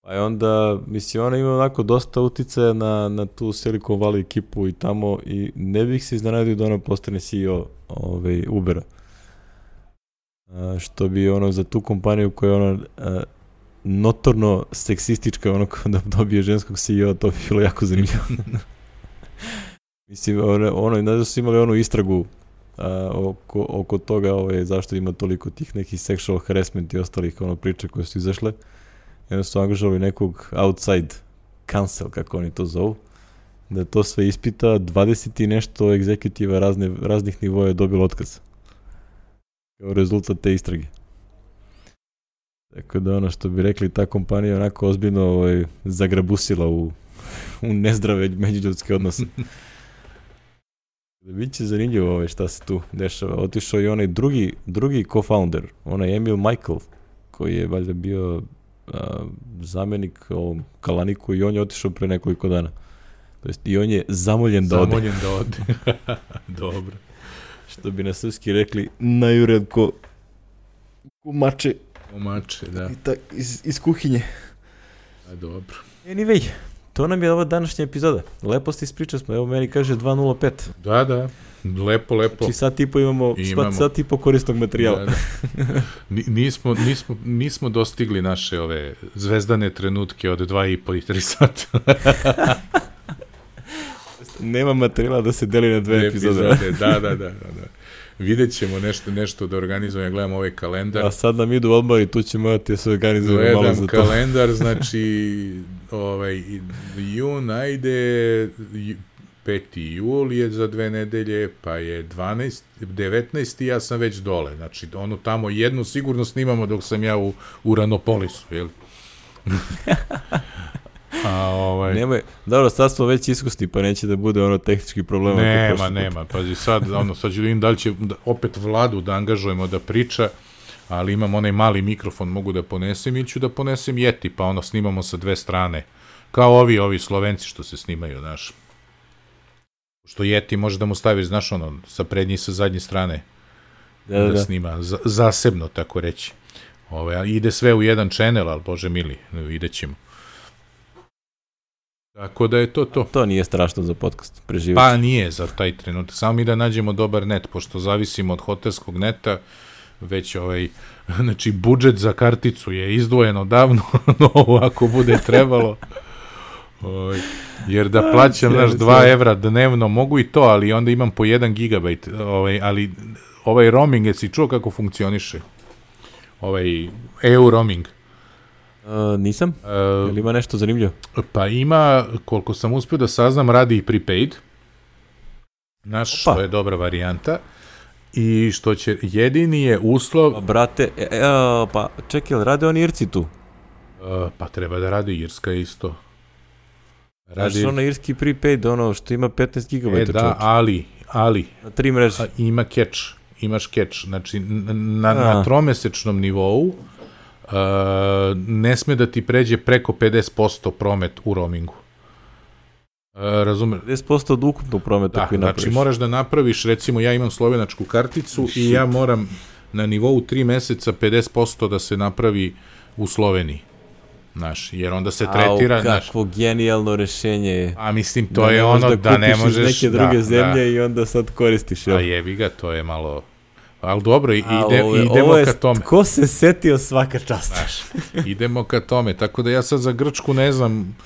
Pa je onda, mislim, ona ima onako dosta uticaja na, na tu Silicon Valley ekipu i tamo i ne bih se iznenadio da ona postane CEO ovaj, Ubera. A, što bi ono za tu kompaniju koja je ono a, notorno seksistička, ono <laughs> da dobije ženskog CEO, to bi bilo jako zanimljivo. <laughs> mislim, ono, ono da su imali onu istragu a, oko, oko toga ovaj, zašto ima toliko tih nekih sexual harassment i ostalih ono priče koje su izašle onda su angažovali nekog outside council, kako oni to zovu, da to sve ispita, 20 i nešto egzekutiva razne, raznih nivoja je dobilo otkaz. Kao rezultat te istrage. Tako da ono što bi rekli, ta kompanija onako ozbiljno ovaj, zagrabusila u, u nezdrave međuljudske odnose. <laughs> Da biće zanimljivo ovaj, šta se tu dešava. Otišao i onaj drugi, drugi co-founder, onaj Emil Michael, koji je valjda bio a, zamenik ovom Kalaniku i on je otišao pre nekoliko dana. To jest, i on je zamoljen da ode. Zamoljen da ode. <laughs> Dobro. Što bi na srpski rekli, najured ko mače. mače, da. I ta, iz, iz kuhinje. A dobro. Anyway, to nam je ova današnja epizoda. Lepo ste ispričali smo, evo meni kaže 2.05. Da, da. Lepo, lepo. Znači sad i po imamo, imamo. sad i po korisnog materijala. Da, da. <laughs> nismo, nismo, nismo dostigli naše ove zvezdane trenutke od 2 i po i 3 sata. <laughs> Nema materijala da se deli na dve, dve epizode. epizode. Da, da, da, da, da. Vidjet ćemo nešto, nešto da organizujemo, ja gledam ovaj kalendar. A sad nam idu odmori, tu ćemo imati se organizujemo malo za to. kalendar, <laughs> znači, ovaj, jun, ajde, 5. jul je za dve nedelje, pa je 12, 19. ja sam već dole. Znači, ono tamo jednu sigurno snimamo dok sam ja u, u Ranopolisu, jel? <laughs> A, ovaj... Nema, dobro, sad smo već iskusni, pa neće da bude ono tehnički problem. Nema, nema, pazi, sad, ono, sad ću da da li će da, opet vladu da angažujemo da priča, ali imam onaj mali mikrofon, mogu da ponesem ili ću da ponesem Yeti, pa ono snimamo sa dve strane. Kao ovi, ovi Slovenci što se snimaju, znaš. Što Yeti može da mu staviš, znaš, ono, sa prednje i sa zadnje strane. Da, da, da. snima, z zasebno, tako reći. Ove, ide sve u jedan channel, ali bože mili, vidjet ćemo. Tako da je to to. To nije strašno za podcast, preživati. Pa nije za taj trenutak, samo mi da nađemo dobar net, pošto zavisimo od hotelskog neta, već ovaj, <laughs> znači budžet za karticu je izdvojeno davno, <laughs> no ako bude trebalo. Ovaj, jer da <laughs> plaćam naš 2 evra dnevno, mogu i to, ali onda imam po 1 gigabajt, ovaj, ali ovaj roaming, jesi čuo kako funkcioniše? Ovaj EU roaming. Uh, nisam. Uh, Jel ima nešto zanimljivo? Pa ima, koliko sam uspio da saznam, radi i prepaid. Naš, Opa. što je dobra varijanta. I što će, jedini je uslov... Pa, brate, e, e, pa čekaj, rade oni Irci tu? Uh, pa treba da radi Irska isto. Radi... Znaš, ono irski prepaid, ono što ima 15 GB. E, da, čovječ. ali, ali. Na tri mreže. Ima catch, imaš catch. Znači, na, na, na tromesečnom nivou ne sme da ti pređe preko 50% promet u roamingu. Uh, razumeš? 50% od ukupnog prometa da, koji napraviš. Znači moraš da napraviš, recimo ja imam slovenačku karticu Shit. i ja moram na nivou 3 meseca 50% da se napravi u Sloveniji. Znaš, jer onda se tretira... Au, kakvo naš, genijalno rešenje je. A mislim, to da je ono da, da ne možeš... neke druge da, zemlje da. i onda sad koristiš. A jebi ga, to je malo... Ali dobro, ide, ovo je, idemo ovo je, ka tome. Ko se setio svaka čast? Znaš, idemo ka tome. Tako da ja sad za Grčku ne znam,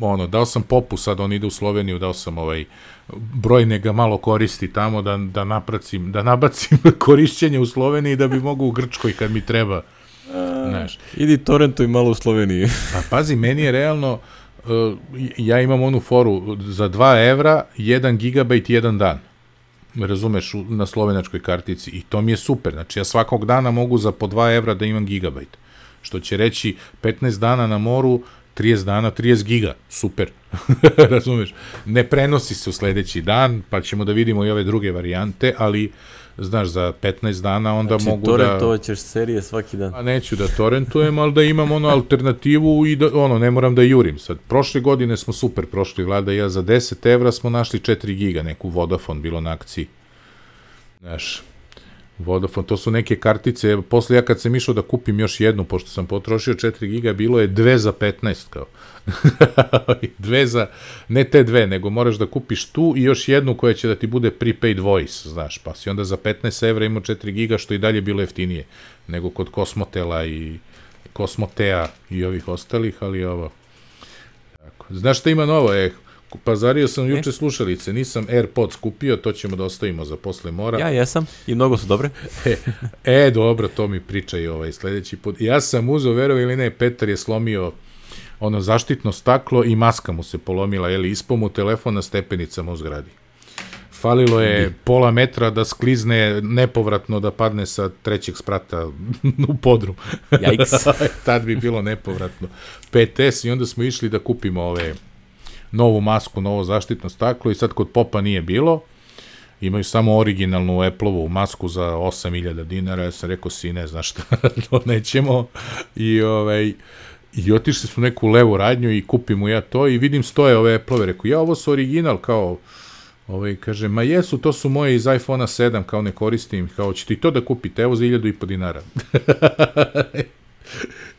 ono, dao sam popu, sad on ide u Sloveniju, dao sam ovaj, brojne ga malo koristi tamo da, da napracim, da nabacim <laughs> korišćenje u Sloveniji da bi mogu u Grčkoj kad mi treba. Znaš. Idi torrentuj malo u Sloveniji. <laughs> pa pazi, meni je realno, uh, ja imam onu foru za 2 evra, 1 gigabajt, 1 dan razumeš, na slovenačkoj kartici i to mi je super, znači ja svakog dana mogu za po 2 evra da imam gigabajt, što će reći 15 dana na moru, 30 dana, 30 giga, super, <laughs> razumeš, ne prenosi se u sledeći dan, pa ćemo da vidimo i ove druge varijante, ali znaš, za 15 dana onda znači, mogu da... Znači, torrentovaćeš serije svaki dan. A neću da torrentujem, ali da imam ono alternativu i da, ono, ne moram da jurim. Sad, prošle godine smo super prošli, vlada ja, za 10 evra smo našli 4 giga, neku Vodafone bilo na akciji. Znaš, Vodafone, to su neke kartice, posle ja kad sam išao da kupim još jednu, pošto sam potrošio 4 giga, bilo je dve za 15, kao. <laughs> dve za, ne te dve, nego moraš da kupiš tu i još jednu koja će da ti bude prepaid voice, znaš, pa si onda za 15 evra imao 4 giga, što i dalje bilo jeftinije, nego kod Kosmotela i Kosmotea i ovih ostalih, ali ovo... Tako. Znaš šta ima novo? E, Pazario sam juče slušalice, nisam AirPods kupio, to ćemo da ostavimo za posle mora. Ja jesam i mnogo su dobre. e, e, dobro, to mi pričaj ovaj sledeći put. Ja sam uzeo, verovi ili ne, Petar je slomio ono zaštitno staklo i maska mu se polomila, jeli, ispo mu telefon na stepenicama u zgradi. Falilo je pola metra da sklizne nepovratno da padne sa trećeg sprata <laughs> u podrum. Jajks. <laughs> Tad bi bilo nepovratno. PTS i onda smo išli da kupimo ove novu masku, novo zaštitno staklo i sad kod popa nije bilo. Imaju samo originalnu Apple-ovu masku za 8000 dinara. Ja sam rekao, si ne znaš šta, <laughs> to nećemo. I ovaj, I otišli su neku levu radnju i kupimo ja to i vidim stoje ove Apple-ove. Rekao, ja ovo su original, kao, ovaj, kaže, ma jesu, to su moje iz iPhone-a 7, kao ne koristim, kao, ćete i to da kupite, evo za 1000 i po dinara. <laughs>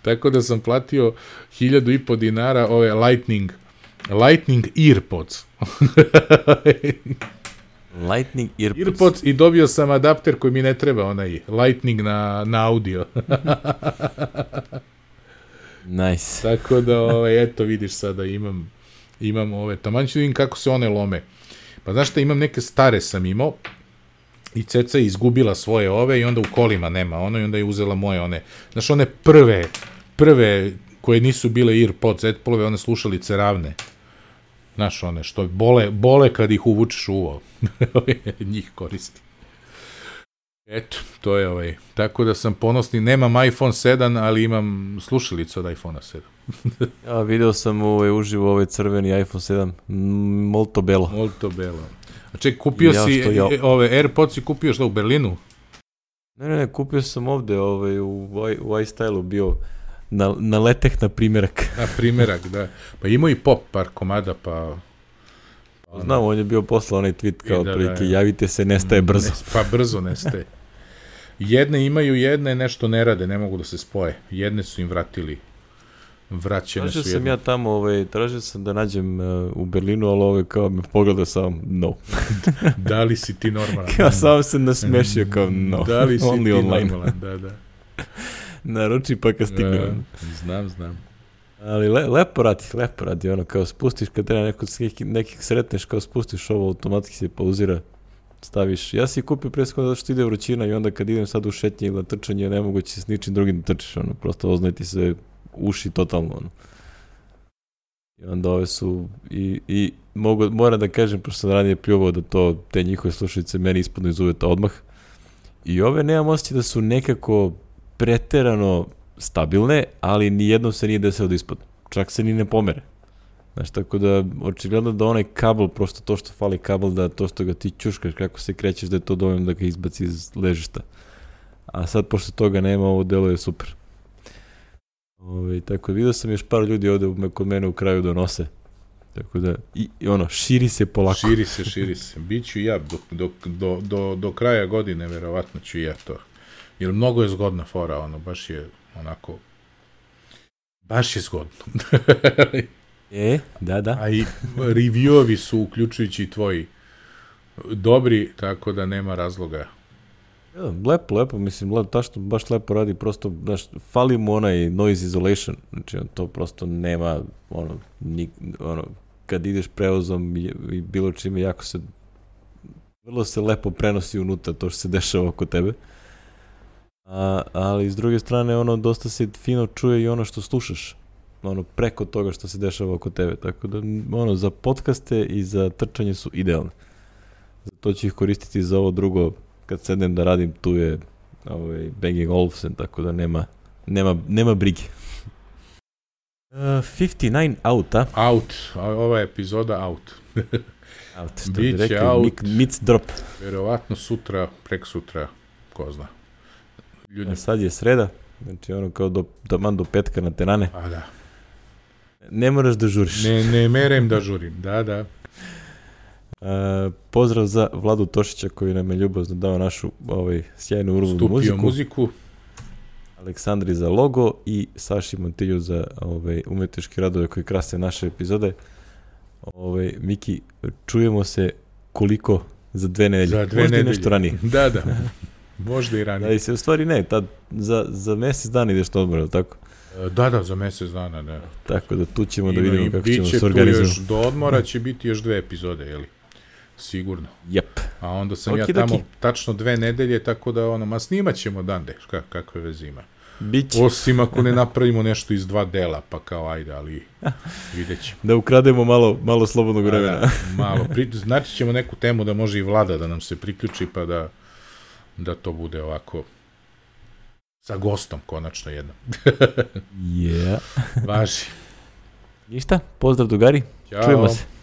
Tako da sam platio 1000 i po dinara ove Lightning, Lightning Earpods. Lightning Earpods. Earpods i dobio sam adapter koji mi ne treba, onaj Lightning na, na audio. <laughs> Nice. Tako da, ovaj, eto, vidiš sada imam, imam ove, taman ću da vidim kako se one lome. Pa znaš šta, imam neke stare sam imao, i Ceca je izgubila svoje ove i onda u kolima nema ono i onda je uzela moje one, znaš one prve, prve koje nisu bile Earpods, Apple-ove, one slušalice ravne. Znaš one, što bole, bole kad ih uvučeš u uvo. <laughs> Njih koristi. Eto, to je ovaj. Tako da sam ponosni, nemam iPhone 7, ali imam slušalicu od iPhone 7. ja video sam ovaj, uživo ovaj crveni iPhone 7, molto belo. Molto belo. A ček, kupio ja, si ja... E, ove AirPods i kupio šta u Berlinu? Ne, ne, ne, kupio sam ovde ovaj, u, u iStyle-u bio na, na leteh na primerak. na primerak, da. Pa imao i pop par komada, pa Znam, on je bio posla onaj tweet kao da, prilike, da, javite se, nestaje brzo. Ne, pa brzo nestaje. Jedne imaju, jedne nešto ne rade, ne mogu da se spoje. Jedne su im vratili. Vraćene tražio su jedne. sam ja tamo, ovaj, tražio sam da nađem uh, u Berlinu, ali ovaj, kao me pogledao sam, no. <laughs> da li si ti normalan? kao sam se nasmešio, kao no. Da li si <laughs> Only ti online. normalan, da, da. Naruči pa kad stigne. Uh, znam, znam. Ali le, lepo radi, lepo radi, ono, kao spustiš, kad treba neko, nekih, nekih sretneš, kao spustiš ovo, automatski se pauzira staviš. Ja si kupio pre zato što ide vrućina i onda kad idem sad u šetnje ili na trčanje, nemoguće s ničim drugim da trčiš, ono, prosto oznajti se uši totalno, ono. I onda ove su, i, i mogu, moram da kažem, pošto sam ranije pljuvao da to, te njihove slušalice meni ispodno iz uveta odmah. I ove nemam osjećaj da su nekako preterano stabilne, ali ni jednom se nije desilo da ispod. Čak se ni ne pomere. Znaš, tako da, očigledno da onaj kabel, prosto to što fali kabel, da to što ga ti čuškaš, kako se krećeš, da je to dovoljno da ga izbaci iz ležišta. A sad, pošto toga nema, ovo delo je super. Ove, tako da vidio sam još par ljudi ovde kod mene u kraju donose. Tako da, i, i ono, širi se polako. Širi se, širi se. Biću ja, do, do, do, do kraja godine, verovatno ću ja to. Jer mnogo je zgodna fora, ono, baš je onako, baš je zgodno. <laughs> E, da, da. A i reviewovi su, uključujući tvoji, dobri, tako da nema razloga. Ja, lepo, lepo, mislim, lepo, tašto baš lepo radi, prosto, znaš, fali mu onaj noise isolation, znači on to prosto nema, ono, ni, ono kad ideš prevozom i, i bilo čime, jako se, vrlo se lepo prenosi unutra to što se dešava oko tebe. A, ali s druge strane, ono, dosta se fino čuje i ono što slušaš, ono, preko toga što se dešava oko tebe, tako da, ono, za podcaste i za trčanje su idealne. To ću ih koristiti za ovo drugo, kad sednem da radim, tu je ovaj, Banging Olufsen, tako da nema, nema, nema brige. Uh, 59 out, a? Out, ova epizoda out. out, što bi rekli, out. Mic drop. Verovatno sutra, prek sutra, ko zna. Ljudi... A sad je sreda, znači ono kao do, taman do petka na tenane. A da. Ne moraš da žuriš. Ne, ne merem da žurim, da, da. Uh, pozdrav za Vladu Tošića koji nam je ljubazno dao našu ovaj, sjajnu urbu muziku. muziku. Aleksandri za logo i Saši Montilju za ovaj, umetničke radove koji krase naše epizode. Ovaj, Miki, čujemo se koliko za dve nedelje. Za dve Možda nedelje. nešto ranije. <laughs> da, da. <laughs> Možda i ranije. Da, i se u stvari ne, tad, za, za mesec dana ideš na odmor, tako? E, da, da, za mesec dana, da. Tako da tu ćemo da vidimo kako ćemo se organizovati. Još, do odmora će biti još dve epizode, jeli? Sigurno. Jep. A onda sam okay, ja tamo okay. tačno dve nedelje, tako da ono, ma snimat ćemo dande, kak, kakve veze ima. Biće. Osim ako ne <laughs> napravimo nešto iz dva dela, pa kao ajde, ali vidjet ćemo. Da ukrademo malo, malo slobodnog da, vremena. Da, malo. Pri, <laughs> znači ćemo neku temu da može i vlada da nam se priključi, pa da, da to bude ovako sa gostom, konačno jednom. <laughs> yeah. Važi. Ništa, pozdrav drugari, Ćao. čujemo se.